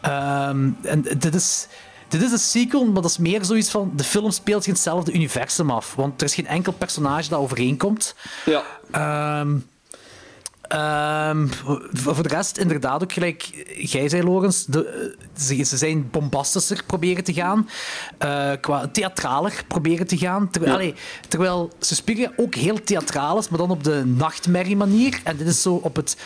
Ehm, en dit is... Dit is een sequel, maar dat is meer zoiets van... De film speelt zich in hetzelfde universum af. Want er is geen enkel personage dat overeenkomt. Ja. Ehm, ehm, voor de rest, inderdaad, ook gelijk jij zei, Lorenz, de, ze, ze zijn bombastischer proberen te gaan. eh, qua theatraler proberen te gaan. Terwijl, allee, terwijl Suspiria ook heel theatraal is, maar dan op de nachtmerrie manier. En dit is zo op het...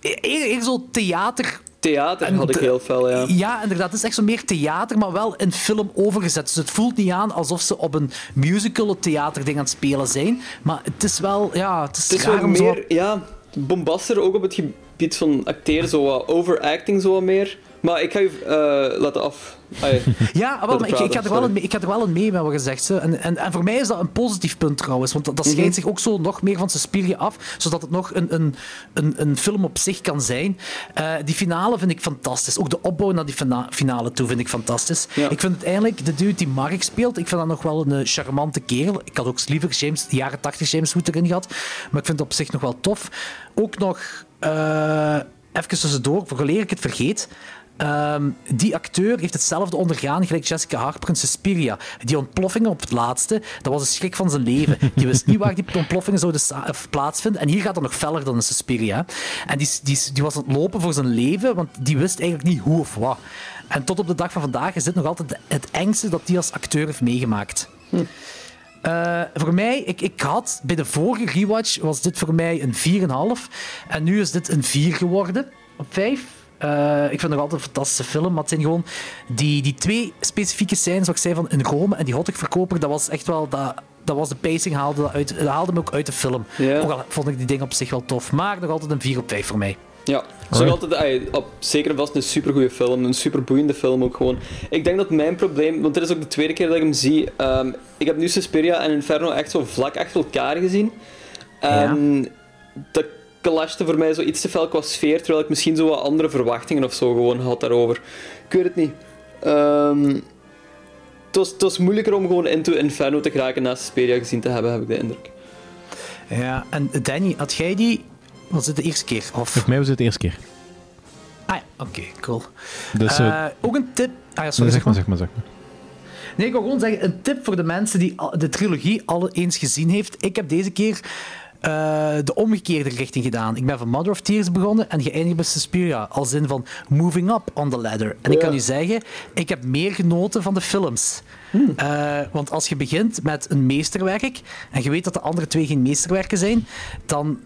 Eer, eer zo theater... Theater had ik heel fel, ja. Ja, inderdaad. Het is echt zo meer theater, maar wel in film overgezet. Dus het voelt niet aan alsof ze op een musical het theaterding aan het spelen zijn. Maar het is wel... Ja, het is, Het is zo- meer, ja, bombaster ook op het gebied van acteren, zo wat overacting zo wat meer. Maar ik ga je eh, laten af. <laughs> Ja. Wel, maar ik, ik, praten, er wel in mee, ik ga er wel in mee met wat hè. En, en, en voor mij is dat een positief punt trouwens. Want dat, dat scheidt Mhm. zich ook zo nog meer van Suspiria af. Zodat het nog een, een, een, een film op zich kan zijn. Eh, die finale vind ik fantastisch. Ook de opbouw naar die fina- finale toe vind ik fantastisch. Ik vind het eigenlijk, de dude die Mark speelt, ik vind dat nog wel een eh, charmante kerel. Ik had ook liever James, de jaren 80 James Wood erin gehad. Maar ik vind het op zich nog wel tof. Ook nog, eh even tussendoor, vooraleer ik het vergeet. Ehm, die acteur heeft hetzelfde ondergaan gelijk Jessica Harper in Suspiria. Die ontploffingen op het laatste, dat was een schrik van zijn leven. Die wist niet waar die ontploffingen zouden of plaatsvinden. En hier gaat het nog feller dan in Suspiria. En die, die, die was aan het lopen voor zijn leven, want die wist eigenlijk niet hoe of wat. En tot op de dag van vandaag is dit nog altijd het engste dat hij als acteur heeft meegemaakt. Eh, voor mij, ik, ik had bij de vorige rewatch was dit voor mij een 4,5. En nu is dit een 4 geworden op 5. Eh, ik vind het nog altijd een fantastische film, maar het zijn gewoon die, die twee specifieke scènes, zoals ik zei, van in Rome en die hotdogverkoper, dat was echt wel... Dat, dat was de pacing, haalde, dat uit, dat haalde me ook uit de film. Ook al vond ik die dingen op zich wel tof, maar nog altijd een 4 op 5 voor mij. Ja, het is nog altijd op, zeker en vast een supergoeie film. Een superboeiende film ook gewoon. Ik denk dat mijn probleem, want dit is ook de tweede keer dat ik hem zie. ehm, ik heb nu Suspiria en Inferno echt zo vlak achter elkaar gezien. En dat clashte voor mij zo iets te fel qua sfeer, terwijl ik misschien zo wat andere verwachtingen of zo gewoon had daarover. Ik weet het niet. Ehm, het, was, het was moeilijker om gewoon into Inferno te geraken na Suspiria gezien te hebben, heb ik de indruk. Ja, en Danny, had jij die... Was dit de eerste keer? Of... Voor mij was het de eerste keer. Ah ja, oké, cool. Dus, Eh, eh, ook een tip... Ah ja, sorry, zeg maar, zeg maar, zeg maar. Nee, ik wil gewoon zeggen, een tip voor de mensen die de trilogie al eens gezien heeft. Ik heb deze keer eh, de omgekeerde richting gedaan. Ik ben van Mother of Tears begonnen en geëindigd bij Suspiria. Als in van moving up on the ladder. En ik kan u zeggen, ik heb meer genoten van de films. Eh, want als je begint met een meesterwerk en je weet dat de andere twee geen meesterwerken zijn, dan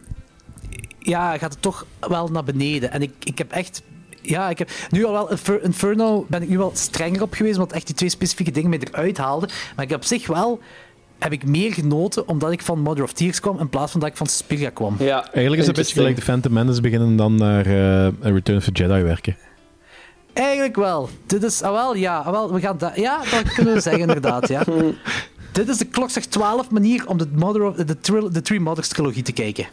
ja, gaat het toch wel naar beneden. En ik, ik heb echt. Ja, ik heb nu al wel. Infer- Inferno ben ik nu wel strenger op geweest, want echt die twee specifieke dingen mij eruit haalde. Maar ik heb op zich wel. Heb ik meer genoten omdat ik van Mother of Tears kwam in plaats van dat ik van Suspiria kwam. Ja, Eigenlijk is het een beetje gelijk de Phantom Menace beginnen en dan naar eh, Return of the Jedi werken. Eigenlijk wel. Dit is. Ah, wel, ja. Ah, wel, we gaan da- ja, dat kunnen we zeggen, inderdaad. Ja. <laughs> Dit is de klokslag 12 manier om de, Mother of, de, tril- de Three Mothers trilogie te kijken.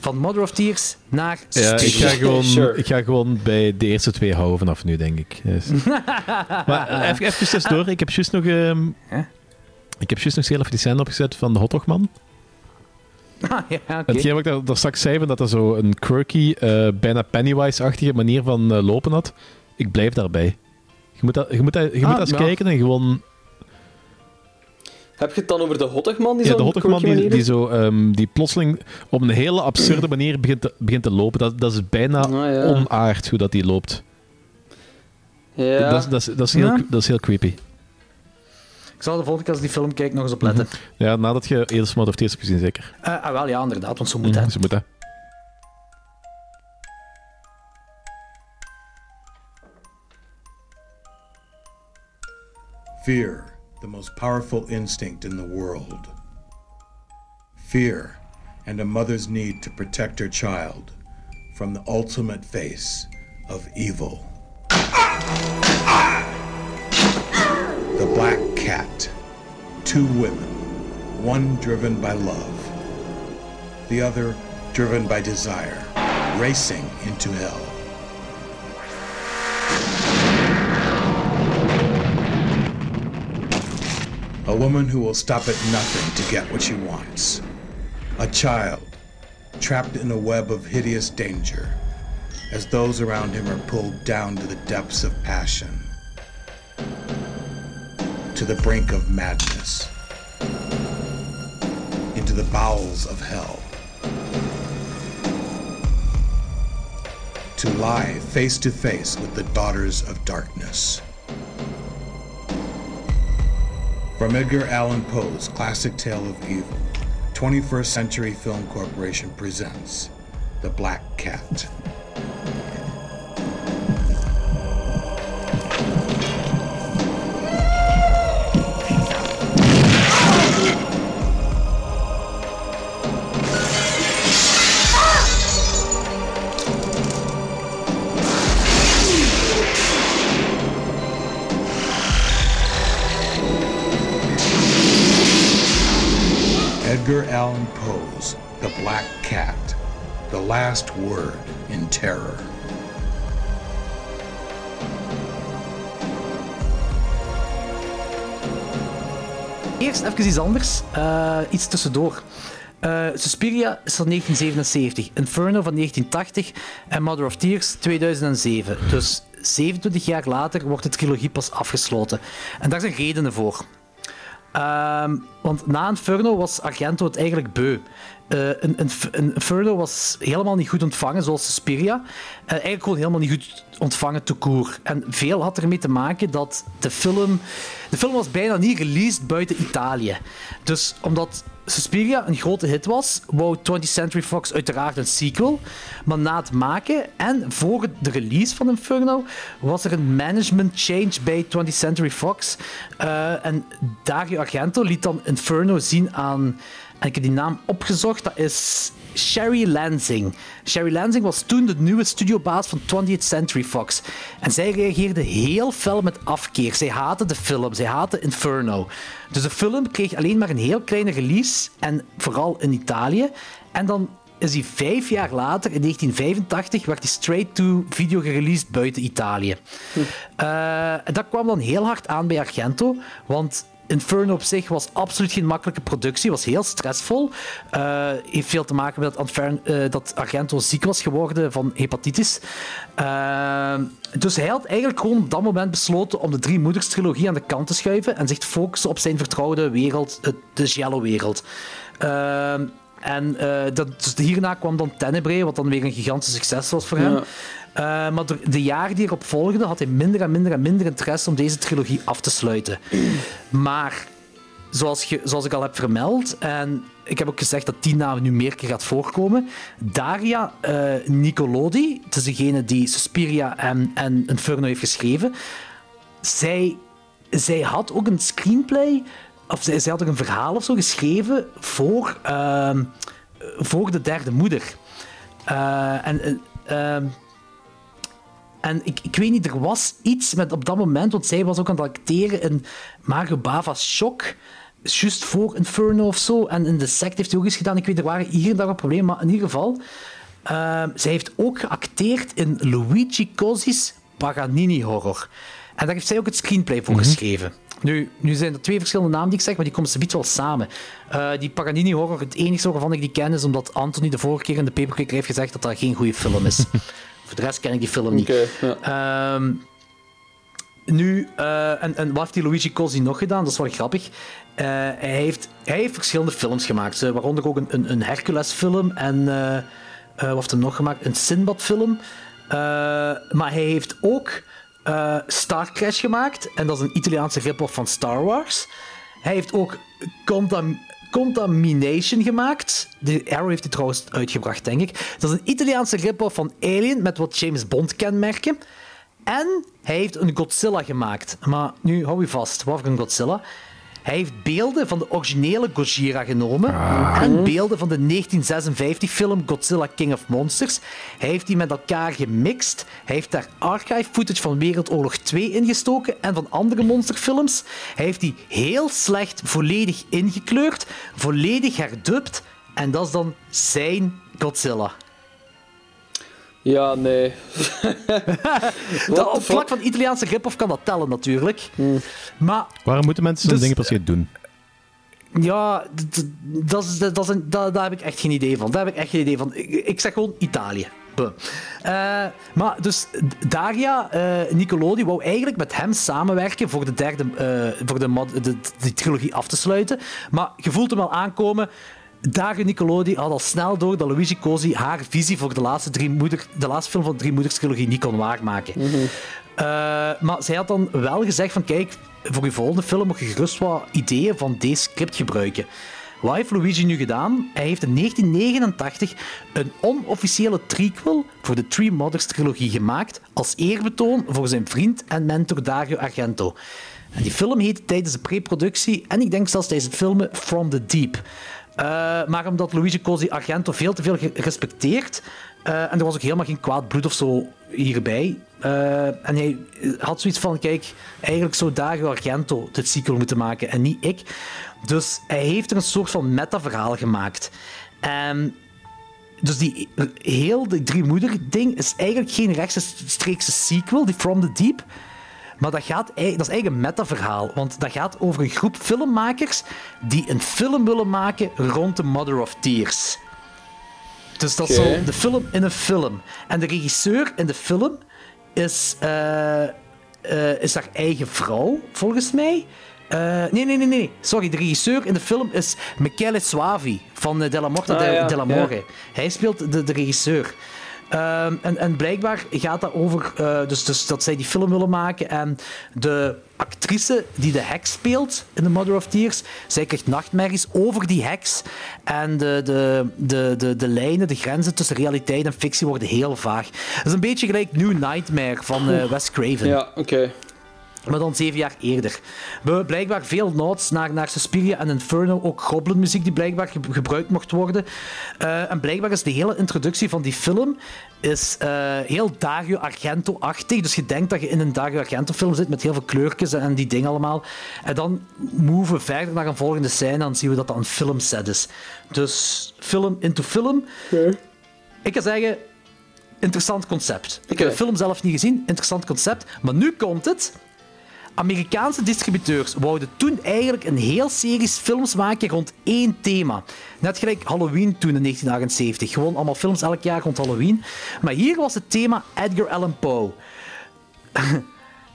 Van Mother of Tears naar Ja, ik ga, gewoon, ik ga gewoon bij de eerste twee houden vanaf nu, denk ik. Yes. <laughs> maar eh, even, even tussendoor, ik heb juist nog... ehm, ik heb juist nog heel even die scène opgezet van de hotdogman. Ah, ja, oké. Hetgeen wat ik daar, straks zei, van dat hij zo een quirky, eh, bijna Pennywise-achtige manier van eh, lopen had. Ik blijf daarbij. Je moet, dat, je moet, dat, je moet Ah, eens ja. kijken en gewoon... Heb je het dan over de Hottegman? Die Ja, de hotdogman die, zo, ehm, die plotseling op een hele absurde manier begint te, begint te lopen. Dat, dat is bijna Ah, ja. onaard hoe dat die loopt. Ja. Dat, is- dat, is- dat, is heel, Ja. dat is heel creepy. Ik zal de volgende keer als die film kijk nog eens op letten. Ja, nadat je eerst Mother of Tears hebt gezien, zeker. Eh, ah, wel, ja, inderdaad, want zo moet het. Ze moet dat. Fear, the most powerful instinct in the world. Fear and a mother's need to protect her child from the ultimate face of evil. The Black Cat. Two women, one driven by love, the other driven by desire, racing into hell. A woman who will stop at nothing to get what she wants. A child trapped in a web of hideous danger as those around him are pulled down to the depths of passion, to the brink of madness, into the bowels of hell. To lie face to face with the daughters of darkness. From Edgar Allan Poe's classic tale of evil, 21st Century Film Corporation presents The Black Cat. Edgar Allan Poe's The Black Cat, The Last Word in Terror. Eerst even iets anders. Eh, iets tussendoor. Eh, Suspiria is van 1977, Inferno van 1980 en Mother of Tears 2007. Dus 27 jaar later wordt de trilogie pas afgesloten. En daar zijn redenen voor. Ehm, want na Inferno was Argento het eigenlijk beu. Uh, een, een, Inferno was helemaal niet goed ontvangen, zoals Suspiria. Uh, eigenlijk gewoon helemaal niet goed ontvangen te koer. En veel had ermee te maken dat de film... De film was bijna niet released buiten Italië. Dus omdat Suspiria een grote hit was, wou 20th Century Fox uiteraard een sequel. Maar na het maken en voor de release van Inferno was er een management change bij 20th Century Fox. Uh, en Dario Argento liet dan Inferno zien aan en ik heb die naam opgezocht. Dat is Sherry Lansing. Sherry Lansing was toen de nieuwe studiobaas van 20th Century Fox. En zij reageerde heel fel met afkeer. Zij haatte de film. Zij haatte Inferno. Dus de film kreeg alleen maar een heel kleine release. En vooral in Italië. En dan is hij vijf jaar later, in 1985, werd hij straight to video gereleased buiten Italië. Hm. Uh, dat kwam dan heel hard aan bij Argento, want Inferno op zich was absoluut geen makkelijke productie. was heel stressvol. Uh, heeft veel te maken met dat, uh, dat Argento ziek was geworden van hepatitis. Uh, dus hij had eigenlijk gewoon op dat moment besloten om de Drie Moeders trilogie aan de kant te schuiven en zich te focussen op zijn vertrouwde wereld, de Giallo-wereld. en dat, dus hierna kwam dan Tenebrae, wat dan weer een gigantisch succes was voor hem. Uh, maar de jaren die erop volgden had hij minder en minder en minder interesse om deze trilogie af te sluiten. Maar zoals, zoals ik al heb vermeld, en ik heb ook gezegd dat die naam nu meer keer gaat voorkomen. Daria uh, Nicolodi, het is degene die Suspiria en, en Inferno heeft geschreven. Zij, zij had ook een screenplay, of zij, had ook een verhaal of zo geschreven voor, uh, voor de derde moeder. Uh, en ehm, en ik, ik weet niet, er was iets met op dat moment, want zij was ook aan het acteren in Mario Bava's Shock. Just voor Inferno of zo. En in de sect heeft hij ook eens gedaan. Ik weet, er waren hier en daar wat problemen, maar in ieder geval. Uh, zij heeft ook geacteerd in Luigi Cosi's Paganini Horror. En daar heeft zij ook het screenplay voor mhm. geschreven. Nu, nu zijn er twee verschillende namen die ik zeg, maar die komen ze wel samen. Uh, die Paganini Horror, het enige waarvan ik die ken, is omdat Anthony de vorige keer in de Paperclip heeft gezegd dat dat geen goede film is. <laughs> Voor de rest ken ik die film niet. Ehm, nu, uh, en, en wat heeft die Luigi Cosi nog gedaan? Dat is wel grappig. Uh, hij, heeft, hij heeft verschillende films gemaakt, uh, waaronder ook een, een, een Hercules-film en wat heeft hij nog gemaakt? Een Sinbad-film. maar hij heeft ook Star Crash gemaakt, en dat is een Italiaanse rip-off van Star Wars. Hij heeft ook Contam Contamination gemaakt. De Arrow heeft die trouwens uitgebracht, denk ik. Dat is een Italiaanse rip-off van Alien met wat James Bond kenmerken. En hij heeft een Godzilla gemaakt. Maar nu hou je vast, wat voor een Godzilla? Hij heeft beelden van de originele Gojira genomen ah. en beelden van de 1956-film Godzilla King of Monsters. Hij heeft die met elkaar gemixt. Hij heeft daar archive footage van Wereldoorlog 2 ingestoken en van andere monsterfilms. Hij heeft die heel slecht volledig ingekleurd, volledig herdubt en dat is dan zijn Godzilla. Ja, nee. <laughs> dat, op vlak van Italiaanse grip of kan dat tellen natuurlijk. Hmm. Maar, Waarom moeten mensen zo'n dus, dingen precies doen? Ja, dat, dat, dat, dat, daar heb ik echt geen idee van. Daar heb ik echt geen idee van. Ik, zeg gewoon Italië. Uh, maar dus Daria uh, Nicolodi wou eigenlijk met hem samenwerken voor de derde uh, voor de, de, de, trilogie af te sluiten. Maar je voelt hem al aankomen. Dagen Nicolodi had al snel door dat Luigi Cosi haar visie voor de laatste, drie moeder, de laatste film van de Drie Moeders trilogie niet kon waarmaken. Mm maar zij had dan wel gezegd van kijk, voor je volgende film mag je gerust wat ideeën van deze script gebruiken. Wat heeft Luigi nu gedaan? Hij heeft in 1989 een onofficiële prequel voor de Three Mothers trilogie gemaakt als eerbetoon voor zijn vriend en mentor Dario Argento. En die film heette tijdens de pre-productie en ik denk zelfs tijdens het filmen From the Deep. Uh, maar omdat Luigi Cosi Argento veel te veel gerespecteerd. Uh, en er was ook helemaal geen kwaad bloed of zo hierbij. Uh, en hij had zoiets van: kijk, eigenlijk zou Dario Argento dit sequel moeten maken en niet ik. Dus hij heeft er een soort van meta-verhaal gemaakt. En dus die heel de drie moeder ding is eigenlijk geen rechtstreekse sequel, die From the Deep. Maar dat, gaat, dat is eigenlijk een meta-verhaal. Want dat gaat over een groep filmmakers die een film willen maken rond de Mother of Tears. Dus dat is zo de film in een film. En de regisseur in de film is, eh, eh, is haar eigen vrouw, volgens mij. Eh, nee, nee, nee, nee. Sorry, de regisseur in de film is Michele Suavi van Della Morte Ah, de, ja, ja. Hij speelt de, de regisseur. Ehm, en, en blijkbaar gaat dat over eh, dus, dus dat zij die film willen maken. En de actrice die de heks speelt in The Mother of Tears, zij krijgt nachtmerries over die heks. En de, de, de, de, de lijnen, de grenzen tussen realiteit en fictie worden heel vaag. Dat is een beetje gelijk New Nightmare van eh, Wes Craven. Ja, oké. Maar dan zeven jaar eerder. We blijkbaar veel nods naar, naar Suspiria en Inferno, ook goblinmuziek die blijkbaar ge- gebruikt mocht worden. Eh, en blijkbaar is de hele introductie van die film is, eh, heel Dario Argento-achtig. Dus je denkt dat je in een Dario Argento-film zit met heel veel kleurtjes en, en die dingen allemaal. En dan moven we verder naar een volgende scène en dan zien we dat dat een filmset is. Dus film into film. Ik kan zeggen, interessant concept. Ik heb de film zelf niet gezien, interessant concept. Maar nu komt het. Amerikaanse distributeurs wouden toen eigenlijk een heel series films maken rond één thema. Net gelijk Halloween toen in 1978. Gewoon allemaal films elk jaar rond Halloween. Maar hier was het thema Edgar Allan Poe. <laughs>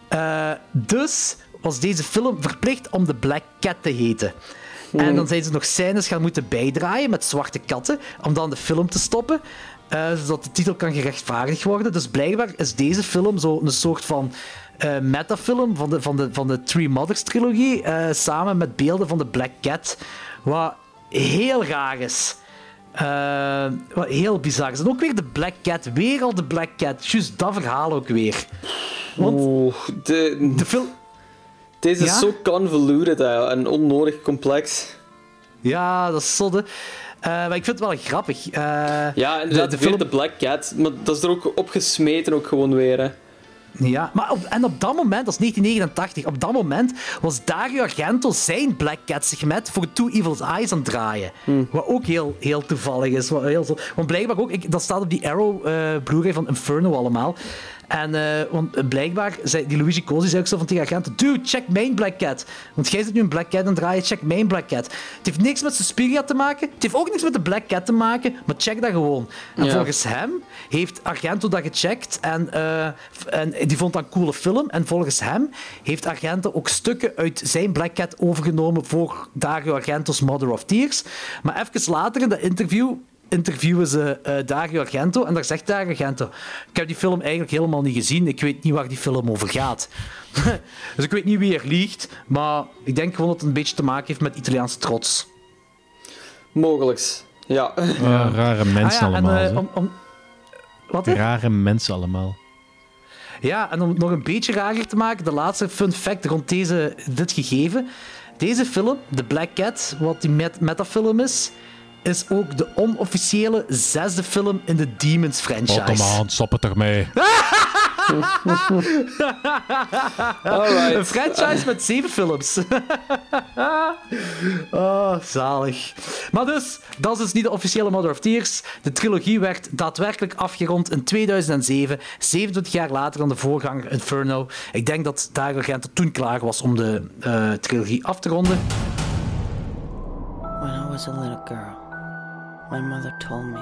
Eh, dus was deze film verplicht om The Black Cat te heten. En dan zijn ze nog scènes gaan moeten bijdraaien met zwarte katten om dan de film te stoppen. eh, zodat de titel kan gerechtvaardigd worden. Dus blijkbaar is deze film zo een soort van eh, metafilm van de, van, de, van de Three Mothers trilogie. eh, samen met beelden van de Black Cat. Wat heel raar is. Eh, wat heel bizar is. En ook weer de Black Cat. Weer al de Black Cat. Juist dat verhaal ook weer. Want Oeh, de, de film... Deze is zo convoluted en onnodig complex. Ja, dat is zodde. Eh, maar ik vind het wel grappig. Eh, Ja, en de, de, film... de Black Cat, maar dat is er ook opgesmeten ook gewoon weer. Hè. Ja, maar op, en op dat moment, dat is 1989, op dat moment was Dario Argento zijn Black Cat segment voor Two Evil's Eyes aan het draaien. Wat ook heel, heel toevallig is. Wat heel zo, want blijkbaar ook, ik, dat staat op die Arrow eh Blu-ray van Inferno allemaal. En eh, want blijkbaar, zei, die Luigi Cosi zei ook zo van tegen Argento, dude, check mijn Black Cat. Want jij zit nu een Black Cat het draaien, check mijn Black Cat. Het heeft niks met Suspiria te maken, het heeft ook niks met de Black Cat te maken, maar check dat gewoon. En Ja. volgens hem heeft Argento dat gecheckt en, eh, en die vond dat een coole film. En volgens hem heeft Argento ook stukken uit zijn Black Cat overgenomen voor Dario Argento's Mother of Tears. Maar even later in dat interview interviewen ze eh, Dario Argento en daar zegt Dario Argento ik heb die film eigenlijk helemaal niet gezien, ik weet niet waar die film over gaat. <laughs> dus ik weet niet wie er liegt, maar ik denk gewoon dat het een beetje te maken heeft met Italiaanse trots. Mogelijks, ja. Ah, rare mensen Ah ja, en, allemaal. eh, hè. om, om... Wat? Rare mensen allemaal. Ja, en om het nog een beetje rager te maken, de laatste fun fact rond deze, dit gegeven. Deze film, The Black Cat, wat die met metafilm is, is ook de onofficiële zesde film in de Demons franchise. Oh, kom aan, stop het toch mee. <laughs> Alright. Een franchise met zeven films. <laughs> oh, zalig. Maar dus, dat is dus niet de officiële Mother of Tears. De trilogie werd daadwerkelijk afgerond in 2007, 27 jaar later dan de voorganger Inferno. Ik denk dat Dario Argento toen klaar was om de eh, trilogie af te ronden. When I was a little girl, my mother told me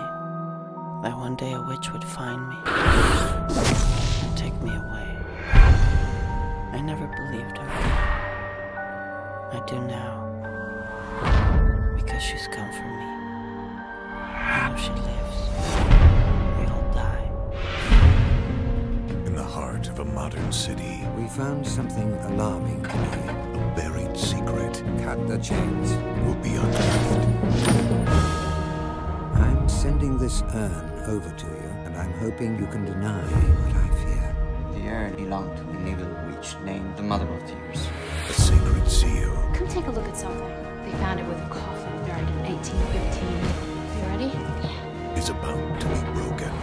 that one day a witch would find me and take me away. I never believed her. I do now. Because she's come for me. I know she lives. We all die. In the heart of a modern city, We found something alarming today. a buried secret Cut the chains. will be unearthed. I'm sending this urn over to you, and I'm hoping you can deny what I fear. The urn belonged to an evil witch named the Mother of Tears. A sacred seal Come take a look at something. They found it with a coffin buried in 1815. You ready? Yeah. is about to be broken.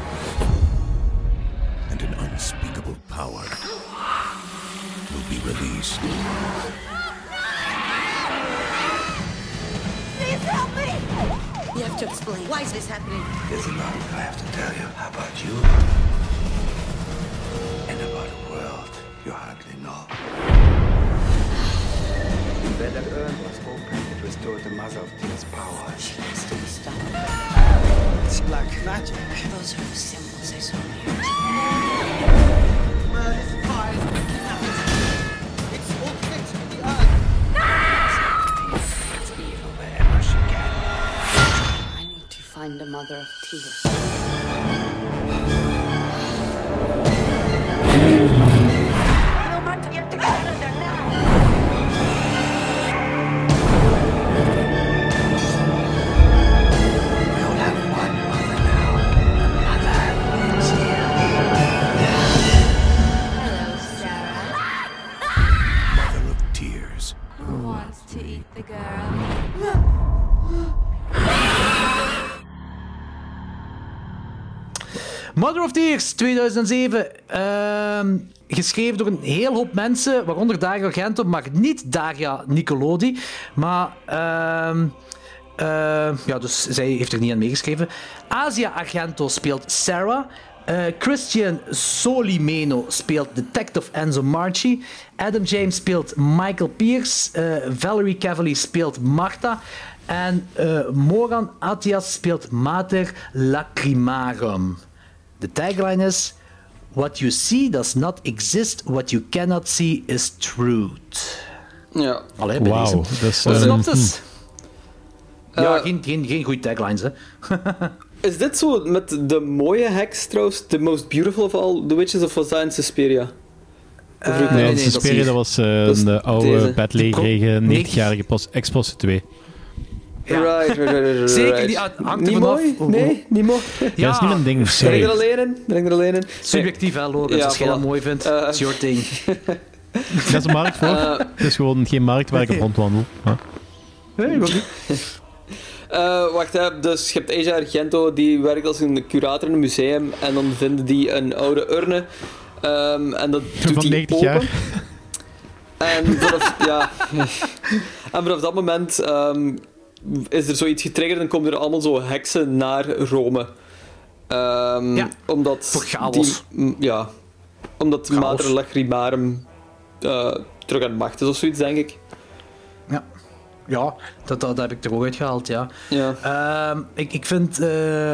And an unspeakable power will be released. You have to explain. Why is this happening? There's a lot I have to tell you How about you and about a world you hardly know. When that urn was opened, it restored the Mother of Tears' power. She has to be stopped. It's black magic. Those are the symbols I saw here. Find a mother of tears. Mother of Tears 2007. ehm, geschreven door een heel hoop mensen, waaronder Dario Argento, maar niet Daria Nicolodi. Maar, ehm, ehm, ja, dus zij heeft er niet aan meegeschreven. Asia Argento speelt Sarah. Eh, Christian Solimeno speelt Detective Enzo Marchi. Adam James speelt Michael Pierce. Eh, Valerie Cavalier speelt Marta. En eh, Moran Atias speelt Mater Lacrimarum. De tagline is: What you see does not exist, what you cannot see is truth. Ja. Allee, bij Wauw, deze. dat is, Wat eh, synopsis? Ja, Eh, geen, geen, geen goede taglines, hè. <laughs> Is dit zo met de mooie heks trouwens? The most beautiful of all the witches of was dat in Suspiria? Eh, Nee, is Suspiria, dat was eh, Dat is een oude deze. bedlegerige Die pro- 90-jarige pos- ex-prostituee. Ja. Right, right, right, Zeker, die hangt er Niet vanaf. mooi? Nee, niet mooi. Dat is niet mijn ding, Ben ik sorry. er alleen in? Ben ik er alleen in? Subjectief, hè, Lorenz. Ja, Als jij dat mooi vindt, Eh, is your thing. <laughs> Dat is een markt voor. Eh. Het is gewoon geen markt waar ik op rondwandel. Ja. Nee, niet. <laughs> Eh, wacht, hè. dus je hebt Asia Argento, die werkt als een curator in een museum. En dan vinden die een oude urne. Ehm, en dat doet Van die 90 open. jaar. En vanaf, <laughs> ja. en vanaf dat moment ehm, is er zoiets getriggerd en komen er allemaal zo heksen naar Rome. Ehm, Ja, omdat voor chaos. Die, m, ja. Omdat Chaos. Mater eh, terug aan de macht is of zoiets, denk ik. Ja, ja dat, dat heb ik er ook uitgehaald, ja. Ja. Ehm, ik, ik vind... eh,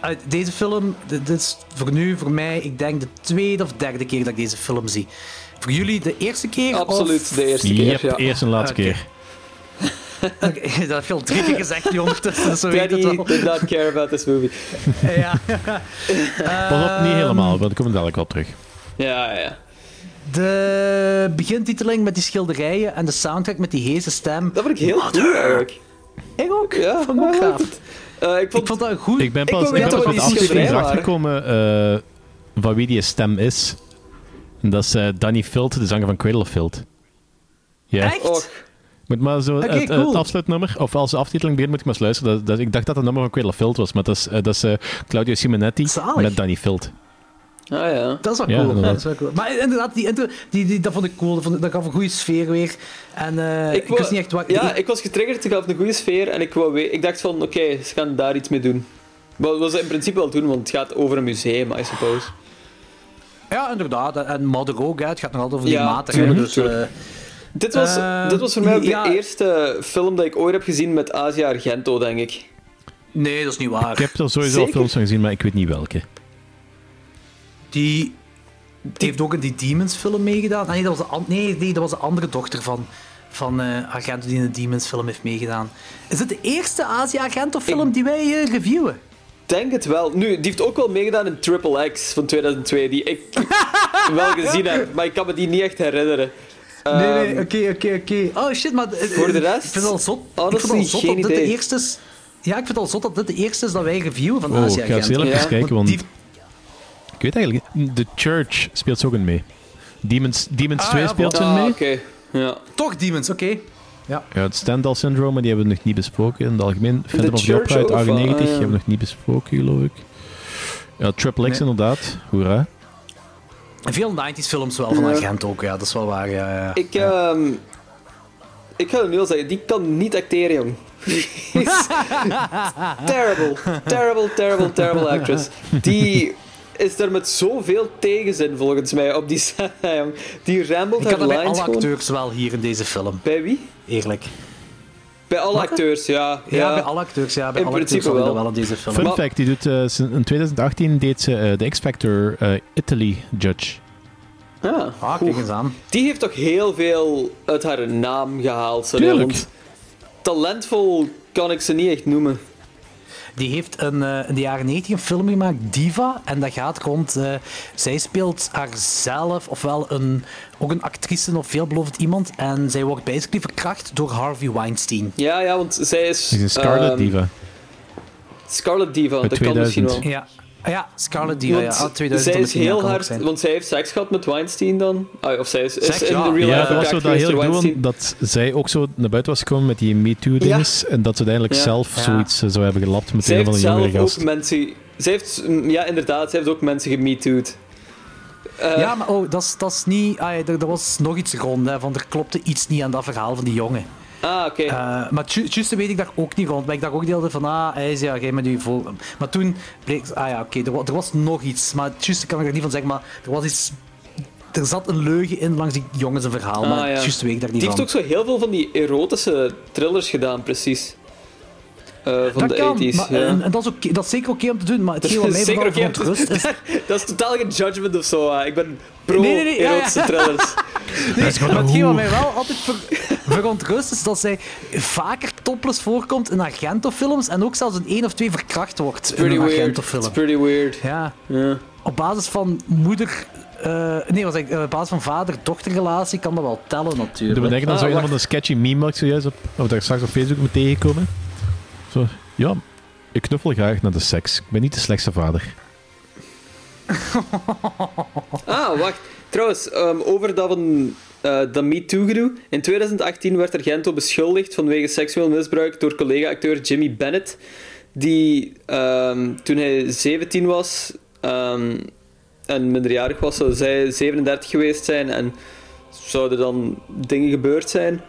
uit deze film, dit is voor nu, voor mij, ik denk de tweede of derde keer dat ik deze film zie. Voor jullie de eerste keer? Absoluut, of- de eerste Yep, keer. Ja. eerst en laatste keer. <laughs> Oké, dat heb je al drie keer gezegd nu ondertussen, zo weet het wel. did not care about this movie. <laughs> Ja. <laughs> Pas op, niet helemaal, maar daar komen we dadelijk wel op terug. Ja, ja. De begintiteling met die schilderijen en de soundtrack met die heese stem. Dat vond ik heel goed eigenlijk. Ik ook. Ja, vond ik ook gaaf. Eh, ik, vond, Ik vond dat goed. Ik ben pas, wil ik ben weten pas wat met de die aflevering schilderij erachter gekomen eh, van wie die stem is. En dat is eh, Danny Filt, de zanger van Cradle of Filth. Ja. Echt? Och, Moet maar zo het, cool. het afsluitnummer, of als de aftiteling begint, moet ik maar eens luisteren. Dat, dat, ik dacht dat het nummer van Cradle of Filth was, maar dat is, eh, dat is eh, Claudio Simonetti Zalig. met Danny Filt. ah ja. Dat is wel Ja, cool. dat is wel cool. Maar inderdaad, die, intro, die, die, dat vond ik cool. Dat, vond, dat gaf een goede sfeer weer. En eh, ik, wou- wist niet echt wat... Ja, ik was getriggerd, het gaf een goede sfeer en ik, wou ik dacht van, oké, ze gaan daar iets mee doen. Wat wat ze in principe wel doen, want het gaat over een museum, I suppose. Ja, inderdaad. En Mother ook, hè. het gaat nog altijd over die Ja, maten. hè. tuurlijk, Dus, tuurlijk. Dit was, Eh, dit was voor mij ook ja. de eerste film dat ik ooit heb gezien met Asia Argento, denk ik. nee, dat is niet waar. Ik heb er sowieso al Zeker? films van gezien, maar ik weet niet welke. Die, die heeft ook in die Demons film meegedaan. Ah, nee, dat was de, nee, nee, dat was de andere dochter van, van eh Argento die in de Demons film heeft meegedaan. Is het de eerste Asia-Argento film die wij eh, reviewen? Denk het wel. Nu, die heeft ook wel meegedaan in Triple X van 2002, die ik <laughs> wel gezien heb, maar ik kan me die niet echt herinneren. Nee, nee, Ehm, oké, oké, oké. Oh shit, maar... eh, Voor de eh, rest, Ik vind het al zot, ik vind al zot geen dat dit de eerste is... Ja, ik vind het al zot dat dit de eerste is dat wij reviewen van Oh, Asia ik ga eens heel even Ja, kijken, want die- ik weet eigenlijk niet. The Church speelt ze ook in mee. Demons, Demons Ah, 2 ja, speelt ze in ah, mee. oké. Ja. Toch Demons, oké. Ja. Ja, het Stendhal syndroom, maar die hebben we nog niet besproken. In het algemeen, Phantom of the Church Opera uit ook, of, 98 ah, ja. hebben we nog niet besproken, geloof ik. Ja, Triple X Nee. inderdaad. Hoera. Veel 90s films wel van Ja. Argento ook, ja, dat is wel waar. Ja, ja. Ik, ehm, ik ga het nu al zeggen, die kan niet acteren, jong. <laughs> Terrible, terrible, terrible, terrible actress. Die is er met zoveel tegenzin, volgens mij, op die <laughs> jong. Die rambelt Ik haar had er bij lines alle gewoon. acteurs wel hier in deze film, Bij wie? eerlijk. Bij alle Wat? acteurs, ja. Ja, bij alle acteurs, ja, bij In alle acteurs principe dat wel. wel in deze film. Fun Maar- fact, die doet, eh, in 2018 deed ze eh, de X-Factor eh, Italy Judge. Ja, Ah, goed. kijk eens aan. Die heeft toch heel veel uit haar naam gehaald. Tuurlijk. talentvol kan ik ze niet echt noemen. Die heeft een, eh, in de jaren 90 een film gemaakt, Diva. En dat gaat rond... eh, zij speelt haarzelf, ofwel een, ook een actrice of veelbelovend iemand. En zij wordt basically verkracht door Harvey Weinstein. Ja, ja, want zij is... Een Scarlet ehm, Diva. Scarlet Diva, dat kan misschien 2000. wel. Ja, ja Scarlet Diva. Ja, Want ah, 2000 zij is ja, heel hard, zijn. want zij heeft seks gehad met Weinstein dan. Ah, of zij is, in ja. de real Ja, life dat was zo dat heel gewoon dat zij ook zo naar buiten was gekomen met die MeToo-dinges. En dat ze uiteindelijk Ja. zelf Ja. zoiets eh, zou hebben gelapt met Zij een van de jongere zelf gast. ook mensen... Zij heeft, ja, inderdaad, zij heeft ook mensen gemetooed. Eh, ja, maar oh, dat is- dat is niet... Ah, ja, er, er was nog iets rond, hè, van er klopte iets niet aan dat verhaal van die jongen. Ah, oké. Eh, maar ju- juist weet ik daar ook niet rond. Maar ik dacht ook deelde van, ah, hij is ja, jij met u voor. Maar toen bleek, ah ja, oké, er, wa- er was nog iets. Maar juist kan ik er niet van zeggen, maar er was iets. Er zat een leugen in langs die jongens een verhaal, Ah, maar ja. juist weet ik daar niet Die van. heeft ook zo heel veel van die erotische thrillers gedaan, precies. Eh, van dat de kan, 80s. maar, ja. en, en dat, is dat is zeker oké om te doen, maar <laughs> Dat hetgeen wat mij zeker om te- verontrust is... <laughs> dat is totaal geen judgment of zo. ah. Ik ben pro Nee, nee, nee, ja, ja. erotische thrillers. <laughs> Nee, maar hetgeen wat mij wel altijd ver, verontrust is dat zij vaker topless voorkomt in Argento-films en ook zelfs in één of twee verkracht wordt in een. Argento-film. It's pretty weird. Ja. Ja. Op basis van moeder... eh, nee, was ik, eh, op basis van vader-dochterrelatie kan dat wel tellen natuurlijk. Doe me denken aan Ah, zo een van de sketchy meme ik zojuist op, of daar straks op Facebook mee tegengekomen. Ja, ik knuffel graag naar de seks. Ik ben niet de slechtste vader. <laughs> Ah, wacht. Trouwens, ehm, over dat van eh dat MeToo-gedoe. In 2018 werd Argento beschuldigd vanwege seksueel misbruik door collega-acteur Jimmy Bennett. Die ehm, toen hij 17 was ehm, en minderjarig was, zou zij 37 geweest zijn en zouden dan dingen gebeurd zijn.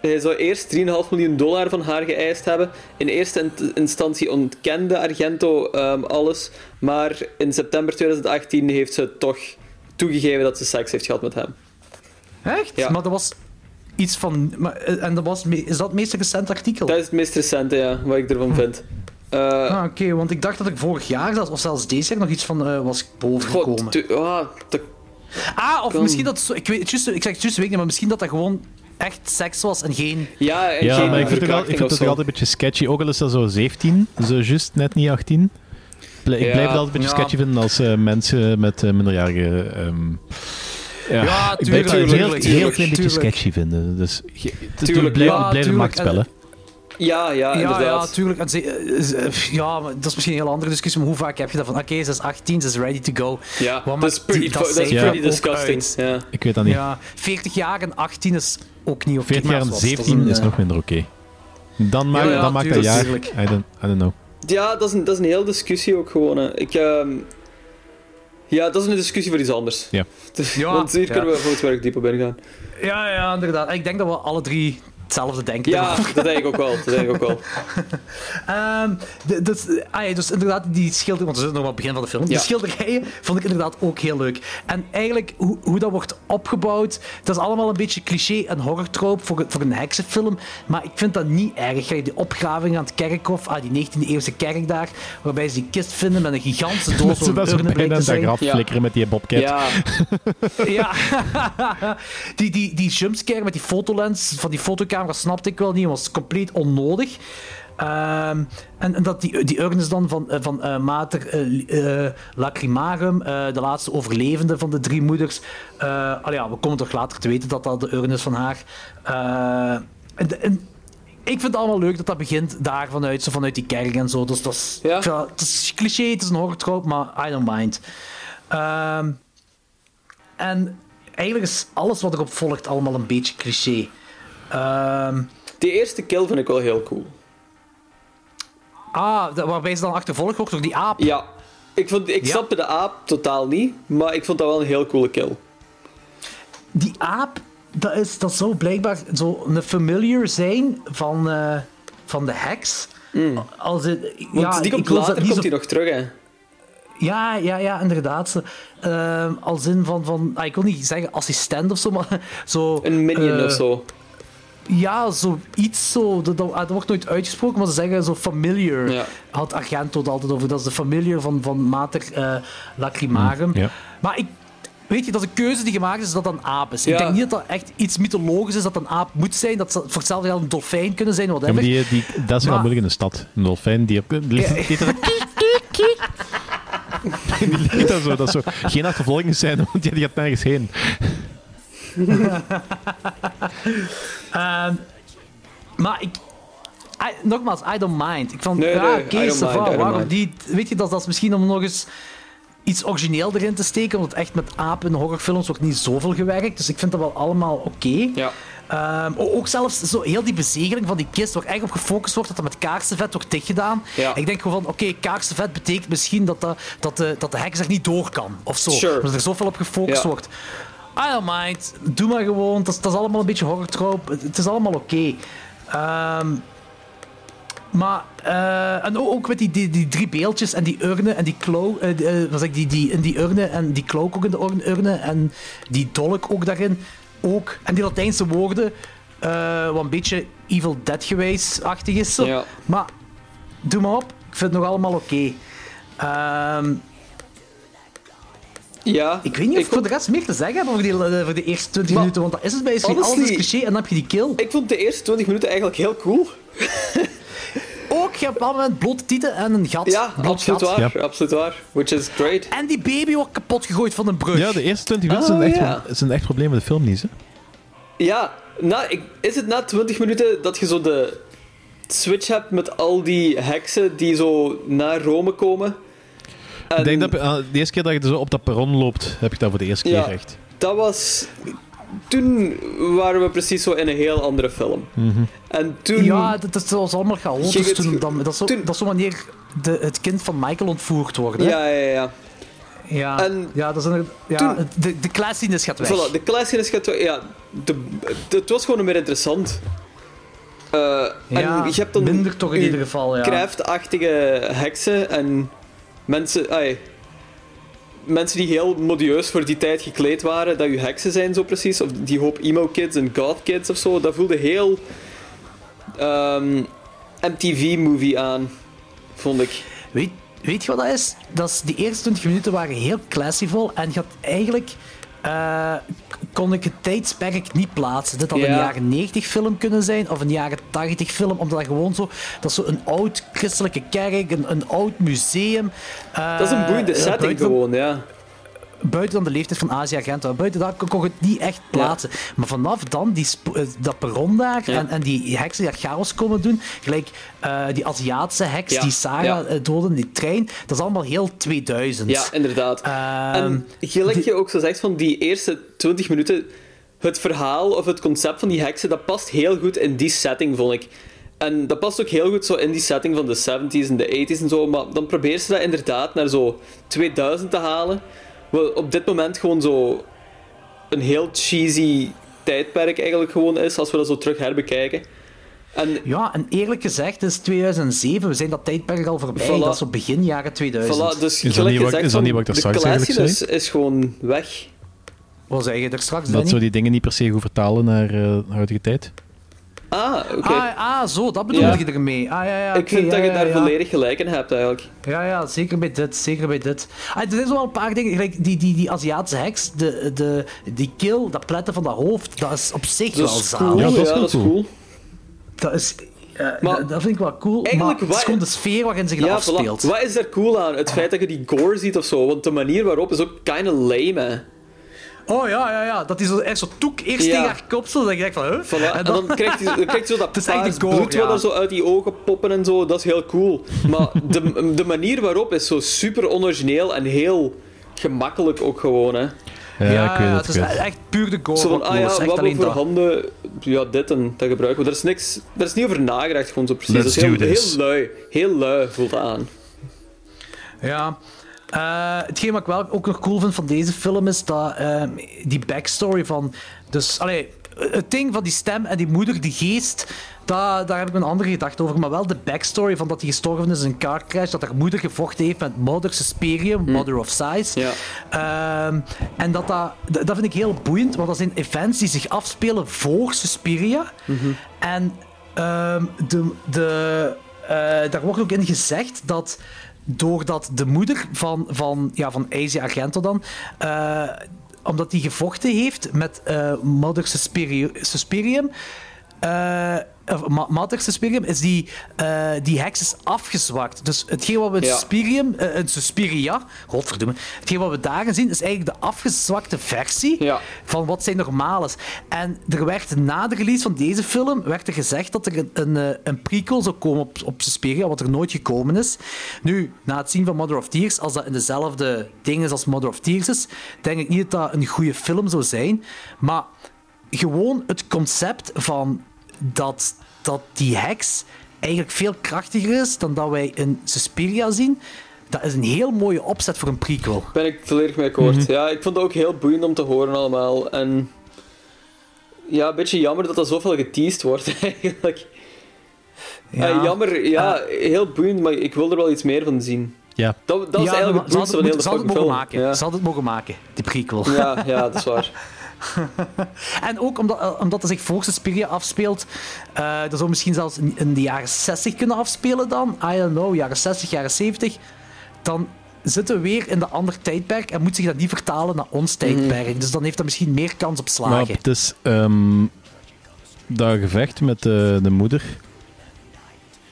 Hij zou eerst 3,5 miljoen dollar van haar geëist hebben. In eerste in- instantie ontkende Argento ehm, alles. Maar in september 2018 heeft ze toch toegegeven dat ze seks heeft gehad met hem. Echt? Ja. Maar dat was iets van... Maar, eh, en dat was, is dat het meest recente artikel? Dat is het meest recente, ja, wat ik ervan vind. Eh, Ah, oké, want ik dacht dat ik vorig jaar, of zelfs deze jaar, nog iets van eh, was bovengekomen. God, ah, dat- Ah, of kan. misschien dat... Ik, weet, ik zeg het juist, weet niet, maar misschien dat dat gewoon echt seks was en geen... ja, en Ja, geen maar ik vind het, ik vind toch altijd een beetje sketchy. Ook al is dat zo 17, zo juist net niet 18. Ble- Ik Ja, blijf het altijd een beetje ja. sketchy vinden als eh, mensen met eh, minderjarige... ehm, ja, Ja, ik blijf het tuurlijk, een heel, tuurlijk, heel klein beetje tuurlijk. sketchy vinden. Dus het- Tuurlijk, blijf, ja, blijf een tuurlijk. machtspellen. Ja, ja, Ja, ja, inderdaad. tuurlijk. Eh, eh, ja, maar dat is misschien een heel andere discussie, maar hoe vaak heb je dat van, oké, ze is 18, ze is ready to go. Ja, Wat dat is pretty, die- dat is pretty disgusting. Ja. Ik weet dat niet. Ja, 40 jaar en 18 is ook niet oké. 40 jaar en maar dat is- dat 17 is, een, eh, nog minder oké. Dan, maakt Ja, ja, dan maakt dat tuurlijk, jaar... tuurlijk. I don't, I don't know. Ja, dat is een, dat is een hele discussie ook gewoon. Hè. Ik, ehm, ja, dat is een discussie voor iets anders. Ja. <laughs> Dus, Ja, want hier ja. kunnen we volgens werk diep op ingaan. Ja, ja, inderdaad. Ik denk dat we alle drie hetzelfde denken. Ja, dat denk ik ook wel. Dat denk ik ook wel. <laughs> Ehm, de- dus, ah ja, dus inderdaad, die schilderijen, want we zitten nog maar op het begin van de film. Die schilderijen vond ik inderdaad ook heel leuk. En eigenlijk, hoe, hoe dat wordt opgebouwd, dat is allemaal een beetje cliché en horrortroop voor, voor een heksenfilm. Maar ik vind dat niet erg. Die opgraving aan het kerkhof, ah, die 19e-eeuwse kerk daar, waarbij ze die kist vinden met een gigantische doos <laughs> Dat ze dat zo aan graf Ja. flikkeren met die bobcat. Ja, <laughs> Ja, die, die, die jumpscare met die fotolens van die fotocamera snapte ik wel niet, was compleet onnodig. Ehm, en, en dat die, die urnes dan van, eh, van eh, Mater eh, Lacrimagum, de laatste overlevende van de drie moeders. al ja, we komen toch later te weten dat dat de urne is van haar. En, en ik vind het allemaal leuk dat dat begint daar vanuit, zo vanuit die kerk en zo. Dus dat is, Ja. het is cliché, het is een horrortroop, maar I don't mind. Ehm, en eigenlijk is alles wat erop volgt allemaal een beetje cliché. Ehm, die eerste kill vind ik wel heel cool. ah, waarbij ze dan achtervolgd wordt door die aap. Ja, ik, vond, ik Ja. snapte de aap totaal niet, maar ik vond dat wel een heel coole kill. Die aap, dat, is, dat zou blijkbaar zo een familiar zijn van, eh, van de heks. Als het, Mm. Want ja, die komt later komt hij nog terug, hè. Ja, ja, ja, inderdaad. Ehm, als in van, van ah, ik wil niet zeggen assistent of zo, maar <laughs> zo... Een minion eh, of zo. Ja, zoiets zo. Dat, dat, dat wordt nooit uitgesproken, maar ze zeggen zo familiar. Ja. Had Argento het altijd over. Dat is de familiar van, van Mater eh, Lacrimagum. Ja. Maar ik, weet je, dat is een keuze die gemaakt is dat dat een aap is. Ja. Ik denk niet dat dat echt iets mythologisch is dat een aap moet zijn. Dat zou voor hetzelfde geld een dolfijn kunnen zijn, Ja, whatever. maar die, die, dat is wel moeilijk in de stad. Een dolfijn die... die, Ja. daar <laughs> <laughs> zo, dat zo geen achtervolging zijn, want die gaat nergens heen. <laughs> Ehm, maar ik... I- nogmaals, I don't mind. Ik vond, Nee, ja, nee, waarom niet? Weet je, dat, dat is misschien om nog eens iets origineel erin te steken, want echt met apen in horrorfilms wordt niet zoveel gewerkt, dus ik vind dat wel allemaal oké. Ja. Ehm, ook zelfs zo heel die bezegeling van die kist, waar echt op gefocust wordt dat dat met kaarsenvet wordt dichtgedaan. Ja. Ik denk gewoon van, oké, kaarsenvet betekent misschien dat de, dat, de, dat de heks er niet door kan, of zo. Sure. Dat er zoveel op gefocust Ja. wordt. I don't mind. Doe maar gewoon. Dat is, dat is allemaal een beetje horrortroop. Het, het is allemaal oké. Ehm, maar, eh, en ook ook met die, die, die drie beeldjes en die urnen en die eh, wat zeg ik, die, die, in die urnen en die cloak ook in de ur- urnen en die dolk ook daarin. Ook. En die Latijnse woorden, eh, wat een beetje Evil Dead gewijs-achtig is. Zo. Ja. Maar, doe maar op. Ik vind het nog allemaal oké. Ehm, Ja. ik weet niet of ik voor de rest meer te zeggen heb over, die, eh, voor de eerste 20 Maar, minuten, want dat is het bij misschien alles is cliché en dan heb je die kill. Ik vond de eerste 20 minuten eigenlijk heel cool. <laughs> Ook, je hebt op een bepaald moment blote tieten en een gat. Ja, absoluut gat. waar. Absoluut waar. Which is great. En die baby wordt kapot gegooid van een brug. Ja, de eerste 20 minuten Oh, zijn, echt, ja. zijn echt probleem met de film niet, hè? Ja, na, ik, is het na 20 minuten dat je zo de switch hebt met al die heksen die zo naar Rome komen? Ik denk dat eh, de eerste keer dat je zo op dat perron loopt, heb ik dat voor de eerste keer Ja, echt. dat was... Toen waren we precies zo in een heel andere film. Mhm. En toen... Ja, dat, dat was allemaal chaotisch toen. Dan, dat, is zo, dat is zo wanneer de, het kind van Michael ontvoerd wordt. Hè? Ja, ja, ja. ja. En ja, dat is een, ja toen- de, de classiness gaat weg. Voilà, de classiness gaat... wel- Ja, de, het was gewoon meer interessant. Eh, Ja, en je hebt dan minder toch in ieder geval, ja. Krijftachtige heksen en mensen... mensen die heel modieus voor die tijd gekleed waren, dat je heksen zijn zo precies. Of die hoop emo-kids en goth-kids of zo. Dat voelde heel... ehm, MTV-movie aan, vond ik. Weet, weet je wat dat is? Dat is? Die eerste 20 minuten waren heel classyvol en je had eigenlijk... eh, kon ik het tijdsperk niet plaatsen. Dit had een Ja. jaren 90 film kunnen zijn of een jaren 80 film, omdat dat gewoon zo... Dat is zo een oud christelijke kerk, een, een oud museum. Dat is een boeiende eh, setting gewoon, ja. Buiten dan de leeftijd van Azië Argento. Buiten dat kon het niet echt plaatsen. Maar vanaf dan, die eh, dat perron daar Ja. en, en die heksen die daar chaos komen doen, gelijk eh, die Aziatische heks Ja, die Sarah eh, doden, die trein, dat is allemaal heel 2000. Ja, inderdaad. Ehm, en gelijk je ook zo zegt van die eerste 20 minuten, het verhaal of het concept van die heksen, dat past heel goed in die setting, vond ik. En dat past ook heel goed zo in die setting van de 70s en de 80s en zo, maar dan probeert ze dat inderdaad naar zo 2000 te halen. Wat op dit moment gewoon zo een heel cheesy tijdperk eigenlijk gewoon is, als we dat zo terug herbekijken. En Ja, en eerlijk gezegd, het is 2007. We zijn dat tijdperk al voorbij. Voilà. Dat is zo begin jaren 2000. voilà, dus Is dat niet wat- gezegd is dat van, niet wat ik daar straks eigenlijk zei? is gewoon weg. Wat zeg je er straks, Dat zo die dingen niet per se goed vertalen naar eh, huidige tijd. Ah, oké. Ah, ah, zo, dat bedoel Ja. je ermee. Ah, ja, ja, ik vind ja, dat je daar ja. volledig gelijk in hebt, eigenlijk. Ja, ja, zeker bij dit, zeker bij dit. Ah, er zijn zo wel een paar dingen, gelijk die, die, die Aziatische heks, de, de, die keel, dat pletten van dat hoofd, dat is op zich Dat wel is zalig. cool, Ja, dat is dat is cool. cool. Dat is... eh, Maar dat, vind ik wel cool, eigenlijk maar het is wat- gewoon de sfeer waarin zich dat Ja, afspeelt. voilà. Wat is daar cool aan? Het feit dat je die gore ziet of zo, want de manier waarop is ook kinda lame, hè. Oh ja, ja, ja. Dat is zo, echt zo toek eerst Ja. tegen haar kop, zo dat je denkt van... Huh? Voilà. En, dan, krijgt hij, dan krijgt hij zo dat <laughs> Het paars gore, bloed wat ja. er zo uit die ogen poppen en zo, dat is heel cool. Maar de, de manier waarop is zo super onorigineel en heel gemakkelijk ook gewoon, hè. Ja, Ja, ik weet het. het ik is echt puur de gore. Zo van, wat ah ja, Echt hebben alleen voor handen, ja, dit en dat gebruiken we. Er is niks, er is niet over nagedacht, gewoon zo precies. Let's dat is heel, do this. heel lui, heel lui voelt aan. Ja. Eh, hetgeen wat ik wel ook nog cool vind van deze film is dat ehm, die backstory van. Dus, allee, het ding van die stem en die moeder, die geest, daar, daar heb ik een andere gedachte over. Maar wel de backstory van dat hij gestorven is in een car crash, dat haar moeder gevochten heeft met Mother Susperium, Mother of Size. Ja. Ehm, en dat, dat, vind ik heel boeiend, want dat zijn events die zich afspelen voor Suspiria. En ehm, de, de, eh, daar wordt ook in gezegd dat doordat de moeder van, van, ja, van Asia Argento dan... eh, omdat hij gevochten heeft met eh Mother Suspiri- Suspirium. Eh, of Ma- Mater Suspirium is die, eh, die heks is afgezwakt. Dus hetgeen wat we in Ja. Suspirium, eh, in Suspiria, godverdomme, hetgeen wat we daarin zien is eigenlijk de afgezwakte versie van wat zijn normaal is. En er werd na de release van deze film werd er gezegd dat er een, een, eh, een prequel zou komen op, op Suspiria, wat er nooit gekomen is. Nu, na het zien van Mother of Tears, als dat in dezelfde dingen is als Mother of Tears is, denk ik niet dat dat een goede film zou zijn. Maar gewoon het concept van dat, dat die heks eigenlijk veel krachtiger is dan dat wij in Suspiria zien, dat is een heel mooie opzet voor een prequel. Ben ik volledig mee akkoord. Mhm. Ja, ik vond het ook heel boeiend om te horen allemaal. En ja, een beetje jammer dat dat zoveel geteased wordt <laughs> eigenlijk. Ja. Jammer, ja, heel boeiend, maar ik wil er wel iets meer van zien. Ja. Dat, dat is eigenlijk het boeiendste van heel het de moeten- ze hadden fucking het film. mogen maken. Ja. Ze hadden het mogen maken, die prequel. Ja, ja, dat is waar. <laughs> <laughs> En ook omdat, eh, omdat het zich voor Suspiria afspeelt, eh dat zou misschien zelfs in, de jaren 60 kunnen afspelen dan. I don't know, jaren 60, jaren 70. Dan zitten we weer in de ander tijdperk en moet zich dat niet vertalen naar ons tijdperk. Dus dan heeft dat misschien meer kans op Maar slagen. het is ehm, dat gevecht met de, de moeder.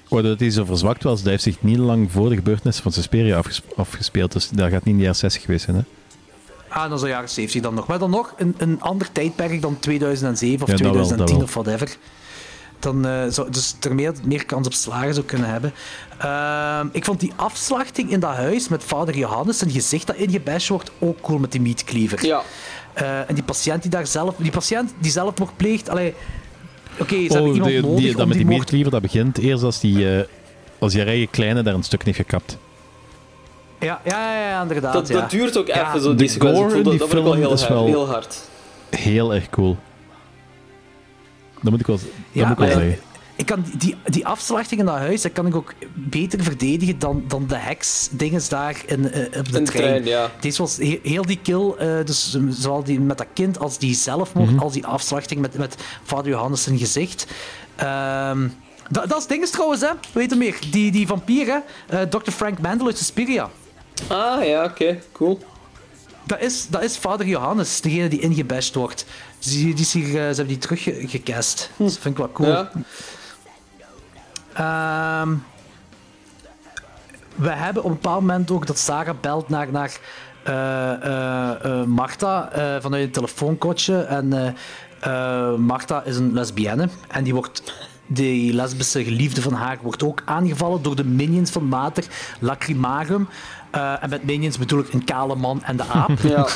Waardoor hij zo verzwakt was, dat heeft zich niet lang voor de gebeurtenissen van Suspiria afges- afgespeeld. Dus dat gaat niet in de jaren 60 geweest zijn. Hè? Ah, dan zou jaren 70 dan nog. Maar dan nog een, een ander tijdperk dan 2007 of Ja, dat wel, dat 2010 wel. of whatever. Dan eh, zou dus er meer, meer kans op slagen zou kunnen hebben. Ehm, ik vond die afslachting in dat huis met vader Johannes, zijn gezicht dat ingebashed wordt, ook cool met die meatcleaver. Ja. Eh, en die patiënt die daar zelf, die patiënt die zelfmoord pleegt, allee, oké, ze Oh, hebben iemand die, nodig die, dat om met die meatcleaver, dat begint eerst als die, eh, als die eigen kleine daar een stuk heeft gekapt. Ja, ja, ja, ja, inderdaad. Dat, ja. dat duurt ook Ja. even, zo, De die sequentie. Ik dat, wel heel, is hard, wel- heel hard. Heel erg cool. Dat moet ik wel, dat Ja, moet ik wel zeggen. Ik kan die, die, die afslachting in dat huis, dat kan ik ook beter verdedigen dan, dan de heks-dinges daar in, eh, op de In de trein. trein, ja. Deze was he- heel die kill, eh, dus zowel die met dat kind als die zelfmoord, Mhm. als die afslachting met, met vader Johannes zijn gezicht. Ehm, dat, dat is dinges trouwens, hè. Weet je meer? Die, die vampier, hè. Eh, Dr. Frank Mandel uit Suspiria. Ah, ja, oké, cool. Dat is, dat is vader Johannes, degene die ingebashed wordt. Dus die, die is hier, eh, ze hebben die teruggecast. Dus dat vind ik wel cool. Ja. Ehm, we hebben op een bepaald moment ook dat Sarah belt naar, naar eh, eh, Marta vanuit een telefoonkotje. En Marta is een lesbienne. En die wordt, die lesbische geliefde van haar wordt ook aangevallen door de minions van Mater, Lacrimagum. Eh, en met minions bedoel ik een kale man en de aap. <laughs> Ja.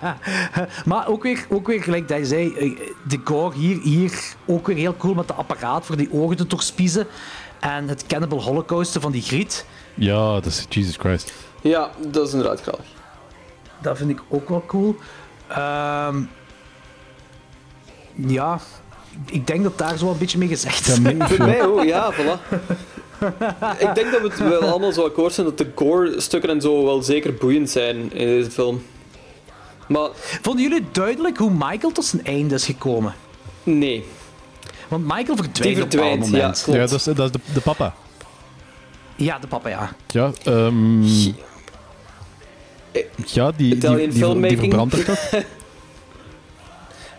<laughs> maar ook weer, ook weer, gelijk dat je zei, eh, de gore hier, hier ook weer heel cool met de apparaat voor die ogen te doorspiezen. En het Cannibal Holocaust van die griet. Ja, dat is Jesus Christ. Ja, dat is inderdaad grappig. Dat vind ik ook wel cool. Ehm, ja, ik denk dat daar zo een beetje mee gezegd is. Voor mij ook, ja, voilà. <laughs> <laughs> ik denk dat we het wel allemaal zo akkoord zijn dat de gore-stukken en zo wel zeker boeiend zijn in deze film. Maar... Vonden jullie duidelijk hoe Michael tot zijn einde is gekomen? Nee. Want Michael verdwijnt, Die op een ja, moment. klopt. Ja, dat is, dat is de, de papa. Ja, de papa, ja. Ja, ehm, ja die, die, die, die, filmmaking. verbrandt er toch? <laughs>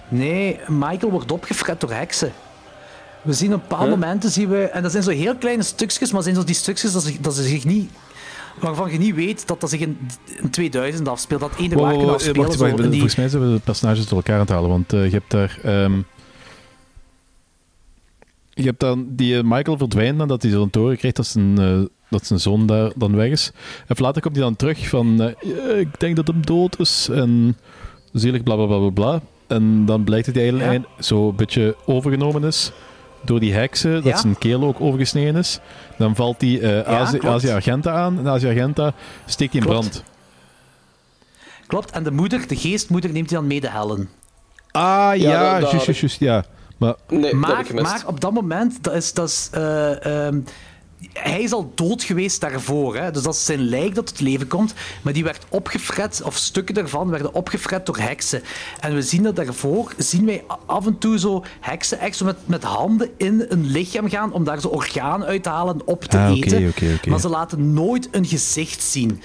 Nee, Michael wordt opgefret door heksen. We zien op bepaalde Huh? momenten, zien we, en dat zijn zo heel kleine stukjes, maar zijn zo die stukjes dat ze, dat ze zich niet, waarvan je niet weet dat dat zich in, in 2000 afspeelt. Dat ene Wow, afspelen. wacht, zo wacht, in die- Volgens mij zijn we de personages door elkaar aan het halen, want eh, je hebt daar... ehm, je hebt dan die eh, Michael verdwijnt nadat hij zo'n toren krijgt dat zijn, eh, dat zijn zoon daar dan weg is. En later komt hij dan terug van... eh, ja, ik denk dat hem dood is en zielig bla bla bla bla bla. En dan blijkt dat hij eigenlijk zo een beetje overgenomen is door die heksen, dat Ja. zijn keel ook overgesneden is. Dan valt die eh klopt. Azië Argenta aan en Azië Argenta steekt in Klopt. brand. Klopt, en de moeder, de geestmoeder, neemt hij dan mee de hellen. Ah, Ja, juist, juist, juist, ja. Maar, Nee, maar, op dat moment, dat is, dat is, eh, ehm, hij is al dood geweest daarvoor. Hè? Dus dat is zijn lijk dat tot leven komt. Maar die werd opgefret, of stukken daarvan werden opgefret door heksen. En we zien dat daarvoor, zien wij af en toe zo heksen echt zo met, met handen in een lichaam gaan om daar zo orgaan uit te halen en op te Ah, eten. Maar ze laten nooit een gezicht zien.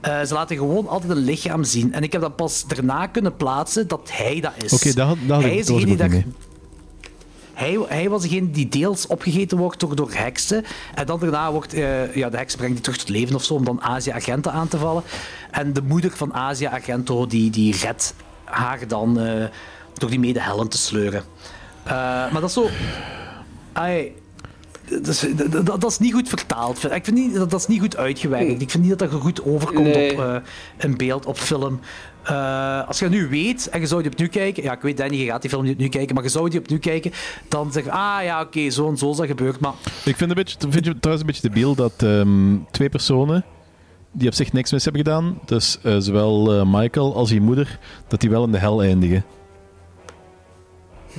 Eh, ze laten gewoon altijd een lichaam zien. En ik heb dat pas daarna kunnen plaatsen dat hij dat is. Oké, dat dat hij is degene die daar- niet hij, was degene die deels opgegeten wordt door, door heksen. En dan daarna wordt eh, ja, de heks brengt die terug tot leven of zo om dan Asia-agenten aan te vallen. En de moeder van Asia-agento die, die redt haar dan eh, door die mede te sleuren. Eh, maar dat is zo... Ai, dat, is, dat, is niet goed vertaald. Ik vind niet, dat, dat is niet goed uitgewerkt. Ik vind niet dat dat goed overkomt Nee. op eh, een beeld, op film. Eh, als je nu weet en je zou die opnieuw kijken, ja, ik weet Danny, je gaat die film niet opnieuw kijken, maar je zou die opnieuw kijken, dan zeg je, ah ja, oké, zo en zo is dat gebeurd. Maar Ik vind, een beetje, vind je trouwens een beetje debiel dat ehm, twee personen die op zich niks mis hebben gedaan, dus eh, zowel eh, Michael als die moeder, dat die wel in de hel eindigen.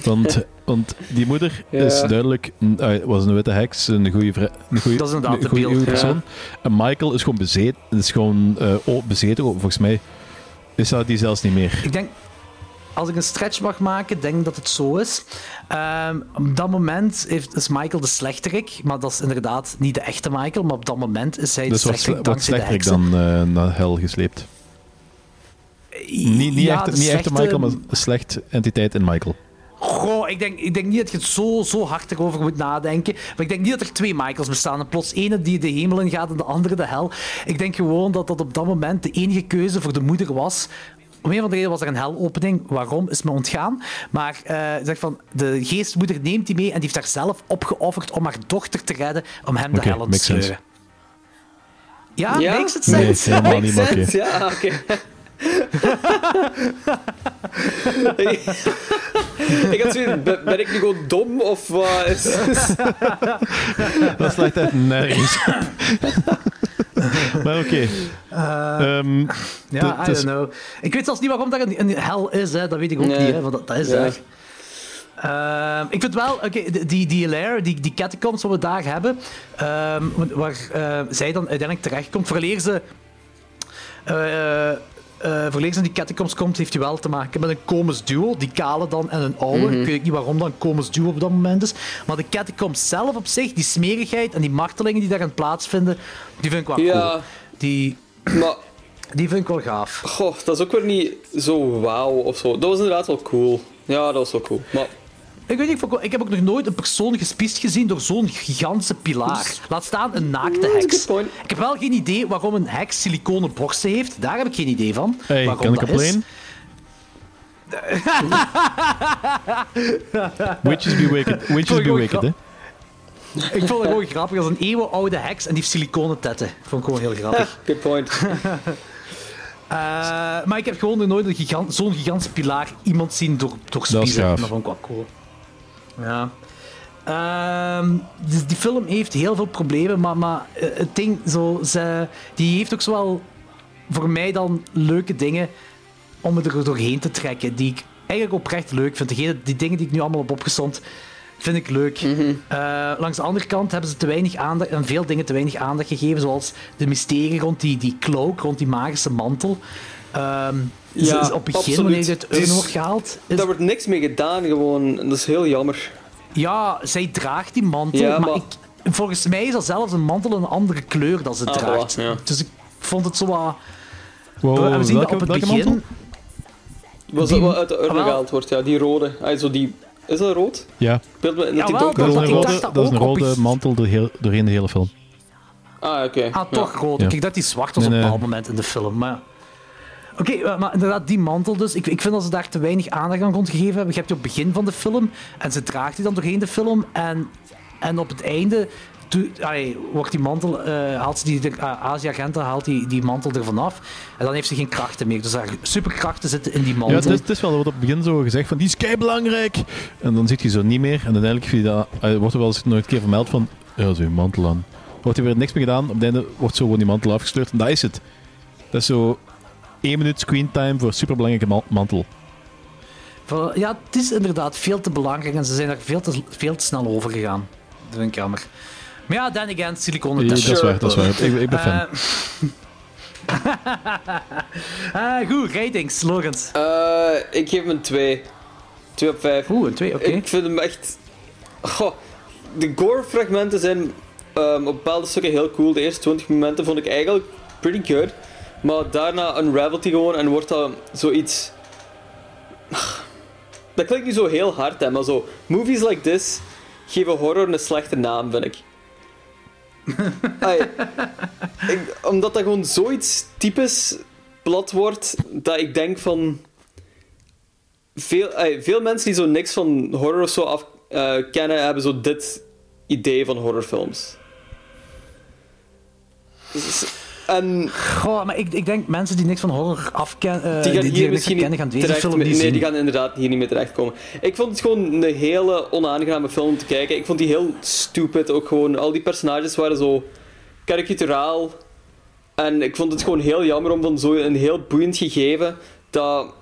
Want, want die moeder Ja. is duidelijk ah, was een witte heks, een goede, een goede, Dat is inderdaad een de goede, ja. persoon. En Michael is gewoon bezeten, is gewoon eh, oh, bezeten. Volgens mij is dat die zelfs niet meer. ik denk, als ik een stretch mag maken, denk ik dat het zo is. Ehm, op dat moment heeft, is Michael de slechterik, maar dat is inderdaad niet de echte Michael, maar op dat moment is hij de Dus wat, slechterik wat dankzij slechterik dan eh, naar hel gesleept. Niet, niet, Ja, echt, niet echte Michael, maar een slecht entiteit in Michael. Goh, ik denk, ik denk niet dat je het zo, zo hard erover moet nadenken. Maar ik denk niet dat er twee Michaels bestaan. En plots ene die de hemel in gaat en de andere de hel. Ik denk gewoon dat dat op dat moment de enige keuze voor de moeder was. Om een of andere reden was er een helopening. Waarom is me ontgaan. Maar eh, zeg van, de geestmoeder neemt die mee en die heeft haar zelf opgeofferd om haar dochter te redden. Om hem de hel te sleuren. Ja, Ja? makes it Nee, sense? helemaal niet, sense, Ja, oké. <laughs> <laughs> <laughs> ik had zoiets, ben, ben ik nu gewoon dom of wat <laughs> is... Dat slaat echt nergens maar oké. Ehm, Ja, I don't know. Ik weet zelfs niet waarom dat een, hel is, hè. dat weet ik ook Nee. niet, hè, want dat, dat is Ja. Ehm, ik vind wel, oké, die- die, die lair, die, die catacombs wat we daar hebben, ehm, waar eh, zij dan uiteindelijk terechtkomt, vooraleer ze, eh vooraleer ze in die catacombs komt, heeft hij wel te maken met een komisch duo, die kale dan en een oude. Mhm. Ik weet niet waarom dat een komisch duo op dat moment is, maar de catacombs zelf op zich, die smerigheid en die martelingen die daarin plaatsvinden, die vind ik wel Ja. cool. Die, Maar, die vind ik wel gaaf. goh, dat is ook weer niet zo wauw of zo. Dat was inderdaad wel cool. Ja, dat was wel cool. Maar Ik weet niet, ik ik heb ook nog nooit een persoon gespiest gezien door zo'n gigantische pilaar. Laat staan een naakte Mm, heks. Ik heb wel geen idee waarom een heks siliconen borsten heeft. Daar heb ik geen idee van. Hey, waarom kan ik dat op is. <laughs> Witches be wicked. Witches ik be wicked, hè? Ik vond het gewoon grappig als een eeuwenoude heks en die heeft siliconen tetten. Vond ik gewoon heel grappig. <laughs> good point. <laughs> Eh, maar ik heb gewoon nog nooit gigant, zo'n gigantische pilaar iemand zien door, door Dat is gaaf. Dat vond ik wel cool. Ja. Ehm, dus die film heeft heel veel problemen, maar, maar eh, het ding, zo, ze, die heeft ook zowel voor mij dan leuke dingen om me er doorheen te trekken, die ik eigenlijk oprecht leuk vind. Degene, die dingen die ik nu allemaal heb opgezond, vind ik leuk. Eh, langs de andere kant hebben ze te weinig aandacht, en veel dingen te weinig aandacht gegeven, zoals de mysterie rond die, die cloak, rond die magische mantel. Ehm, is- Ja, is op het begin, absoluut. wanneer Het urn wordt gehaald, is Daar wordt niks mee gedaan gewoon. Dat is heel jammer. Ja, zij draagt die mantel, Ja, maar, maar- ik, volgens mij is dat zelfs een mantel een andere kleur dan ze Ah, draagt. voilà, ja. Dus ik vond het zo wat... Wow, we, zien welke, dat op het begin... mantel? Was Die- dat wat uit de urne Ah, gehaald wordt? Ja, die rode. Ah, zo die... Is dat rood? Ja, Beeld me Ja, die wel, dat is een rode, dacht dat dat is een ook op rode mantel door heel, doorheen de hele film. Ah, oké. Ah, toch rood. Ja. Ik dacht dat die zwart was Nee, op een bepaald moment in de film. Maar... Oké, eh, maar inderdaad, die mantel dus. Ik, ik vind dat ze daar te weinig aandacht aan rondgegeven hebben. Je hebt die op het begin van de film en ze draagt die dan doorheen de film. En, en op het einde allee, wordt die mantel, eh, haalt ze die, de uh, haalt die, die mantel ervan af. En dan heeft ze geen krachten meer. Dus haar superkrachten zitten in die Ja, mantel. het is, het is wel, er wordt op het begin zo gezegd van, die is kei belangrijk. En dan zit je zo niet meer. En uiteindelijk dat, wordt er wel eens nog een keer vermeld van, ja, zo mantel aan. Wordt er weer niks meer gedaan. Op het einde wordt zo gewoon die mantel afgesleurd. En dat is het. Dat is zo één minuut screentime voor een superbelangrijke ma- mantel. Ja, het is inderdaad veel te belangrijk en ze zijn er veel te, veel te snel over gegaan. Dat vind ik jammer. Maar ja, dan again, siliconen Ja, dat is waar, dat is waar. Ik, ik ben fan. Eh, ah, <laughs> goed, ratings, slogans. Eh, ik geef hem een 2. 2 op 5. Oeh, een 2, oké. Ik vind hem echt... Goh, de gore-fragmenten zijn ehm, op bepaalde stukken heel cool. De eerste 20 momenten vond ik eigenlijk pretty good. Maar daarna unravelt hij gewoon en wordt dat zoiets... Dat klinkt niet zo heel hard, hè, maar zo... Movies like this geven horror een slechte naam, vind ik. <laughs> Ai, ik- omdat dat gewoon zoiets typisch plat wordt, dat ik denk van... Veel, ai, veel mensen die zo niks van horror of zo af, eh, kennen, hebben zo dit idee van horrorfilms. Dus- En Goh, maar ik, ik denk mensen die niks van horror afkennen, eh, die gaan die, hier er misschien kennen, niet gaan deze terecht film niet Nee, zien. die gaan inderdaad hier niet mee terechtkomen. Ik vond het gewoon een hele onaangename film om te kijken. Ik vond die heel stupid. Ook gewoon, al die personages waren zo karikaturaal. En ik vond het gewoon heel jammer om van zo'n heel boeiend gegeven dat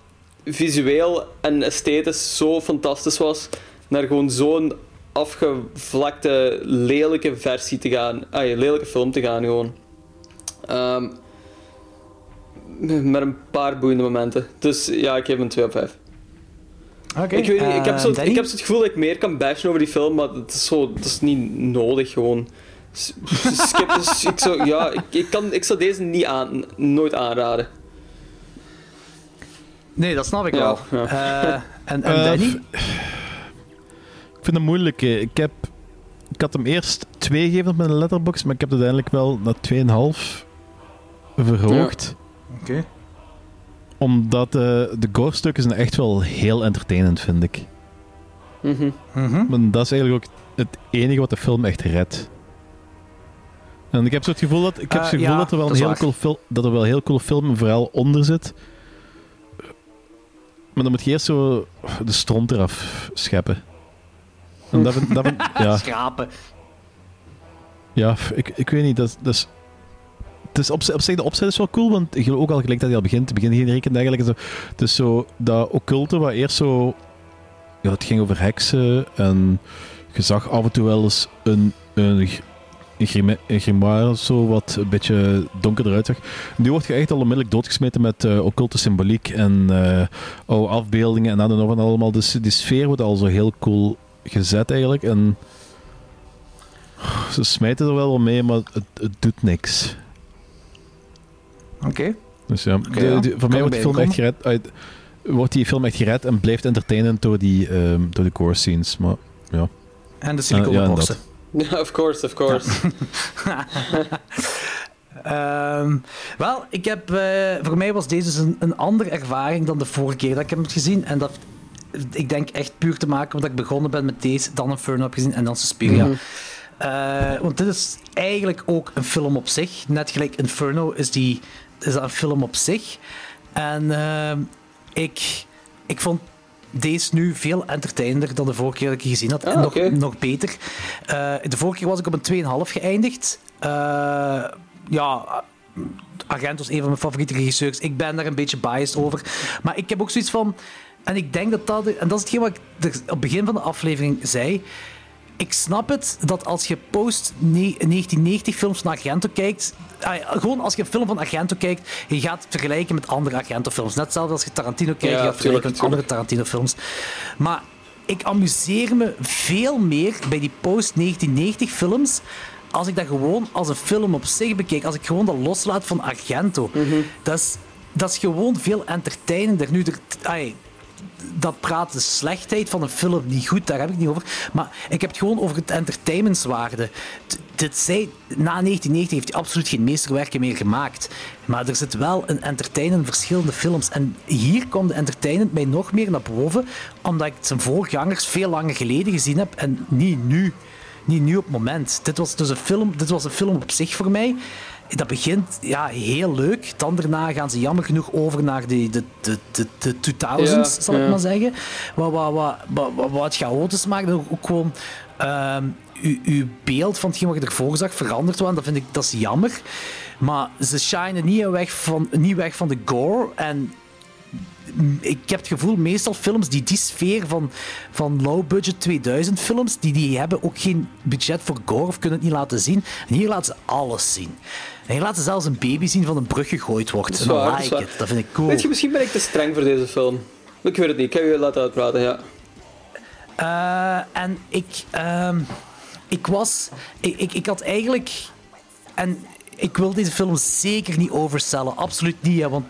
visueel en esthetisch zo fantastisch was, naar gewoon zo'n afgevlakte, lelijke versie te gaan. Ah, ja, lelijke film te gaan gewoon. Ehm, met een paar boeiende momenten. Dus ja, ik geef hem een 2 op 5. Oké, ik, weet niet, ik, heb eh, zo, ik heb zo het gevoel dat ik meer kan bashen over die film, maar dat is, zo, dat is niet nodig gewoon. <laughs> Skip, dus ik, zou, ja, ik, ik, kan, ik zou deze niet aan, nooit aanraden. Nee, dat snap ik Ja, wel. ja. Eh, en, en Eh, Danny? Ik vind het moeilijk. Ik, heb, ik had hem eerst 2 gegeven op mijn letterbox, maar ik heb het uiteindelijk wel naar 2,5 verhoogd. Oké. Omdat eh, de gore-stukken zijn echt wel heel entertainend, vind ik. Mhm. Maar dat is eigenlijk ook het enige wat de film echt redt. En ik heb zo het gevoel dat, ik heb Eh, het gevoel ja, dat, er wel dat een is heel cool film, dat er wel een heel cool film en verhaal onder zit. Maar dan moet je eerst zo de stront eraf scheppen. En dat vind, dat vind, <laughs> ja, Schrapen. ja, ik, ik weet niet, dat, dat is... Het is op, zich, de opzet is wel cool, want ook al gelijk dat hij al begint, begin geen reken eigenlijk. en Zo. Het is zo, dat occulte, wat eerst zo... Ja, het ging over heksen en je zag af en toe wel eens een, een, een, zo, wat een beetje donkerder uitzag. Nu word je echt al onmiddellijk doodgesmeten met eh occulte symboliek en eh oude afbeeldingen en dat en nog en allemaal. Dus die sfeer wordt al zo heel cool gezet eigenlijk. En ze smijten er wel wel mee, maar het, het doet niks. Oké. Dus ja, de- de- voor mij wordt, die film echt gered, uit- wordt die film echt gered en blijft entertainend door, die, ehm, door de core scenes. Maar ja. En de Eh, siliconen <laughs> ja, of course, of course. <laughs> Ehm, wel, ik heb, eh, voor mij was deze dus een, een andere ervaring dan de vorige keer dat ik hem heb gezien. En dat, ik denk echt puur te maken omdat ik begonnen ben met deze, dan Inferno heb gezien en dan Suspiria. Eh, want dit is eigenlijk ook een film op zich. Net gelijk Inferno is, die, is dat een film op zich. En ehm, ik, ik vond deze nu veel entertainender dan de vorige keer dat ik gezien had. Ah, en nog, nog beter. Eh, de vorige keer was ik op een 2,5 geëindigd. Eh, ja, Agent was een van mijn favoriete regisseurs. Ik ben daar een beetje biased over. Maar ik heb ook zoiets van... En ik denk dat dat... En dat is hetgeen wat ik op het begin van de aflevering zei. Ik snap het dat als je post-1990 films van Argento kijkt... ah gewoon als je een film van Argento kijkt, je gaat vergelijken met andere Argento-films. Net hetzelfde als je Tarantino kijkt, Ja, je gaat vergelijken met andere Tarantino-films. Maar ik amuseer me veel meer bij die post-1990 films als ik dat gewoon als een film op zich bekijk. Als ik gewoon dat loslaat van Argento. dat, is, dat is gewoon veel entertainender. Nu, er, ai, dat praat de slechtheid van een film niet goed, daar heb ik niet over. Maar ik heb het gewoon over het entertainmentswaarde. Dit zei, na 1990 heeft hij absoluut geen meesterwerken meer gemaakt. Maar er zit wel een entertainment in verschillende films. En hier komt de entertainment mij nog meer naar boven, omdat ik zijn voorgangers veel langer geleden gezien heb en niet nu. Niet nu op het moment. Dit was dus een film, dit was een film op zich voor mij. Dat begint ja, heel leuk. Dan daarna gaan ze jammer genoeg over naar de, de, de, de, de 2000s, Ja, zal ik maar zeggen. Wat, wat, wat, wat, wat, chaotisch maakt. Ook, gewoon ehm, uw, uw beeld van hetgeen wat je ervoor zag verandert wel. En dat vind ik dat is jammer. Maar ze shinen niet weg van, niet weg van de gore. En ik heb het gevoel, meestal films die die sfeer van, van low-budget 2000 films, die, die hebben ook geen budget voor gore of kunnen het niet laten zien. En hier laten ze alles zien. En hier laten ze zelfs een baby zien van een brug gegooid wordt. Dat En dan waar, like. Dat vind ik cool. Weet je, misschien ben ik te streng voor deze film. Ik weet het niet, ik ga je laten uitpraten, ja. Eh, en ik, ehm, ik was. Ik, ik, ik had eigenlijk. En ik wil deze film zeker niet overstellen. Absoluut niet. Hè, want,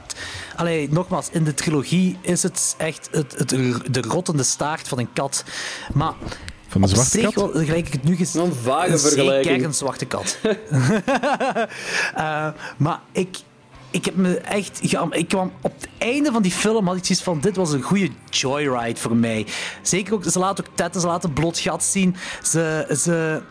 allee, nogmaals, in de trilogie is het echt het, het, de rottende staart van een kat. Maar Van de op zwarte zich, kat? wel, gelijk ik het nu gezien Een vage vergelijking. Zeker een zwarte kat. <laughs> Eh, maar ik, ik heb me echt... Ik kwam op het einde van die film had ik zoiets van... Dit was een goede joyride voor mij. Zeker ook... Ze laten ook tetten, ze laten bloot gat zien. Ze... ze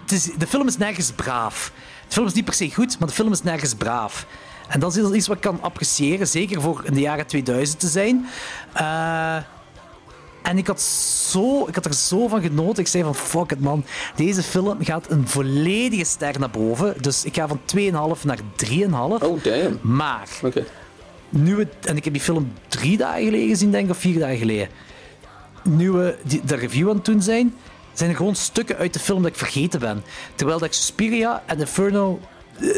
het is, de film is nergens braaf. De film is niet per se goed, maar de film is nergens braaf. En dat is iets wat ik kan appreciëren, zeker voor in de jaren 2000 te zijn. Eh, en ik had, zo, ik had er zo van genoten. Ik zei van, fuck it man. Deze film gaat een volledige ster naar boven. Dus ik ga van 2,5 naar 3,5. Oh, damn. Maar, nu het, en ik heb die film drie dagen geleden gezien, denk ik, of vier dagen geleden. Nu we de review aan het doen zijn, zijn er gewoon stukken uit de film dat ik vergeten ben. Terwijl dat ik Suspiria en Inferno eh,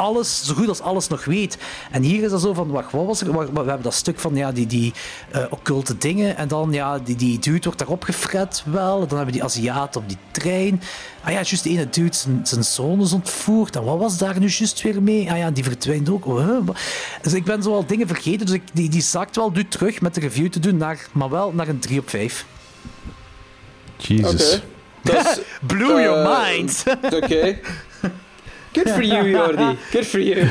alles, zo goed als alles nog weet. En hier is dat zo van, wacht, wat was er? We hebben dat stuk van ja, die, die eh, occulte dingen. En dan, ja, die, die dude wordt daarop gefret wel. Dan hebben die Aziat op die trein. Ah ja, juist de ene dude, zijn, zoon is ontvoerd. En wat was daar nu juist weer mee? Ah ja, die verdwijnt ook. Dus ik ben zo al dingen vergeten. Dus ik, die, die zakt wel nu terug met de review te doen, naar, maar wel naar een 3 op 5. Jesus. Is- <laughs> Blew your eh, mind. <laughs> Oké. Good for you, Jordi. Good for you.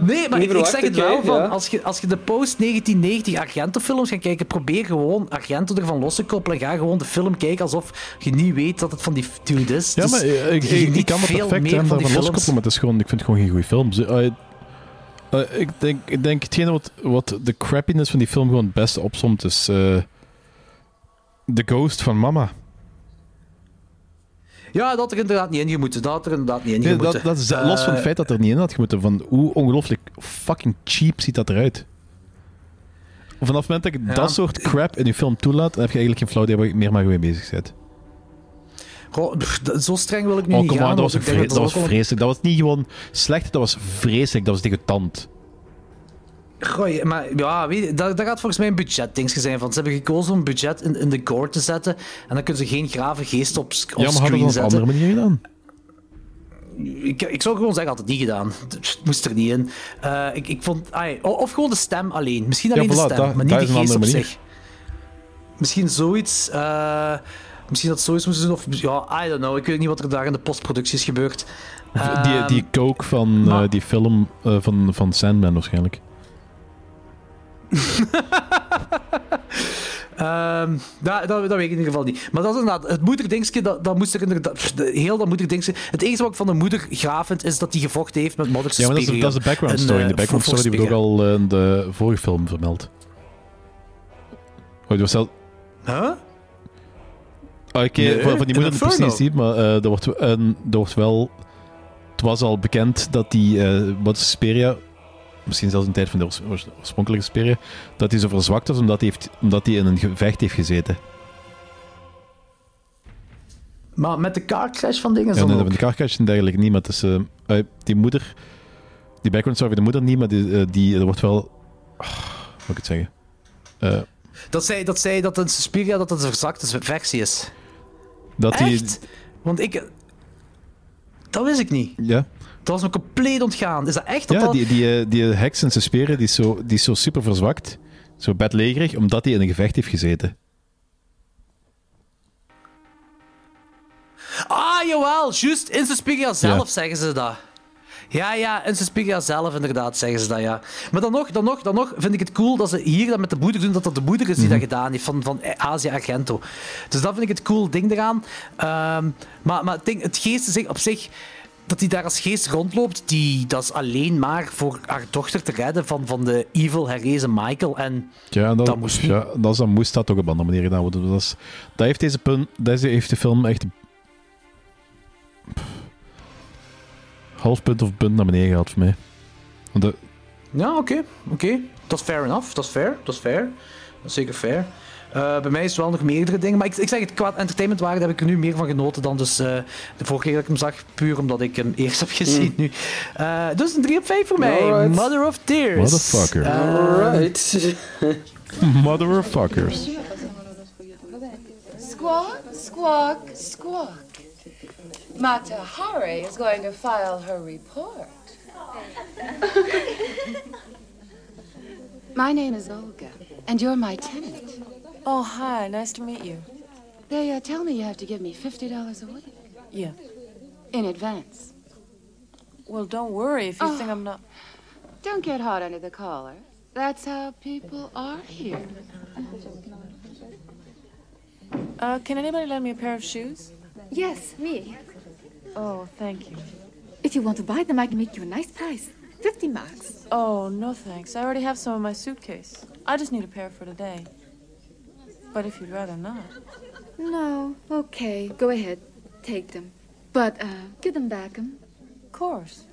Nee, maar ik, zeg het wel van, ja. als je, als je de post-1990 Argento-films gaat kijken, probeer gewoon Argento ervan los te koppelen en ga gewoon de film kijken alsof je niet weet dat het van die dude is. Ja, Dus maar eh, ik, ik, kan dat veel perfect van daarvan loskoppelen, maar het is gewoon, ik vind het gewoon geen goede film. Eh, ik, denk, ik denk hetgene wat, wat de crappiness van die film gewoon het beste opsomt is eh The Ghost van Mama. Ja, dat had er inderdaad niet in gemoeten. Dat had er inderdaad niet in Nee, dat, dat is los van het Eh, feit dat er niet in had gemoeten, van hoe ongelooflijk fucking cheap ziet dat eruit. Vanaf het moment dat je Ja. dat soort crap in je film toelaat, dan heb je eigenlijk geen flauw idee waar je meer maar mee bezig bent. goh, zo streng wil ik nu Oh, niet gaan. maar, dat was, ik vre- dat was vreselijk. Dat was niet gewoon slecht, dat was vreselijk. Dat was degoutant. Goh, maar ja, weet dat, dat gaat volgens mij een budgetdingetje zijn. Van, ze hebben gekozen om budget in, in de gore te zetten. En dan kunnen ze geen grave geest op, op Ja, maar screen dat op een andere manier gedaan? Ik, ik zou gewoon zeggen, had het niet gedaan. Het moest er niet in. Eh, ik, ik vond, ai, of gewoon de stem alleen. Misschien Ja, alleen voilà, de stem, dat- maar niet de geest op manier. zich. Misschien zoiets. eh, misschien dat zoiets moeten doen. Of ja, I don't know. Ik weet niet wat er daar in de postproductie is gebeurd. die, Ehm, die coke van maar- eh, die film van, van Sandman waarschijnlijk. <laughs> Ehm, dat, dat, dat weet ik in ieder geval niet. Maar dat is inderdaad, het moederdingetje, dat, dat moest er inderdaad... Heel dat moederdingetje... Het enige wat ik van de moeder graaf vind, is dat hij gevochten heeft met Mother Ja, maar dat is, dat is de background story. eh, de background voor- story die wordt ook al eh, in de vorige film vermeld. Oh, die was zelf... Huh? Ah, Oké, Nee, van, van die moeder Inferno. precies niet, maar eh, er, wordt, er wordt wel... Het was al bekend dat die eh Mother Suspiria, misschien zelfs in de tijd van de oors- oors- oorspronkelijke Suspiria, dat hij zo verzwakt was omdat hij, heeft, omdat hij in een gevecht heeft gezeten. Maar met de car crash van dingen Ja, dan nee, ook. van de carcrash en dergelijke niet, maar het is... eh, die moeder... Die background story van de moeder niet, maar die, eh, die, er wordt wel... ah, hoe moet ik het zeggen? Eh, Dat zei dat, zei dat een Suspiria dat het een verzakte versie is. dat die... Echt? Want ik... Dat wist ik niet. Ja. Dat was me compleet ontgaan. Is dat echt? Dat Ja, dat... die, die, eh, die heks in zijn speren, die is, zo, die is zo super verzwakt. Zo bedlegerig, omdat hij in een gevecht heeft gezeten. Ah, jawel. Juist. In Suspiria zelf Ja. zeggen ze dat. Ja, ja, in Suspiria zelf inderdaad zeggen ze dat, ja. Maar dan nog, dan nog, dan nog vind ik het cool dat ze hier dat met de moeder doen, dat dat de moeder is die Mhm. dat gedaan heeft, van, van Asia Argento. Dus dat vind ik het cool ding eraan. Ehm, maar maar het, ding, het geest op zich, dat hij daar als geest rondloopt, die, dat is alleen maar voor haar dochter te redden van, van de evil herrezen Michael. En Ja, dat, Dat moest niet. ja, dat, is, dat moest dat ook op een andere manier gedaan worden. Dat, is, dat heeft deze punt, deze heeft de film echt half punt of punt naar beneden gehad voor mij. De, Ja, oké. oké. Dat is fair enough. Dat is fair. Dat is fair. Dat is zeker fair. Eh, bij mij is het wel nog meerdere dingen. Maar ik, ik zeg het, qua entertainmentwaarde heb ik er nu meer van genoten dan dus, eh, de vorige keer dat ik hem zag. Puur omdat ik hem eerst <laughs> heb gezien nu. Eh, dus een 3 op 5 voor mij. Alright. Mother of Tears. Motherfucker. Alright. <laughs> motherfuckers. Squawk, squawk, squawk. Mata Hari is going to file her report. my name is Olga, and you're my tenant. Oh, hi. Nice to meet you. They uh, tell me you have to give me $50 a week. Yeah. In advance. Well, don't worry if you Oh. think I'm not. Don't get hot under the collar. That's how people are here. Uh, can anybody lend me a pair of shoes? Yes, me. Oh, thank you. If you want to buy them, I can make you a nice price. 50 marks. Oh, no thanks. I already have some in my suitcase. I just need a pair for today. But if you'd rather not. No, okay, go ahead. Take them. But, uh, give them back, um. Of course.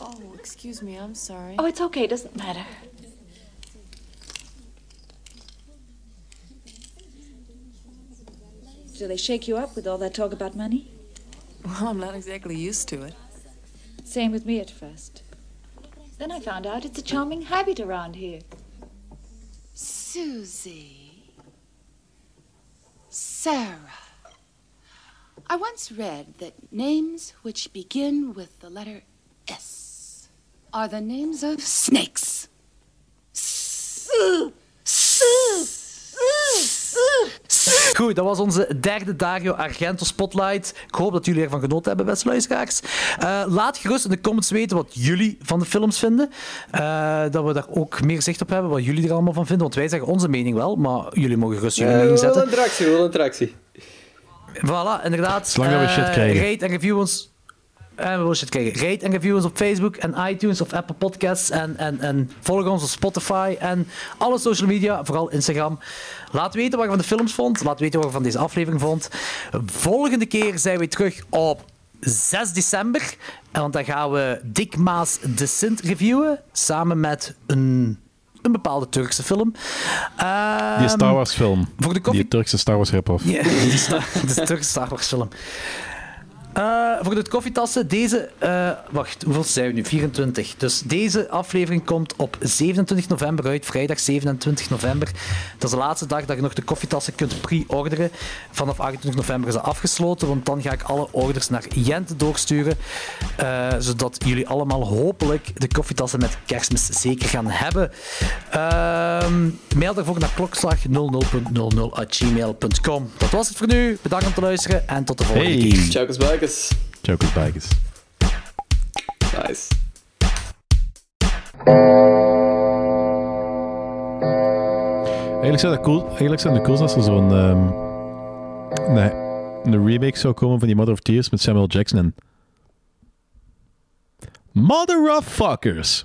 Oh, excuse me. I'm sorry. Oh, it's okay, It doesn't matter. Do they shake you up with all that talk about money? Well, I'm not exactly used to it. Same with me at first. Then I found out it's a charming habit around here. Susie. Sarah. I once read that names which begin with the letter S are the names of snakes. Goed, dat was onze derde Dario Argento Spotlight. Ik hoop dat jullie ervan genoten hebben, beste luisteraars. Eh, laat gerust in de comments weten wat jullie van de films vinden. Eh, dat we daar ook meer zicht op hebben, wat jullie er allemaal van vinden. Want wij zeggen onze mening wel, maar jullie mogen gerust jullie Eh, mening wel zetten. interactie, wel interactie. Voilà, inderdaad. Zolang dat we shit krijgen. Rate en review ons. En we willen krijgen. Rate en review ons op Facebook en iTunes of Apple Podcasts. En, en, en volg ons op Spotify en alle social media, vooral Instagram. Laat weten wat je van de films vond. Laat weten wat je van deze aflevering vond. Volgende keer zijn we terug op 6 december. En Want dan gaan we Dick Maas de Sint reviewen. Samen met een, een bepaalde Turkse film. Die Star Ehm, Wars film. Voor de koffie... Die Turkse Star Wars rip-off. Ja, <laughs> die Star- de Turkse Star Wars film. Eh, voor de koffietassen, deze... eh, wacht, hoeveel zijn we nu? 24. Dus deze aflevering komt op 27 november uit, vrijdag 27 november. Dat is de laatste dag dat je nog de koffietassen kunt pre-orderen. Vanaf 28 november is dat afgesloten, want dan ga ik alle orders naar Jente doorsturen. eh, zodat jullie allemaal hopelijk de koffietassen met kerstmis zeker gaan hebben. Ehm, mail daarvoor naar klokslag 00.00.gmail.com. Dat was het voor nu. Bedankt om te luisteren en tot de volgende Hey. keer. Chokers Bikers. Chokers Bikers. Nice. Eigenlijk zou dat cool, eigenlijk zou het cool zijn als er zo'n ehm, nee, een remake zou komen van die Mother of Tears met Samuel Jackson in. Mother of fuckers.